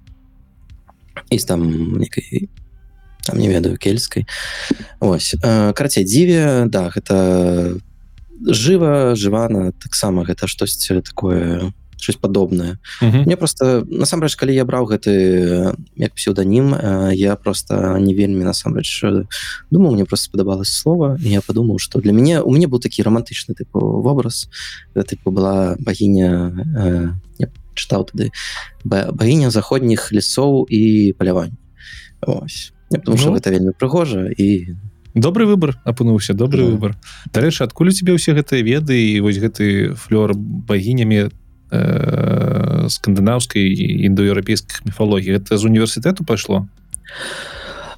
і там некай там не ведаю кельскай ось. Э, карацей дзіве да гэта жыва жывана таксама гэта штосьці такое щось падобнае мне просто насамрэч калі я браў гэты як псевданім я просто не вельмі насамрэч думаю мне просто спадабалось слова я подумаў что для мяне у мяне быў такі романтычны тыпу вобраз тыпу была багіня э, чытаў тады багіня заходніх лесоў і палявань потому что ну, гэта вельмі прыгожа і добры выбор апынуўся добры да. выбор дарэчы адкуль у тебе ўсе гэтыя веды і вось гэты флёр багінямі э, скандынаўскай індаеўрапейскіх міфалогій? Это з універсітэту пайшло?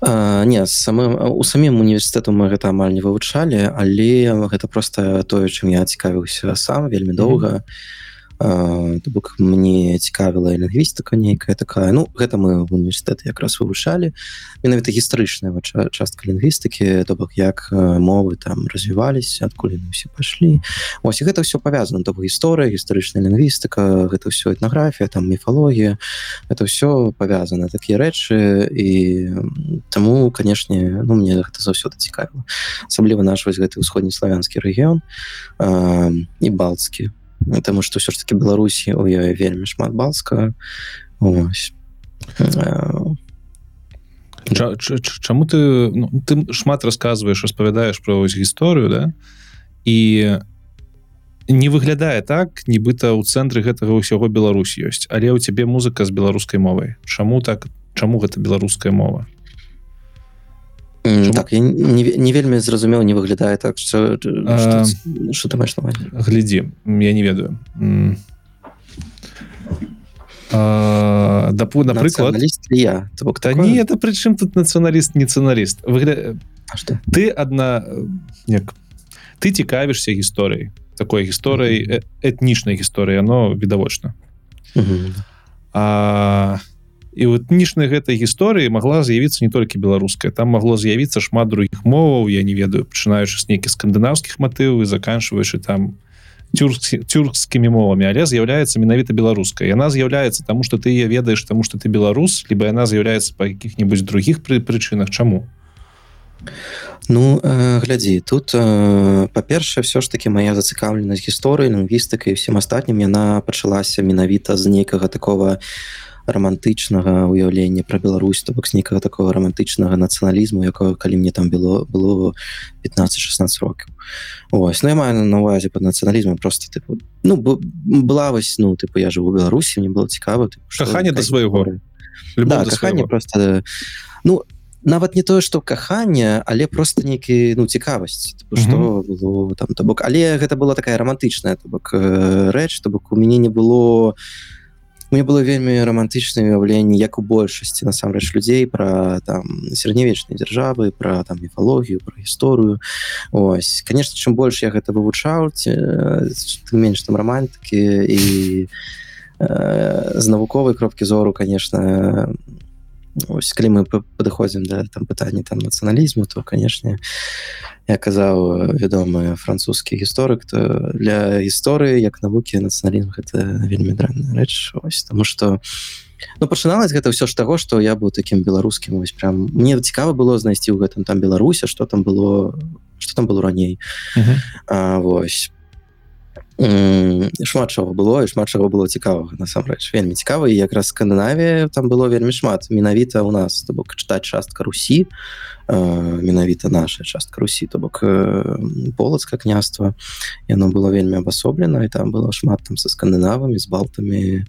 А не самым у самім універсітэту мы гэта амаль не вывучалі але гэта просто тое чым я цікавіўся сам вельмі доўга. mm -hmm бок мне цікавіла лінгвістыка нейкая такая. Ну гэта мы в універсітэт якраз вывучалі. Менавіта гістарычная частка лінгвістыкі то бок як мовы там развіваліся адкуль усе пайшлі. Ось гэта все павязана. То гісторыя гістарычная лінгвістыка гэта ўсё этнаграфія там міфалогія. Это все павязана такія рэчы. І таму канешне ну мне гэта заўсёды цікавіла. Асабліва наш вось гэты ўсходні славянскі рэгіён і балцкі Таму што ўсё ж таки Беларусі у ёй вельмі шмат балска Чаму ты ну, ты шмат расказваеш распавядаеш пра вось гісторыю да? І не выглядае так нібыта ў цэнтры гэтага ўсяго Беларусь ёсць. Але ў цябе музыка з беларускай мовай. Чаму так чаму гэта беларуская мова Чому? Так я не, не вельмі зразумеў не выглядае так что а, ты маеш глядзі я не ведаю дапу напрыклад я бок та не это прычым тут нацыяналіст не цыналіст выгля... ты одна як ты цікавішся гісторыяй такой гісторыяй этнічнай гісторыі оно відавочна а і вот этнічнай гэтай гісторыі могла з'явіцца не толькі беларуская. Там могло з'явіцца шмат других моваў я не ведаю пачынаючы з нейкіх скандынаўскіх матываў і заканчиваючы там тюркскі тюркскімі мовамі. Але з'яўляецца менавіта беларускай яна з'яўляецца тому что ты я ведаеш тому что ты беларус либо яна з'яўляецца па якіх-нибудь других пры прычынах. Чаму? Ну э, глядзі тут э, па-першае все ж таки моя зацікаўленасць гісторыі лінгвістыкай всім астатнім яна пачалася менавіта з нейкага такого романтычнага уяўлення про Беларусь то бок нейкага такого романтычнага нацыяналізму якого калі мне там было было 15-16 рокаў. Ось ну я маю на увазе под нацыяналізму просто тыпу ну была вось ну тыпу я жыву Беларусі мне было цікава каханне да свайго. да, каханне просто ну нават не тое что каханне але просто нейкі ну цікавасць что было там то бок але гэта была такая романтычная то бок э, рэч то бок у мяне не было мне было вельмі романтычна уяўленне як у большасці насамрэч людзей про там сярэднявечнай дзяржавы про там міфалогію про гісторыю ось. Конечно чым больш я гэта вывучаў менш там романтыкі і э, з навуковай кропкі зору конечно ось калі мы падыходзім да там пытання там нацыяналізму то канешне я казаў вядомы французскі гісторык то для гісторыі як навукі нацыяналізм гэта вельмі дрэнная рэч ось тому что ну пачыналось гэта ўсё ж таго что я быў таким беларускім ось прям мне цікава было знайсці ў гэтым там беларуся что там было что там было раней. Uh -huh. а, вось шмат чаго было і шмат чаго было цікавага насамрэч. Вельмі цікава і якраз скандынавія там было вельмі шмат. Менавіта у нас то бок чытаць частка русі менавіта наша частка русі то бок полацка княства. Яно было вельмі абасоблена і там было шмат там са скандынавамі з балтамі.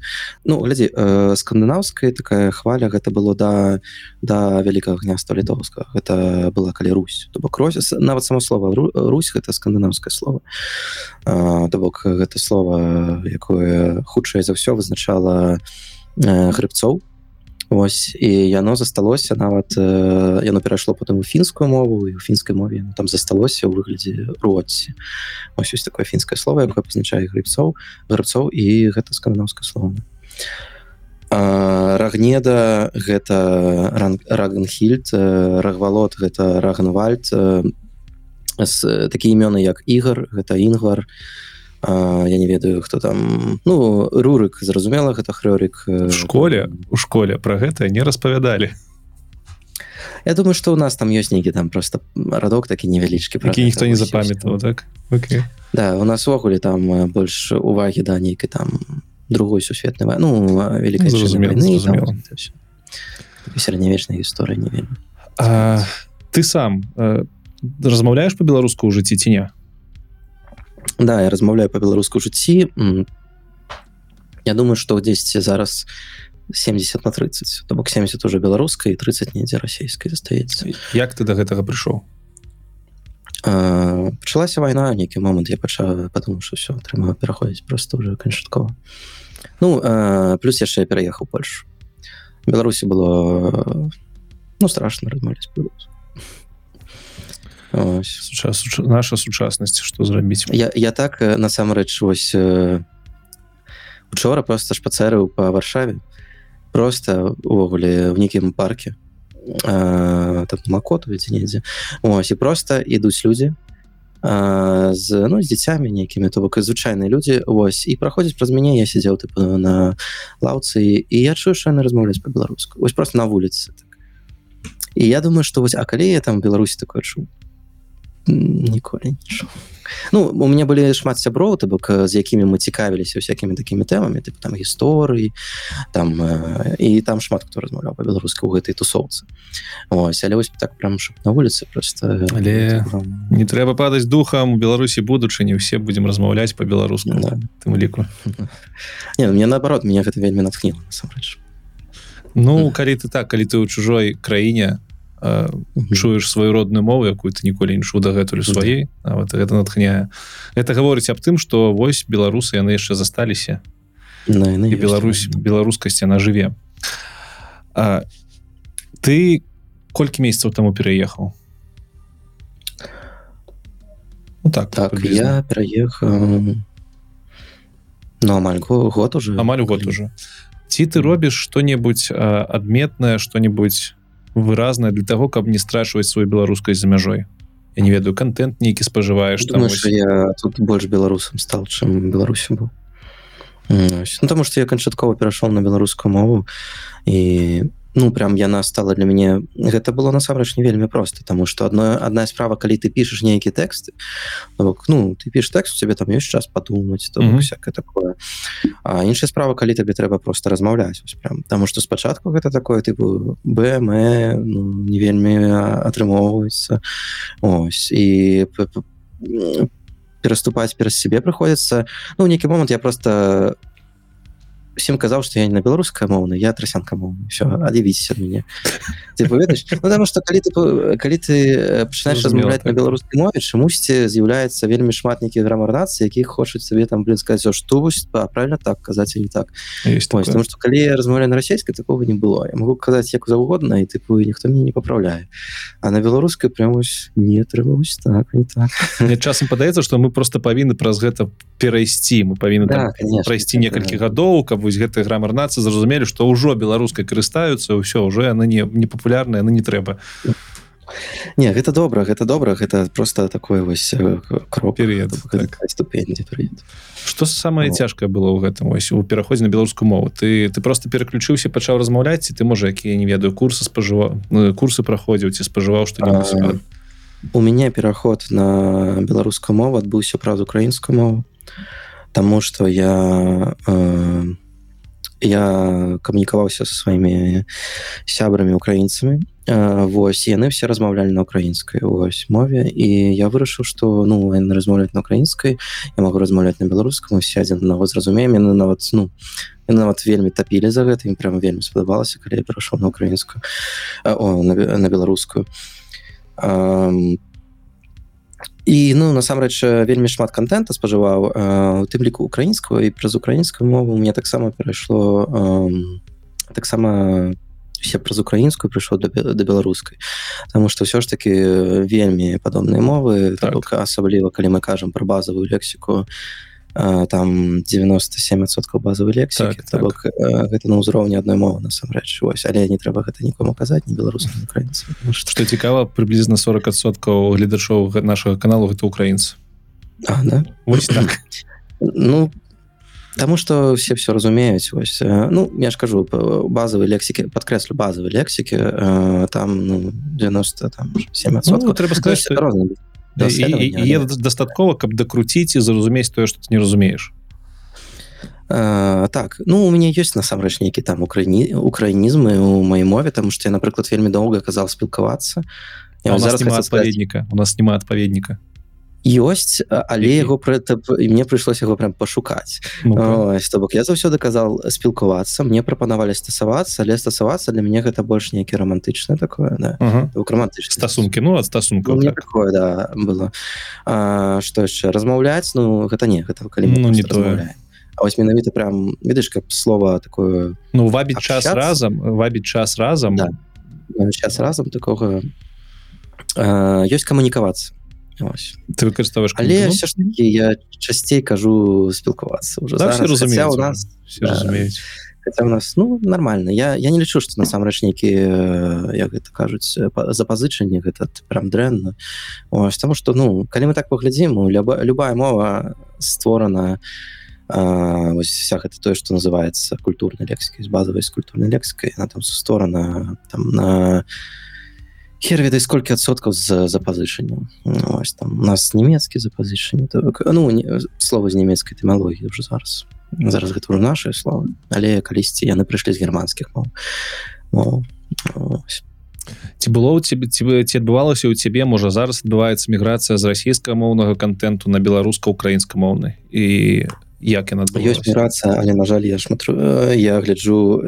Ну глядзі скандынаўская такая хваля гэта было да да вялікага княства літоўска гэта была калі Русь. То бок роз нават само слова Русь гэта скандынаўскае слово. То бок гэта слова якое хутчэй за ўсё вызначала грыбцоў. Вось і яно засталося нават э, яно перайшло потым у фінскую мову і у фінскай мове там засталося ў выглядзе році ось ёсць такое фінскае слово якое пазначае грыбцоў грыбцоў і гэта скандынаўскае слово. Рагнеда гэта рагенхільд рагвалот гэта рагенвальд такі імёны як ігар гэта інгвар і А, я не ведаю хто там. Ну рурык зразумела гэта хрёрик в школе у школе про гэта не распавядалі. Я думаю что у нас там ёсць нейкі там просто радок такі невялічкі які ніхто не запамятаў так? Okay. да у нас увогуле там больш увагі да нейкай там другой сусветнай ну великай сярэднявечнай гісторыі не вельмі. Ты сам э, размаўляешь по-беларуску ў жыцці ці не да я размаўляю по-беларуску жыцці Я думаю что 10 зараз 70 на 30 то бок 70 уже беларускай 30 недзе расійскай застаецца. Як ты до гэтага прыйшоў? Пачалася вайна нейкі момант я пачаў потому что все атрымаў пераходзіць просто уже канчаткова. Ну а, плюс яшчэ пераехаў Польшу. Беларусі было ну страшно размаўляць беларуску Сучас, наша сучаснасць что зрабіць я, я так насамрэч вось учора просто шпацэрыў по варшаве просто увогуле в нейкім парке макоту недзе ось і просто ідуць людзі з ну з дзіцямі нейкімі то бок звычайныя людзі ось і праходзіць праз мяне я сидзеў тыпу на лаўцы і я чую що яны размаўляць по-беларуску вось просто на вуліцы так. і я думаю что вось а калі я там беларусі такое чу ніколі нічого Ну у меня былі шмат сяброў то бок з якімі мы цікавіліся всякими такими тэмамі тып там гісторыі там э, і там шмат хто размаўляў по-беларуску у гэтай тусоўцы Ось але вось так прям на вуліцы просто але не трэба падаць духам у беларусі будучыні все будзем размаўляць по-беларуску да. тым ліку мне наоборот меня гэта вельмі натхніла насамрэч Ну калі ты так калі ты ў чужой краіне чуеш сваю родную мову якую ты ніколі не чу дагэтуль сваей А вот гэта натхняе. Это гаворыць аб тым что вось беларусы яны яшчэ засталіся. Беларусь беларускасць она жыве. А, ты колькі месяцаў таму пераехаў? Ну, так так я пераехаў ну амаль го- год уже. Амаль год уже. Ці ты робіш что-небудзь адметнае что-нибудь выразнае для того каб не страчваць свою беларускай за мяжой я не ведаю контент нейкі спажываеш там ось. я тут больш беларусам стал чым беларусі быў. Ну, тому что я канчаткова перайшоў на беларускую мову і ну прям яна стала для мяне гэта было насамрэч не вельмі просто тому что одно одна справа калі ты пішаш нейкі тэксты то бок, ну ты піш тэкст у тебе там ёсць час подумать то Мгм. бок, всякое такое. А іншая справа калі табе трэба просто размаўляць ось прям. Потому что спачатку гэта такое тыпу бм ну, не вельмі атрымоўваецца ось. І пераступаць пераз сябе прыходзіцца ну нейкі момант я просто всем казаў что я не на беларуская моўна я трасянка моўна все ад'явіцеся ад мяне ты ведаеш ну, потому что калі ты калі ты э, пачынаеш Зразумела, размаўляць на так. беларускай мове чамусьці з'яўляецца вельмі шмат нейкіх грамар нацыі якіх хочуць сабе там блин сказать «О, што вось правильно так казаць і не так Есть Ось, потому что калі я размаўляю на расійскай такого не было. Я могу казаць як заўгодна і тыпу ніхто мне не папраўляе а на беларускай прям вось не трэба так не так мне часам падаецца что мы просто павінны праз гэта перайсці мы павінны да, прайсці некалькі гадоў каб вось гэтыя грамар нацыі зразумелі што ўжо беларускай карыстаюцца ўсё ўжо яны не не папулярныя яны не трэба не гэта добра гэта добра гэта просто такое вось э, крок Перыяд, так. перыяд. что самае Ну. цяжкае было ў гэтым ось у пераходзе на беларускую мову ты ты просто пераключыўся пачаў размаўляць ці ты можа якія не ведаю курсы спажываў ну, курсы праходзіў ці спажываў А, у мяне пераход на беларускую мову адбыўся праз украінскую мову Таму что я э, я камунікаваўся со сваімі сябрамі украінцамі Вось яны все размаўлялі на украінскай ось мове. І я вырашыў что ну яны размаўляць на украінскай я могу размаўляць на беларускам все адзін аднаго зразумеем яны нават ну яны нават вельмі тапілі за гэта ім прям вельмі спадабалася калі я перайшоў на украінскую на, на беларускую Ам, і ну насамрэч вельмі шмат контента спажываў э, у тым ліку украінскую і праз украінскую мову мне таксама перайшло таксама все праз украінскую прыйшоў да, да беларускай Таму что ўсё ж таки э, вельмі падобныя мовы Так. асабліва калі мы кажам про базовую лексіку э, там 97% базовой лексікі Так, так, так. так. э, гэта на ўзроўні адной мовы насамрэч вось але не трэба гэта нікому казаць не беларусам украінцам что цікава прыблізна 40соткаў гледачоў нашага каналу гэта украінцы А, да? Вось так. Ну Таму что все все разумеюць вось э, ну я ж кажу базовой лексікі подкрэслю базовой лексікі э, там ну, 90 там 7 ну, трэба сказаць што є дастаткова каб дакруціць і зразумець тое што ты не разумееш Э, так ну у мяне ёсць насамрэч нейкі там украіні украінізмы у маёй мове тому что я напрыклад вельмі доўга казаў спілкавацца А у нас зараз няма адпаведніка у нас няма адпаведніка ёсць але яго пры і мне прыйшлось яго прям пашукаць Ну, Ось, то бок я заўсёды казал спілкувацца мне прапанавалі стасавацца але стасавацца для мяне гэта больш нейкі романтычна такое да. Романтычна стасункі ну ад стасункаў мне так. такое да было. А, што яшчэ размаўляць ну гэта не гэта калі Ну, не тое. вось менавіта прям ведаеш каб слова такое ну вабіць час разам вабіць час разам Да. сейчас разам такога а, ёсць камунікавацца Ось. ты выкарыстоўваеш але все ж таки я часцей кажу спілкавацца уже да, у нас все да. разумеюць Хаця у нас ну нормально. Я я не лічу что насамрэч нейкі як гэта кажуць па- запазычанне гэта прям дрэнна Ось, тому что ну калі мы так паглядзім люба, любая мова створана а, вось вся гэта тое что называется культурнай лексікай з базовой з культурнай лексікай она там створана там на хер ведай сколькі адсоткаў з запазычаннем Ось, там у нас нямецкі запазычанне то ну не, слова з нямецкай тэмалогіі уже зараз. Зараз гэта ўжо наши словы але калісьці яны прыйшлі з германскіх мов. Ось. ці было у тебе ці ці адбывалася у цябе можа зараз адбываецца міграцыя з расійска-моўнага контенту на беларуска-украінска-моўны? І як яна ёсць міграцыя але на жаль я шматру я гляджу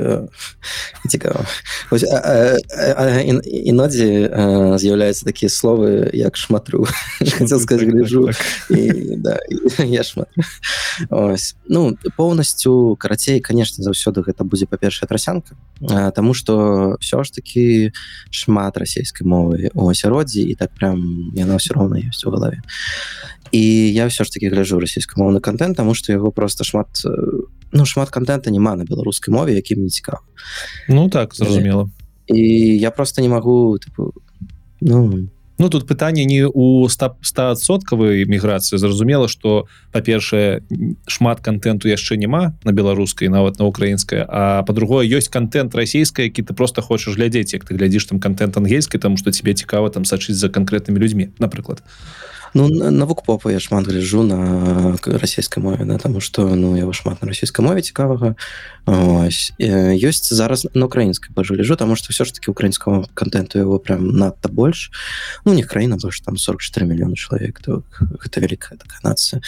цікава. Вось, а, а, а, і- інодзе э, з'яўляюцца такія словы як шматру. Хотел сказать Так, так, гляджу так. і, да, я шмат Ось. ну поўнасцю карацей конечно заўсёды гэта будзе па-першая трасянка Таму что все ж таки шмат расійскай мовы у асяроддзі і так прям яна ўсё роўна ёсць у галаве і я ўсё ж таки гляжу расійскамоўны контент тому что яго просто шмат ну шмат контента няма на беларускай мове якім не цікав Ну так зразумела і я просто не могу типу, ну. Ну тут пытанне не у 100соткавай міграцыі зразумела что па-першае шмат контенту яшчэ няма на беларускай нават на украінская а по-другое ёсць контент расійская які ты просто хочаш глядзець як ты глядзіш там контент ангельскай тому что тебе цікава там сачыць за конкретнымі людзьмі напрыклад Ну навук попа я шмат гляжу на расійскай мове да, тому что ну яго шмат на расійскай мове цікавага. Ёсць зараз на украінскай пажу ляжу тому что все ж таки украінского контенту его прям надта больш. Ну не краіна больш там 44 мільёны чалавек то гэта вялікая такая нацыя.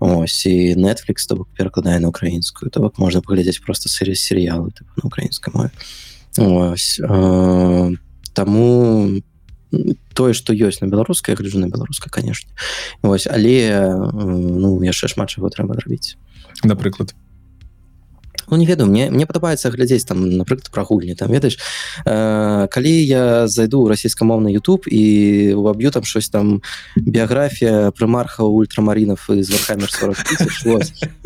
Ось. І Netflix то бок перакладае на украінскую то бок можна паглядзець просто серыі серыялы на украінскай мове. Ось. Э, таму по тое что ёсць на беларускай гляжу на беларускай конечно. Вось але ну яшчэ шмат чаго трэба зрабіць напрыклад Ну, не ведаю мне мне падабаецца глядзець там напрыклад пра гульні там ведаеш э, калі я зайду ў расійскамоўны YouTube і уваб'ю там щось там біяграфія прымарха ультрамаринов з верхамі 40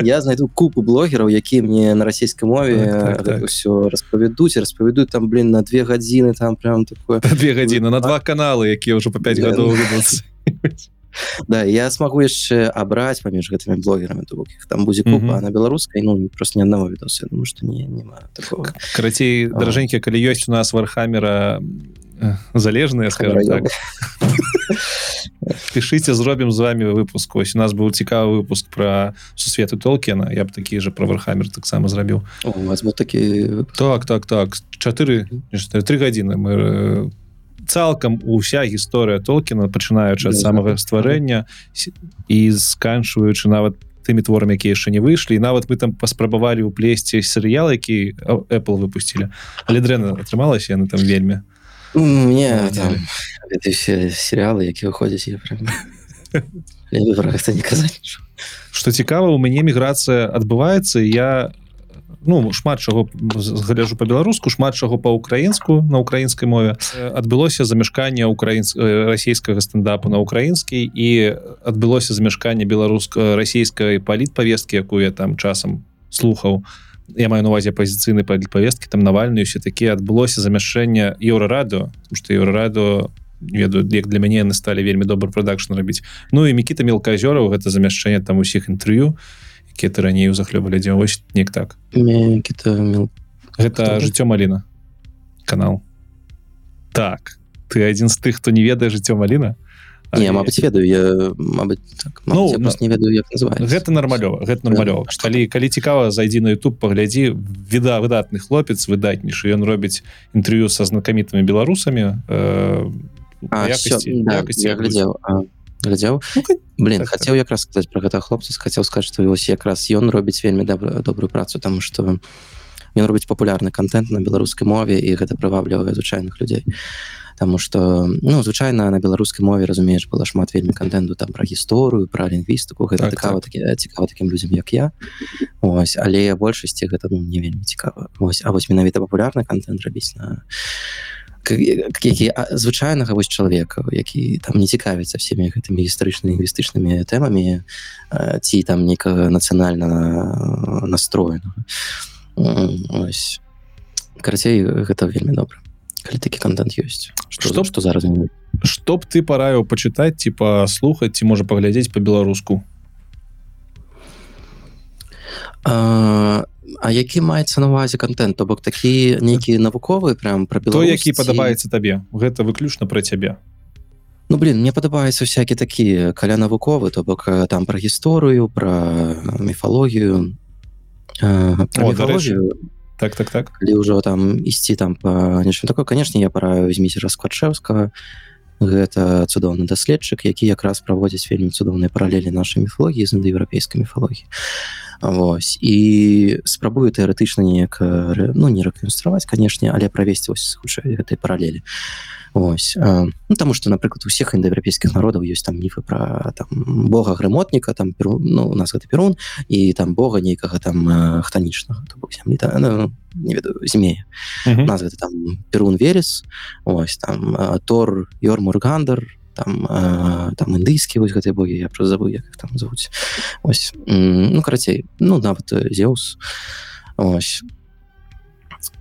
я знайду купу блогераў які мне на расійскай мове так, так, так. все распавядуць распавядуць там блин на две гадзіны там прям такое. Две гадзіны на два каналы якія ўжо по 5 гадоў да я смогу яшчэ абраць паміж гэтымі блогерамі то іх там будзе купа на беларускай ну просто не аднаго відоса думаю что не карацей дражэнькі калі ёсць у нас вархамера залежныя скажем так. Пішыце зробім з вами выпуск. Ось у нас быў цікавы выпуск про сусветы толкена я б такі же про вархамер таксама зрабіў вас был такі так так так. Чатыры три гадзіны мы по цалкам уся гісторыя толкіна пачынаючы ад самага стварэння і сканчваючы нават тымі творамі якія яшчэ не выйшлі. Нават мы там паспрабавалі ў плесці серыял які Apple выпусцілі. Але дрэнна атрымалася яны там вельмі. Мне серыялы які выходзяць не казаць. Что цікава у мяне міграцыя адбываецца я ну шмат чаго гляжу по-беларуску шмат чаго по-украінску на украінскай мове. Адбылося замяшканне украінс расійскага стендапу на украінскі і адбылося замяшканне беларуска расійскай палітпавесткі якую я там часам слухаў. Я маю на увазе пазіцыйны павесткі там навальную все-таки адбылося замяшэнне еўрарадыо что еўрарадыо ведаю як для мяне яны сталі вельмі добры продакшн рабіць. Ну і мікіта мелказёраў гэта замяшчэнне там усіх інтэрв'ю. і які ты раней захлёбалі дзе вось неяк так. Гэта жыццё маліна канал. Так ты адзін з тых хто не ведае жыццё маліна не Мабыць ведаю я Мабыць так, ну, я не ведаю як гэта нармалёва гэта нармалёва калі калі цікава зайдзі на YouTube паглядзі віда выдатны хлопец выдатнейшы ён робіць інтэрв'ю са знакамітымі беларусамі э, а, якасці, да, якасці я глядзеў а глядзеў ну, блин так, хацеў так. якраз сказаць про гэта хлопца хацеў сказаць што вось якраз ён робіць вельмі добрую добрую працу тому что ён робіць папулярны контент на беларускай мове і гэта прываблівае звычайных людзей Таму что ну звычайна на беларускай мове разумееш было шмат вельмі контенту там про гісторыю про лінгвістыку гэта так, цікава так. такі цікава таким людзям як я ось але большасці гэта ну, не вельмі цікава ось А вось менавіта папулярны контент рабіць на які звычайнага вось чалавека які там не цікавіцца всеми гэтымі гістарычнымі лінгвістычнымі тэмамі ці там некага нацыянальна настроена карацей гэта вельмі добра калі такі контент ёсць. Что што зараз чтоб ты параіў пачытаць типа слухаць ці можа паглядзець по-беларуску а А які маецца на увазе контент? То бок такі нейкі навуковы прям про то які падабаецца табе гэта выключна про цябе Ну блин мне падабаецца всякі такі каля навуковы то бок там про гісторыю про міфалогію так так так. Ўжо там ісці там по нечым такое конечно я параю зміць раскладчэўскага гэта цудоўны даследчык які якраз праводзіць вельмі цудоўныя паралелі нашай міфологіі з індаеўрапейскай міфалогіі Вось і спрабую тэарэтычна неяк ну не рэканстраваць канешне але правесці вось хутчэй гэтай паралелі Вось ну, таму што напрыклад у всех індаеўрапейскіх народаў ёсць там міфы пра там бога грымотніка там перу, ну, у нас гэты перун і там бога нейкага там хтанічнага зямлі та, ну, не ведаю змея. Uh -huh. нас гэта там перун верес ось там тор йормургандер там э, там індыйскія вось гэтыя богі я просто забыл як их там завуць ось ну карацей ну нават э, зеус. Ось.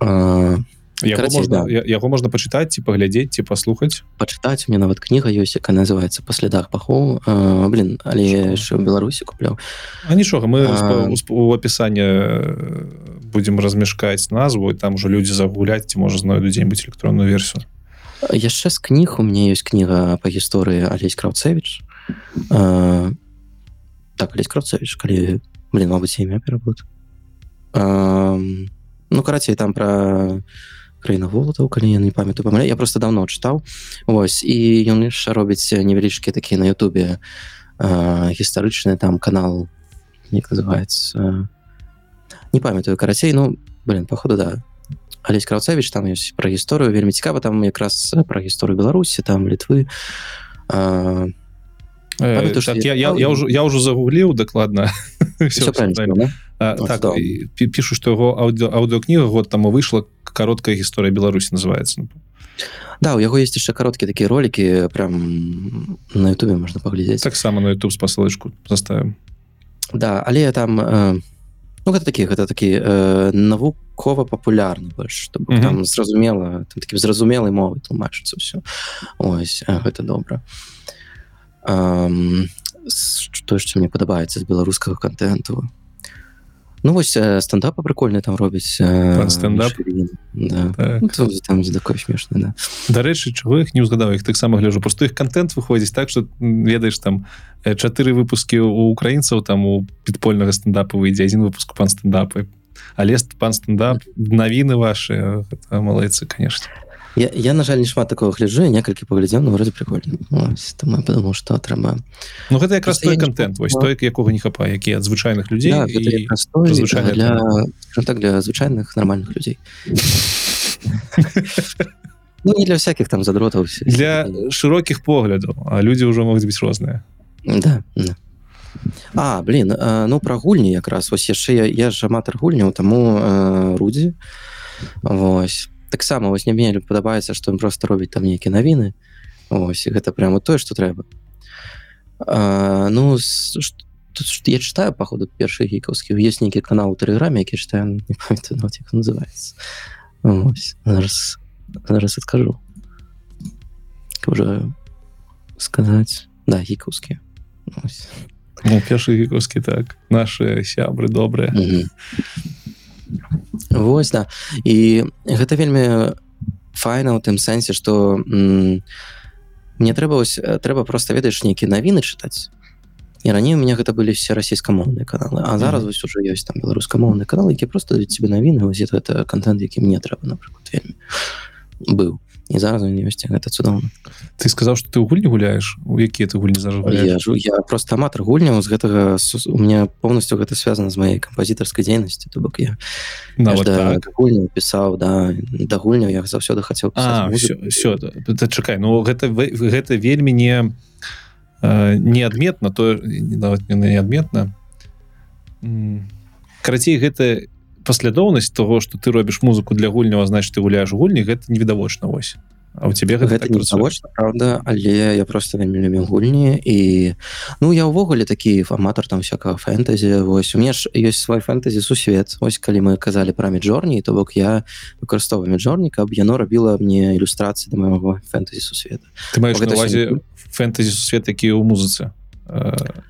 Э, яго Карацей, можна да. я- яго можна пачытаць ці паглядзець ці паслухаць пачытаць меня нават кніга ёсць якая называется па слядах пахоў э, блин але яшчэ беларусі купляў А нічога мы А. а... у опісанні будзем размяшкаць назву і там ужо людзі загуляць ці можа знойду дзе-нибудь электронную версію яшчэ з кніг у мяне ёсць кніга па гісторыі алесь краўцевич э, так алесь краўцевич калі блин мабыць імя перабуд э, ну карацей там про краіна волатаў калі я не памятаю памыля я просто давно чытаў. Ось і ён яшчэ робіць невялічкія такія на Ютубе э, гістарычны там канал як называется не памятаю карацей ну блин походу да Алесь краўцевич там ёсць пра гісторыю вельмі цікава там якраз пра гісторыю беларусі там літвы э, Э, Памятаю, што так, я я, я, я і- ўжо я ўжо загугліў дакладна? А, так пішу што яго аўдыо аўдыокніга год таму выйшла кароткая гісторыя беларусі называется. Да у яго есть яшчэ кароткія такія ролики прям на Ютубе можна паглядзець таксама на youtube спасылочку заставим да але там э, ну гэта такі гэта такі э, навукова папулярны больш чтобы Мгм. там зразумела там такім зразумелай мовай тлумачыцца ўсё ось э, гэта добра што яшчэ мне падабаецца з беларускага контенту ну вось э, стендапа прикольны там робіць э, Пан стендап? Да. так. ну, там, там такой смешны да дарэчы чого іх не ўзгадаў іх таксама гляжу просто іх контент выходзіць так что ведаеш там э, чатыры выпуски у украінцаў там у підпольнага стендапа выйдзе адзін выпуск пан стендапы але пан стендап навіны ваши гэта малайцы конечно. Я, я на жаль не шмат такого гляджу некалькі паглядзеў ну вроде прикольно. Ось, там я подумал что трэба Ну гэта якраз той контент вось той якога не хапае які ад звычайных людзей да, і... звычайная для так для звычайных нормальных людзей ну не для всяких там задротаў для шырокіх поглядаў а людзі ўжо могуць быць розныя да, да. А блин э, ну пра гульні якраз. Вось яшчэ я, я ж аматар гульняў таму э, рудзі Вось. Таксама вось не мне падабаецца што ён просто робіць там нейкія навіны. Ось гэта прямо тое што трэба. А, ну ш- тут ж я читаю походу першы гікаўскі есть нейкі канал у тэлеграме які читаю не памятаю нават як называется Ось, зараз зараз адкажу. Уже сказаць да гікаўскі Ось. Ну, першы віковскі так. Наши сябры добрыя Мгм. Вось да. І гэта вельмі файна ў тым сэнсе што мне трэба вось э, трэба просто ведаеш нейкія навіны чытаць. І раней у меня гэта былі все расійскамоўныя каналы А зараз Мгм. вось уже ёсць там беларускамоўны канал які просто даюць тебе навіны вось это контент які мне трэба напрыклад вельмі. Быў і зараз у ёсць гэта цудоўна ты сказаў что ты ў гульні гуляеш у якія ты гульні зараз я, я просто аматар гульняў з гэтага у меня полностью гэта связано з маёй кампазітарскай дзейнасці то бок я нават да, так. гульняў пісаў да да гульняў я заўсёды хацеў все, чакай, ну гэта гэта вельмі не э, неадметна то нават не неадметна М, карацей гэта паслядоўнасць того что ты робіш музыку для гульнява значит ты гуляеш гульні гэта невідавочна вось. А у тебе гэта, гэта так не правда але я просто вельмі любім гульні і ну я ўвогуле такі аматар там всякого фэнтэзі вось. У меня ж ёсць свой фэнтэзі сусвет ось калі мы казалі пра міжорні то бок я выкарыстоўваю міжорні каб яно рабіла мне ілюстрацыі да майго фэнтэзі сусвета ты маеш Гэта увазе фэнтэзі сусвет які ў музыцы? Э,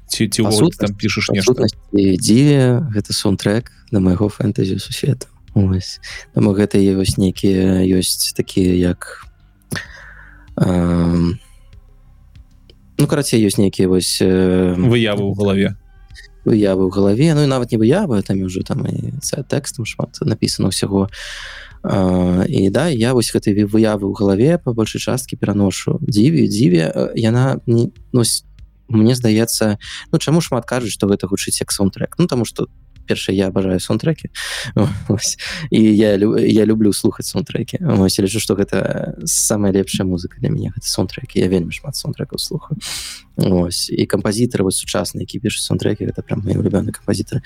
ці ці ўвогуле сутнасці- там пішаш нешта дзіве гэта саундтрек да майго фэнтэзі сусвета ось таму гэта ёсць нейкія ёсць такія як эм, ну карацей ёсць нейкія вось э, выявы ў галаве выявы ў галаве ну і нават не выявы там ўжо там і тэкстам шмат напісана ўсяго А, і да я вось гэтай вы- выявы ў галаве па большай часткі пераношу дзіве дзіве э, яна не ну, с- мне здаецца ну чаму шмат кажуць што гэта гучыць як саундтрек ну таму что першае я абажаю саундтрекі і я лю- я люблю слухаць саундтрекі Ось, я лічу што гэта самая лепшая музыка для мяне гэта саундтрекі я вельмі шмат саундтрекаў слухаю. Ось. І кампазітары вось сучасныя які пішуць саундтрекі гэта прям мои улюбёныя кампазітары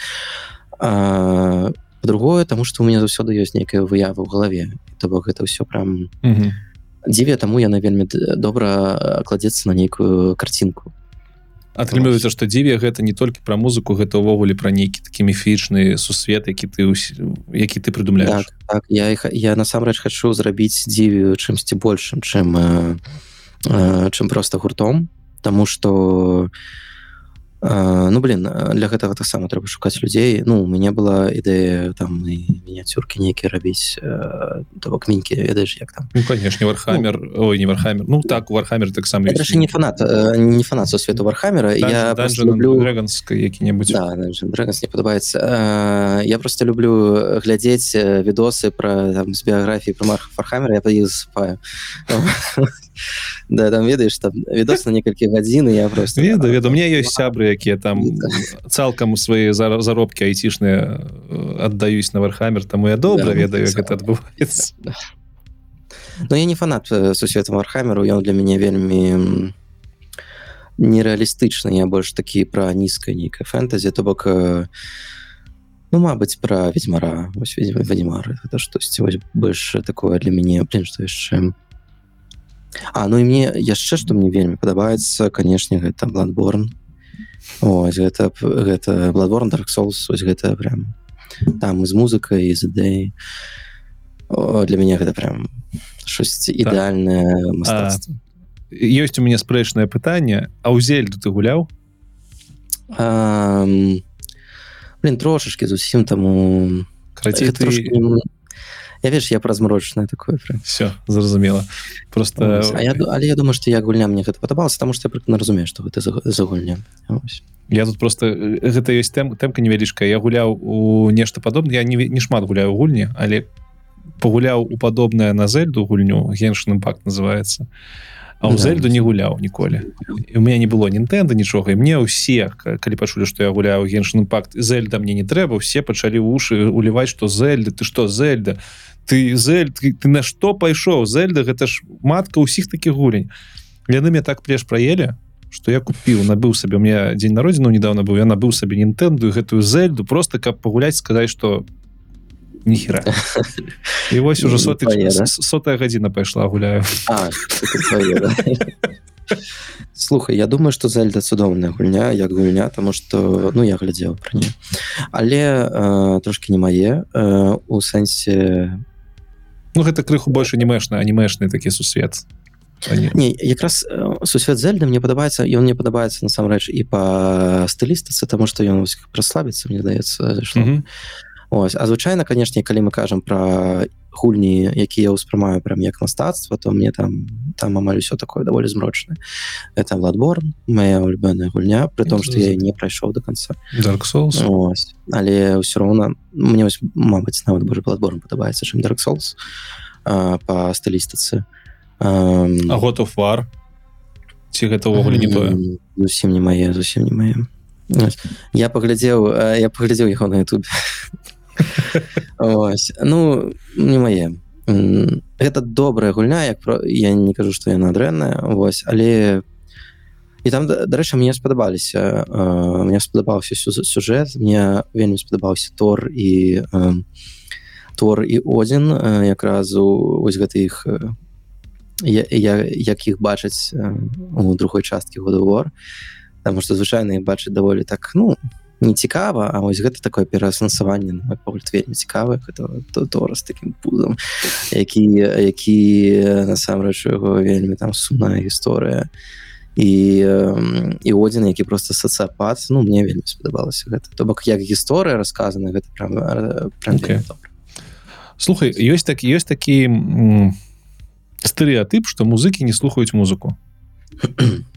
а, по-другое тому что у меня заўсёды ёсць нейкая выява ў галаве то бок гэта ўсё прям Мгм. дзіве таму яна вельмі добра кладзецца на нейкую карцінку атрымліваецца што дзіве гэта не толькі пра музыку гэта ўвогуле пра нейкі такі міфічны сусвет які ты які ты прыдумляеш. Так, так я іх я насамрэч хачу зрабіць дзівю чымсьці большым чым э, э, чым просто гуртом Таму что ну блин для гэтага таксама трэба шукаць людзей ну у мяне была ідэя там і мініяцюркі нейкія рабіць э, то бок мінькі ведаеш як там. Ну канешне вархамер ой не вархамер ну так вархамер таксама не фанат э, не фанат со свету вархамера я люблю дрэгонска які-небудзь Да, Dragons не падабаецца Э, я просто люблю глядзець э, відосы про там, з біяграфіі про марха фархамера я па іх засыпаю да там ведаеш там відос на некалькі гадзін я просто веда веда у меня ёсць сябры якія там цалкам свае зар- заробкі айцішныя аддаюсь на вархамер таму я добра Да, ведаю гэта адбываецца Ну я не фанат э, сусвету вархамеру ён для мяне вельмі м, нереалістычны я больш такі пра нізкае нейкае фэнтазі то бок э, ну мабыць пра ведьмара. Вось вадзімары гэта штосьці вось больш такое для мяне блин што яшчэ А ну і мне яшчэ што мне вельмі падабаецца канешне гэта бладборн ось гэта гэта бладборн Dark Souls ось гэта прям там з музыкай з ідэй О, для мяне гэта прям штосьці ідэальнае мастацтва ёсць у мяне спрэчнае пытанне а ў зельду ты гуляў Ам, блин трошачки зусім таму карацей гэта ты трошки я ведш я празмрочнае такое прям. Все зразумела просто Ось. а я, але я думаю што я гульня мне гэта падабалася таму што я прыкладна разумею што гэта за, за гульня Ось. я тут просто э, гэта ёсць тэм тэмка невялічка я гуляў у нешта падобна я не, не шмат гуляю гульні але пагуляў у падобнае на зельду гульню геншин імпакт называется. А ў Да. зельду не гуляў ніколі і у меня не было нінтэнда нічога і мне ўсе калі пачулі што я гуляю геншин імпакт зельда мне не трэба все пачалі вушы уліваць што зельда ты што зельда ты зель ты, ты на што пайшоў зельда гэта ж матка ўсіх такіх гулень яны мне так плеш праелі что я купіў набыў сабе у меня дзень народзіну недавно быў я набыў сабе нінтэнду і гэтую зельду просто каб пагуляць сказаць что ніхера і вось уже соты Твоя, да? с- сотая гадзіна пайшла гуляю. А, твоё, да. слухай я думаю что зельда цудоўная гульня як гульня тому что ну я глядзеў про не але э, трошки не мае э, у сэнсе Ну гэта крыху больше анімешна анімешны такі сусвет Они- не якраз э, сусвет зельды мне падабаецца ён мне падабаецца насамрэч і по стылістыцы тому что ён праслабіцца мне здаецца что Мгм. Ось а звычайна канешне калі мы кажам про гульні якія я ўспрымаю прям як мастацтва то мне там там амаль усё такое даволі змрочна это ладборн моя улюбёная гульня при том что я не прайшоў до конца. Dark Souls? Ось. але ўсё роўна мне вось Мабыць нават больш ладборн падабаецца чым Dark Souls а, по стылістыцы God of War? Ці гэта ўвогуле не тое? Зусім не мае зусім не мае. Я паглядзеў я паглядзеў яго на YouTube Ось. ну не мае гэта добрая гульня як про я не кажу што яна дрэнная Вось але і там да- дарэчы мне спадабаліся э, мне спадабаўся сю- сюжэт мне вельмі спадабаўся тор і э, тор і один якраз у вось гэта іх э, я, я, як іх бачаць э, у другой часткі годовор Таму што звычайна іх бачыць даволі так ну не цікава А вось гэта такое пераасэнсаванне на мой погляд вельмі цікавы гэта то тора з таким пузам які які насамрэч у яго вельмі там сумная гісторыя. І і один які просто сацыяпат ну мне вельмі спадабалася гэта. То бок як гісторыя расказана гэта прям, э, прям добра. слухай ёсць так ёсць такі стэеатып что музыкі не слухаюць музыку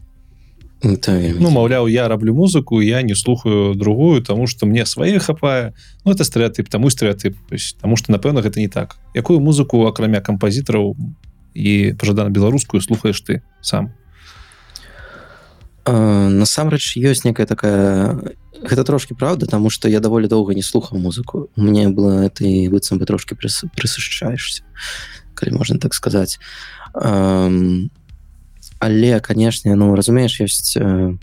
Вельмі ну маўляў я раблю музыку я не слухаю другую тому что мне свае хапае ну это стэеатып таму стэеатып тому что напэўна гэта не так. Якую музыку акрамя кампазітараў і пажадана беларускую слухаеш ты сам? Насамрэч ёсць некая такая гэта трошки правда тому что я даволі доўга не слухаў музыку. Мне было ты быццам бы трошки прыс, прысушчаешься калі можна так сказаць Эм, але канешне ну разумееш ёсць э,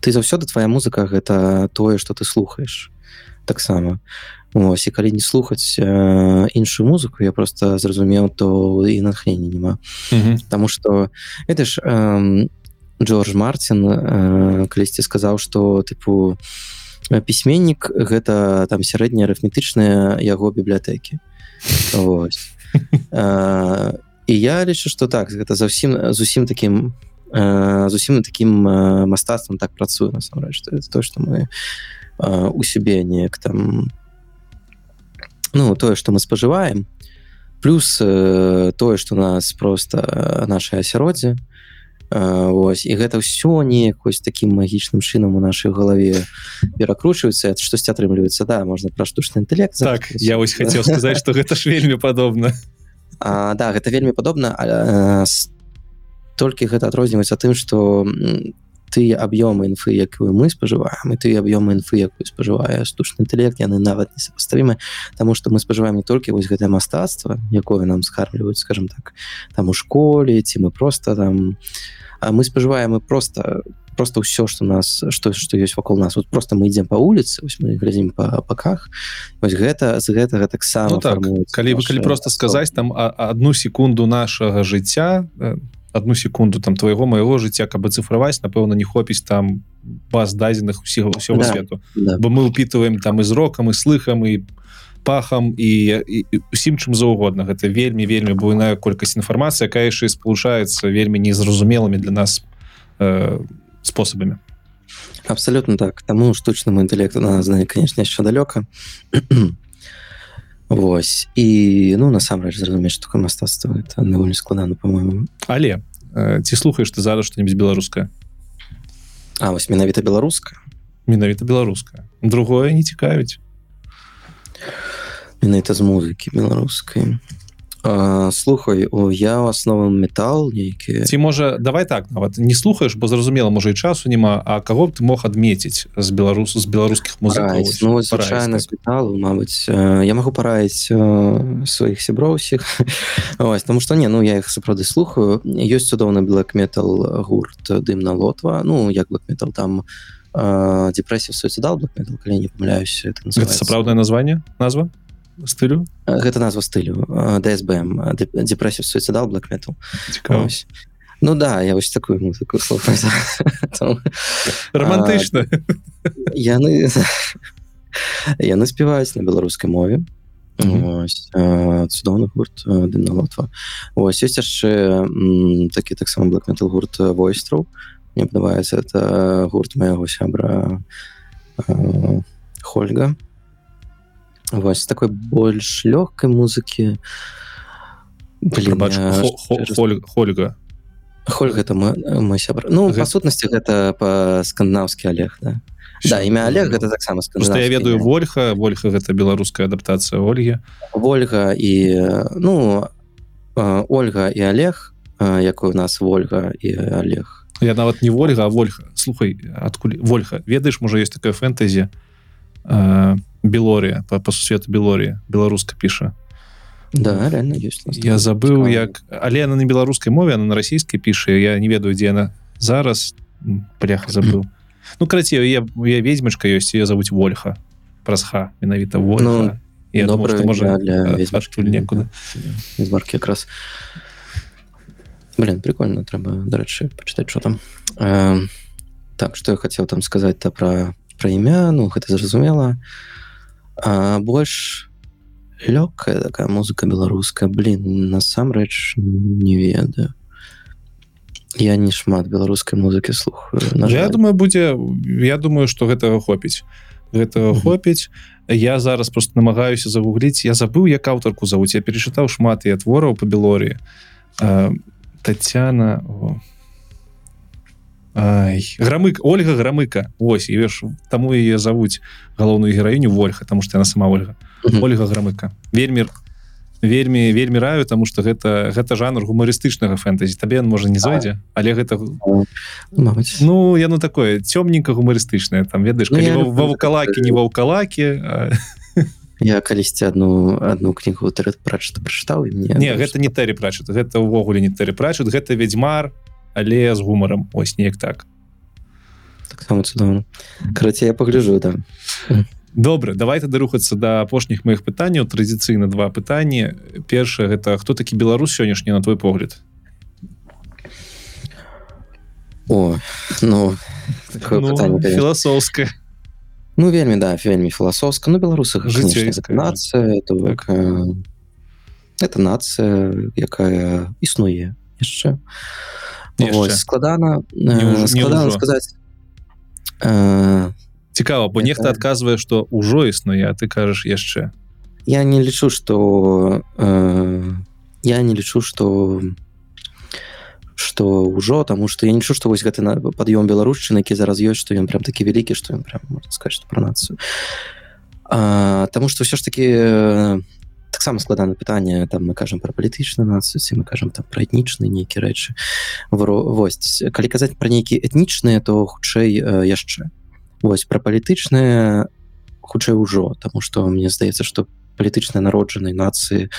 ты заўсёды твоя музыка гэта тое что ты слухаеш таксама Ось, і калі не слухаць э, іншую музыку я просто зразумеў то і натхнення няма Мгм. Таму что это ж эм, Джордж Мартин э, калісьці сказаў что тыпу э, пісьменнік гэта там сярэднія арыфметычныя яго бібліятэкі Вось. Э, і я лічу что так гэта зусім зусім таким э, зусім таким э, мастацтвам так працуе насамрэч то то что мы э, у сябе неяк там ну тое что мы спажываем плюс э, тое что нас просто э, наше асяроддзе э, ось і гэта ўсё неяк вось таким магічным чынам у нашай галаве перакручваецца штосьці атрымліваецца да можна пра штучны інтэлект так я вось хацеў сказаць что гэта ж вельмі падобна А, да гэта вельмі падобна але, э, с- толькі гэта адрозніваецца тым што м, тыя аб'ёмы інфы якую мы спажываем і тыя аб'ёмы інфы якую спажывае штучны інтэлект яны нават не сапаставімы Таму што мы спажываем не толькі вось гэтае мастацтва якое нам скармліваюць скажем так там у школе ці мы просто там а мы спажываем і просто просто ўсё что нас что что ёсць вакол нас вот просто мы ідзем по улице вось мы глядзім по баках вось гэта з гэтага таксама Ну так, калі вы калі просто сказаць там одну секунду нашага жыцця э, одну секунду там твайго майго жыцця каб ацыфраваць напэўна не хопіць там баз дадзеных усіх усього Да. свету да. бо мы ўпітываем там і зрокам і слыхам і пахам і, і, і усім чым заўгодна гэта вельмі вельмі буйная колькасць інфармацыі якая яшчэ спалучаецца вельмі незразумелымі для нас э, спосабамі абсолютно так. Таму штучнаму інтэлекту на знае конечно яшчэ далёка Вось. І ну насамрэч зразумець што такое мастацтва это даволі складана по-моему. Але э, ці слухаеш ты зараз что-нибудь беларускае А вось менавіта беларуска менавіта беларускае другое не цікавіць. Менавіта з музыкі беларускай А, слухай о я асновам метал нейкі ці можа давай так нават не слухаеш бо зразумела можа і часу няма а каго б ты мог адмеціць з беларусу з беларускіх музыкаў ну, звычайна з металу Мабыць я магу параіць сваіх сяброў усіх Ось, тому что не ну я их сапраўды слухаю. Ёсць цудоўны black metal гурт дымна лотва ну як black metal там депрессив суицидал black metal калі не памыляюсь сапраўднае название назва стылю? Э, гэта назва стылю. Э, DSBM депрессив суицидал black metal. Цікава ну да я вось такую музыку романтычна яны яны спяваюць на беларускай мове. Э, цудоўны гурт дымна лотва. Ось ёсць яшчэ такі таксама black metal гурт войстраў мне падабаецца это гурт майго сябра э, хольга вось такой больш лёгкай музыкі Блин, Прабач, я Хо- Хо- Холь- Хольга Хольга. Это мой, мой сябр ну Гэта- па сутнасці гэта па-скандынаўскі Олег да. Да, імя Олег гэта таксама я скандынаўскі ведаю вольха вольха гэта беларуская адаптацыя Ольгі Вольга і ну Ольга і Олег э, як у нас Вольга і Олег. Я нават не вольга а вольха. Слухай адкуль вольха ведаеш можа есть такая фэнтэзі э, белорія по, по сусвету белорія беларуска піша да реально ёсць я Цікава. як але яна на беларускай мове она на расійскай піша я не ведаю дзе яна зараз. М, бляха забыл. Ну карацей я я ведьмачка ёсць ее зовут вольха. Праз ха менавіта вольха. Ну, я добрае што можа для ведьмачкі. адтуль некуды Змаркі якраз блин прикольно трэба дарэчы пачытаць что там. Э, так что я хацеў там сказаць то пра пра імя ну гэта зразумела а больш лёгкая такая музыка беларуская блин насамрэч не ведаю. Я не шмат беларускай музыкі слухаю я думаю будзе я думаю что гэтага хопіць. Гэтага Мгм. хопіць. Я зараз просто намагаюся загугліць. Я забыў як аўтарку завуць. Я перечытаў шмат і твораў по белорі Татяна о. Ай, грамык Ольга грамыка Вось і веш таму яе завуць галоўную гераіню вольха тому что яна сама Ольга. Мгм. Ольга грамыка вельмі вельмі вельмі раю тому что гэта гэта жанр гумарыстычнага фэнтэзі. Табе ён можа не зойдзе але гэта Мабыць. Ну яно такое цёмненько гумарыстычнае там ведаеш Ну, люблю ваўкалакі не ваўкалакі а, я калісьці одну одну кнігу прачыта прачытаў мне не гэта не тэрі прачут гэта ўвогуле не тэрі прачут гэта вядзьмар але з гумарам ось неяк так. Таксама цудоўна карацей я пагляжу да. Добра давайте дарухацца да апошніх моихх пытанняў традыцыйна два пытанні першае гэта хто такі беларус сённяшні на твой погляд? О ну, ну філасофская ну вельмі да вельмі філасофска ну беларусы нацыя то так. э, это нацыя якая існуе яшчэ складана э, складана сказаць э, цікава бо нехта адказвае што ўжо існуе ты кажаш яшчэ я не лічу что э, я не лічу что что ўжо тому что я нічу что вось гэты на пад'ём беларушчыны які зараз ёсць что ён прям такі вялікі что ён прям можно сказать что про нацию Таму что все ж таки таксама складана пытанне там мы кажам про палітычную нацыю ці мы кажам там про этнічныя нейкія рэчы. Вось калі казаць про нейкія этнічныя то хутчэй яшчэ. Вось пра палітычнае хутчэй ўжо тому что мне здаецца что палітычна народжанай нацыі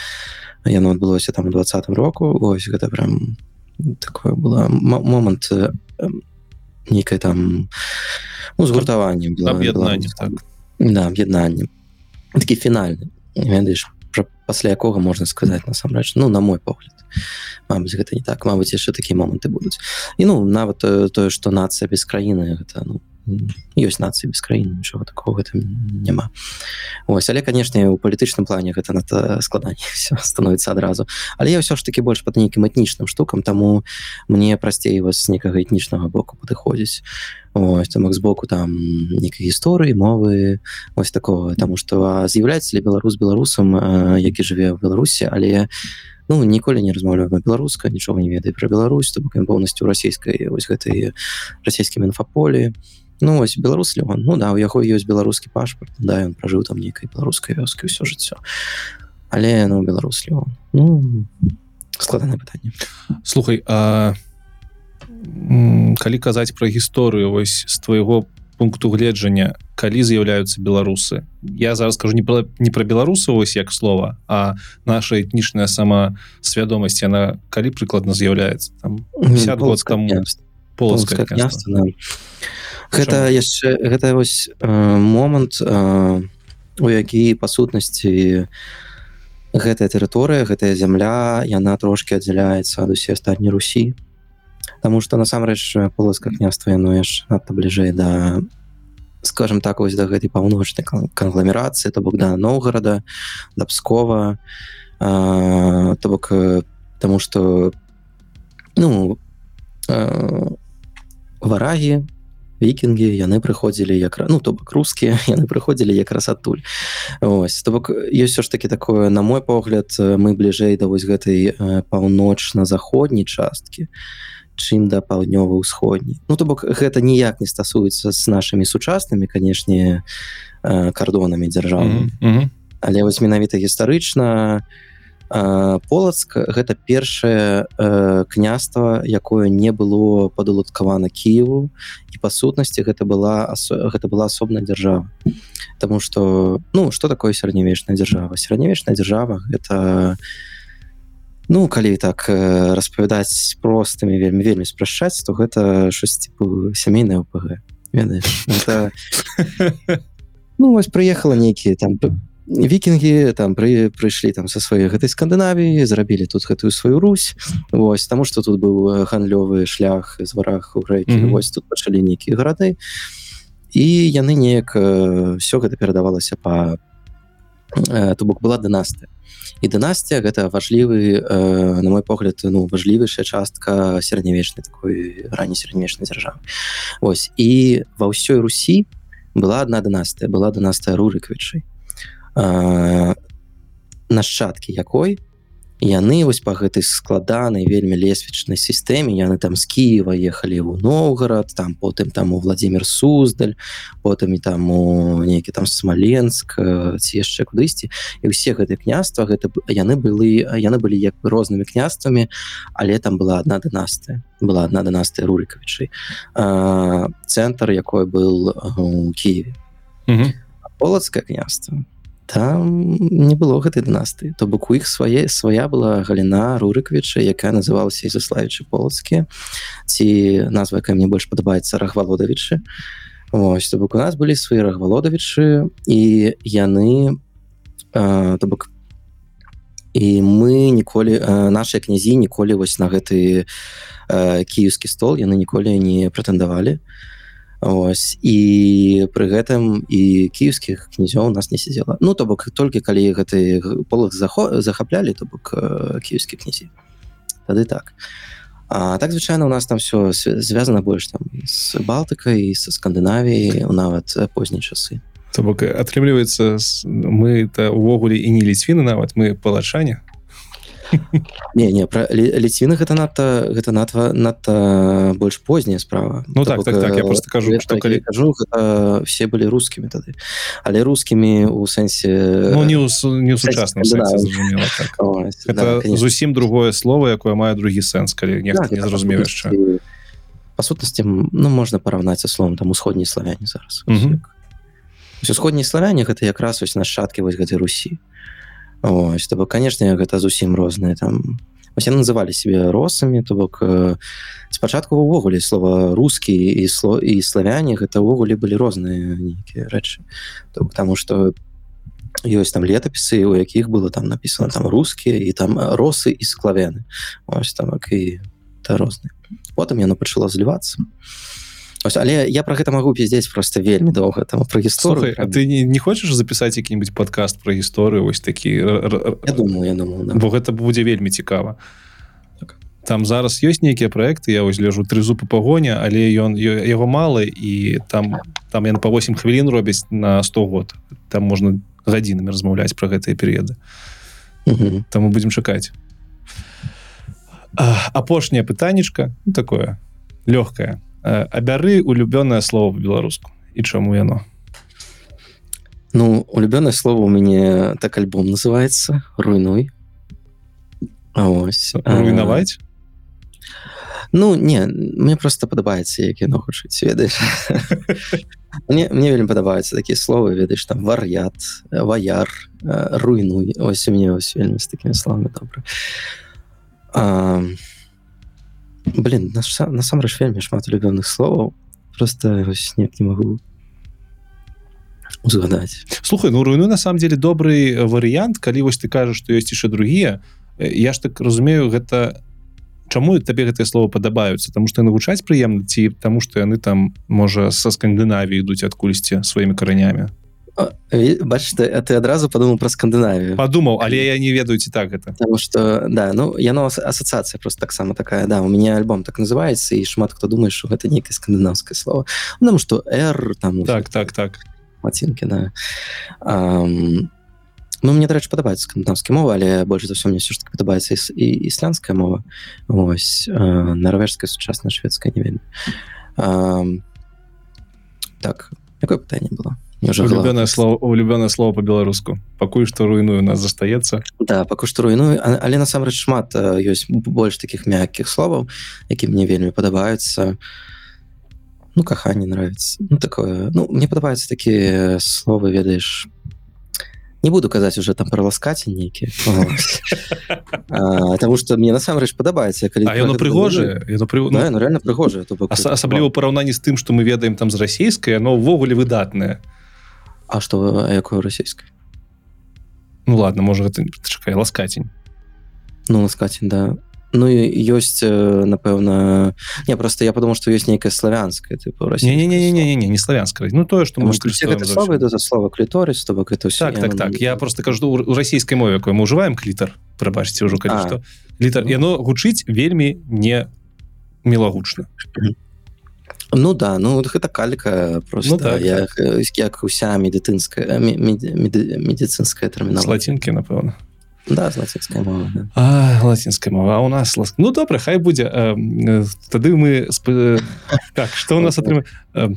яно адбылося там у двадцатым року ось гэта прям такое было момант нейкай там ну, згуртаванне аб'яднанне так. да, аб'яднанне. Такі фінальны ведаеш пасля якога можна сказаць насамрэч ну на мой погляд Мабыць гэта не так. Мабыць яшчэ такія моманты будуць і ну нават тое што нацыя без краіны гэта ну ёсць нацыі без краіны нічого такого гэтым няма ось. Але канешне у палітычным плане гэта на складанне становіцца адразу але я ўсё ж таки больш под нейкім этнічным штукам таму мне прасцей вас з некага этнічнага боку падыходзіць ось там з боку там нейкай гісторыі мовы ось такого. Тому что з'яўляецца ли беларус беларусам які жыве в беларусі але Ну, ніколі не размаўляю на беларуска нічога не ведаю про Беларусь то бок поўнасцю расійскай вось гэтай расійскім інфаполі Ну вось беларус Леон. Ну да у яго ёсць беларускі пашпарт да ён пражыў там нейкай беларускай вёскай ўсё жыццё але ну беларус Леон. Ну складанае пытанне лухай а калі казаць пра гісторыю вось з твайго пункту гледжання калі з'яўляюцца беларусы? Я зараз скажу не про не пра беларусы вось як слова а наша этнічная сама свядомасць яна калі прыкладна з'яўляецца? Там 50 год там полская гэта яшчэ гэта вось э, момант э, у які па сутнасці гэтая тэрыторыя гэтая зямля яна трошки аддзяляецца ад усе астатні Русі. Таму что насамрэч полацка княства яно яш надта бліжэй да скажем так вось да гэтай паўночнай кангламерацыі то бок да Ноўгарада да Пскова э, то бок тому что ну э, варагі вікінгі яны прыходзілі як ну то бок рускія яны прыходзілі якраз адтуль ось то бок ёсць все ж таки такое на мой погляд мы бліжэй да вось гэтай паўночна-заходняй часткі чым да паўднёва-ўсходняй ну то бок гэта ніяк не стасуецца з нашымі сучаснымі канешне кардонамі дзяржавы mm -hmm. але вось менавіта гістарычна то полацк гэта першае э, княства якое не было падуладкавана Киеву і па сутнасці гэта была гэта была асобная дзяржава. Таму что ну что такое сярэднявечная дзяржава? Сярэднявечная дзяржава это ну калі так э, распавядаць простымі вельмі вельмі спрашчаць то гэта щось типу сямейная ОПГ ведаеш это... ну вось прыехала нейкія там вікінгі там пры прыйшлі там са сваёй гэтай скандынавіі зрабілі тут гэтую сваю Русь. Вось таму что тут быў гандлёвы шлях з варах у рэкі mm -hmm. вось тут пачалі нейкія гарады і яны неяк все гэта перадавалася по то бок была дынастыя і дынастія гэта важлівы на мой погляд ну важлівейшая частка сярэднявечнай такой раней сярэднявечнай дзяржавы Вось і ва ўсёй Русі была одна дынастыя была дынастыя рурыквічай нашчадкі якой яны вось по гэтай складанай вельмі лесвічнай сістэме яны там з Киева ехалі ў Ноўгарад там потым там у владимир суздаль потым і там у нейкі там смоленск ці яшчэ кудысьці. І ўсе гэтые княства гэта яны былі яны былі як бы рознымі княствамі але там была одна дынастыя была одна дынастыя рурикавічай цэнтр якой был у Киеве полацкае княства там не было гэтай дынастыі. То бок у іх свае свая была галіна рурыквіча якая называлася заславічы полацкі ці назва якая мне больш падабаецца рахвалодавічы. Вось то бок у нас былі свае рагвалодавічы і яны то бок і мы ніколі нашыя князі ніколі вось на гэты кіевскі стол яны ніколі не прэтэндавалі Ось. І пры гэтым і кіевскіх князёў нас не сидзела Ну то бок толькі калі гэты полых захо захаплялі то бок кіевскі князі. Тады так. А так звычайно у нас там все звязана больш там з балтыкай са скандынавіі нават позні часы. То бок атрымліваецца мы это увогуле і не ліцвіны нават мы палачане не не про ліцвіны гэта надта гэта надва надта больш позняя справа. Ну так, так, так я просто кажу что калі кажу все былі рускімі тады але рускімі у сэнсе ну, не, ў, не ў сучасным так. да, зусім другое слово якое мае другі сэнс калі так, не зразумеў яшчэ па сутнасці ну можна параўнаць са словом там усходній славяне зараз. Усходній славяне гэта якраз вось нашчадкі вось гэтай Русі Ось, то бок канешне гэта зусім розныя там усе называлі себе росамі то бок э, спачатку увогуле слова рускі і сло і славяне гэта ўвогуле былі розныя нейкія рэчы потому что ёсць там летапісы у якіх было там написано там рускія і там росы і склавяны ось там і та розны потым яно пачало злівацца і Ось, але я про гэта могу пиздзець просто вельмі доўга там про гісторыю А ты не, не хочаш запісаць які-нибудь подкаст про гісторыю вось такі я думаю, я думаю, да. бо гэта будзе вельмі цікава. Так. там зараз ёсць нейкія проекты я вось ляжу тры зубы пагоня але ён яго малы і там там ян по 8 хвілін робяць на 100 год. Там можна гадзінамі размаўляць про гэтыя перыяды. Там мы будем чакаць. Апошняе пытаннечка ну, такое лёгкое абяры улюбёнае слово по-беларуску і чаму яно ну улюбёнае слово у мяне так альбом называется. Руйнуй ось. Руйнаваць ну не мне просто падабаецца як яно хутчыць ведаеш мне мне вельмі падабаюцца такія словы ведаеш там вар'ят ваяр руйнуй ось у мне ось вельмі з такімі словамі добра а блин насамрэч вельмі шмат улюбёных словаў. Просто снег не могу узгадаць. Слухай ну руйну на самом деле добрый варыянт калі вось ты кажаш что ёсць яшчэ другія. Я ж так разумею гэта чаму табе гэтыя слова падабаюцца? Тому что навучаць прыемна ці таму что яны там можа са скандынаві ідуць адкульсьці сваімі каранямі бачыш ты, ты адразу подумал про скандынавію подумаў але я не ведаю ці так это. Потому что да ну яно асацыяцыя просто таксама такая да у меня альбом так называется і шмат хто думаешь что гэта нейкае скандынаўскае слово. Потому что r там так так так. мацінки да. Um, Ну, мне дарэч падабаецца скандынаўскі мова але больш за ўсё мне все ж таки падабаецца і ісландская мова. Ось нарвежская сучасная шведская не вельмі так якое пытанне было улюбёнае слово улюбёнае слово по-беларуску пакуль што руйную нас застаецца да пакуль што руйную але насамрэч шмат ёсць больш таких мяккіх словаў які мне вельмі падабаюцца ну каханне нравится ну такое ну мне падабаюцца такія словы ведаеш не буду казаць уже там про ласкаці нейкі потому что мне насамрэч падабаецца калі прыгожа реально прыгожа асабліва параўнанні з тым что мы ведаем там з расійскай но ўвогуле выдатная А что якую расійскай Ну ладно можа гэта чакай ласкацень Ну ласкацень да. Ну ёсць напэўна не просто я потому что ёсць нейкая славянская типа не не не не не не славянская Ну тое что за слова кліторыс то бок это так так так. Я просто кажу у расійскай мове якой мы ўжываем клітар прабачце ўжо калі што літар яно гучыць вельмі не мілагучна Ну да ну гэта калька просто. Ну, так, як, так. як уся медыцынская медицинская тэрміна лацінкі напэўна да, лацінская мова да. лацінская мова у нас лас... ну добра хай будзе э, э, тады мы сп... так что у нас атрым э,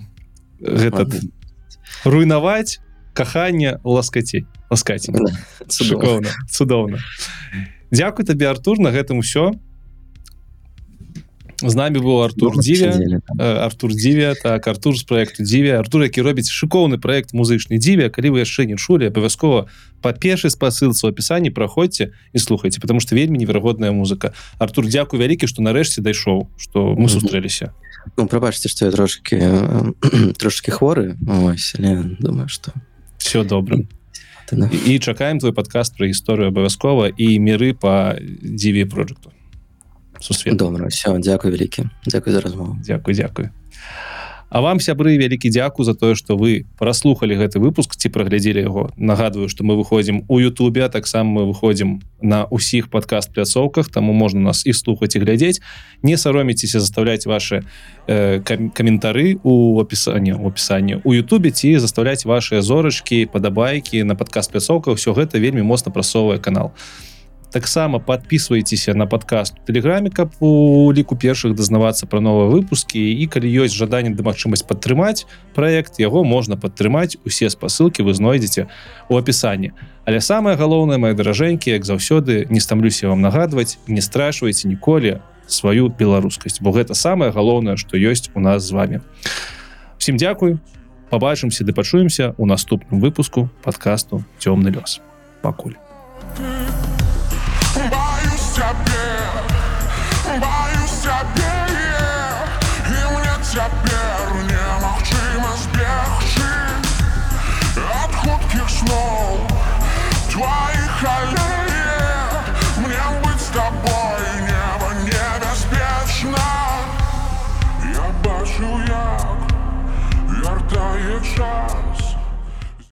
гэта руйнаваць каханне ласкацей ласкаць цудоўна цудоўна Дякуй табе Артур на гэтым усё з нами быў Артур. Э, Артур дзівя так Артур з проекту дзівя Артур які робіць шыкоўны проект музычны дзівя калі вы яшчэ не чулі абавязкова па першай спасылцы ў апісанні праходзьце і слухайце потому что вельмі неверагодная музыка. Артур дзякуй вялікі што нарэшце дайшоў што мы сустрэліся Ну, прабачце што я трошки трошки хворы ось але думаю что все і, і чакаем твой падкаст пра гісторыю абавязкова і міры па дзіве проекту сусвет добра все дзякуй вялікі дзякуй за размову. Дякуй дзякуй А вам сябры вялікі дзяку за тое што вы праслухалі гэты выпуск ці праглядзелі яго. Нагадваю што мы выходзім у Ютубе а таксама мы выходзім на ўсіх падкаст пляцоўках таму можна нас і слухаць і глядзець. Не сароміцеся заставляць ваши э, кам каментары у опісанні у опісанні у Ютубе ці заставляць ваши зорачкі падабайкі на падкаст пляцоўках все гэта вельмі моцна прасоввае канал таксама подписывайтеся на подкаст телеграме каб у ліку першых дазнавацца пра новыя выпускі. І калі ёсць жаданне да магчымасць падтрымаць проект яго можна падтрымаць. Усе спасылкі вы знойдзеце у опісанні але самое галоўнае мои даражэнькі як заўсёды не стамлюся вам нагадваць не страшвайце ніколі сваю беларускасць бо гэта самое галоўнае што ёсць у нас з вами всім дзякуй побачымся ды пачуемся у наступным выпуску подкасту цёмны лёс пакуль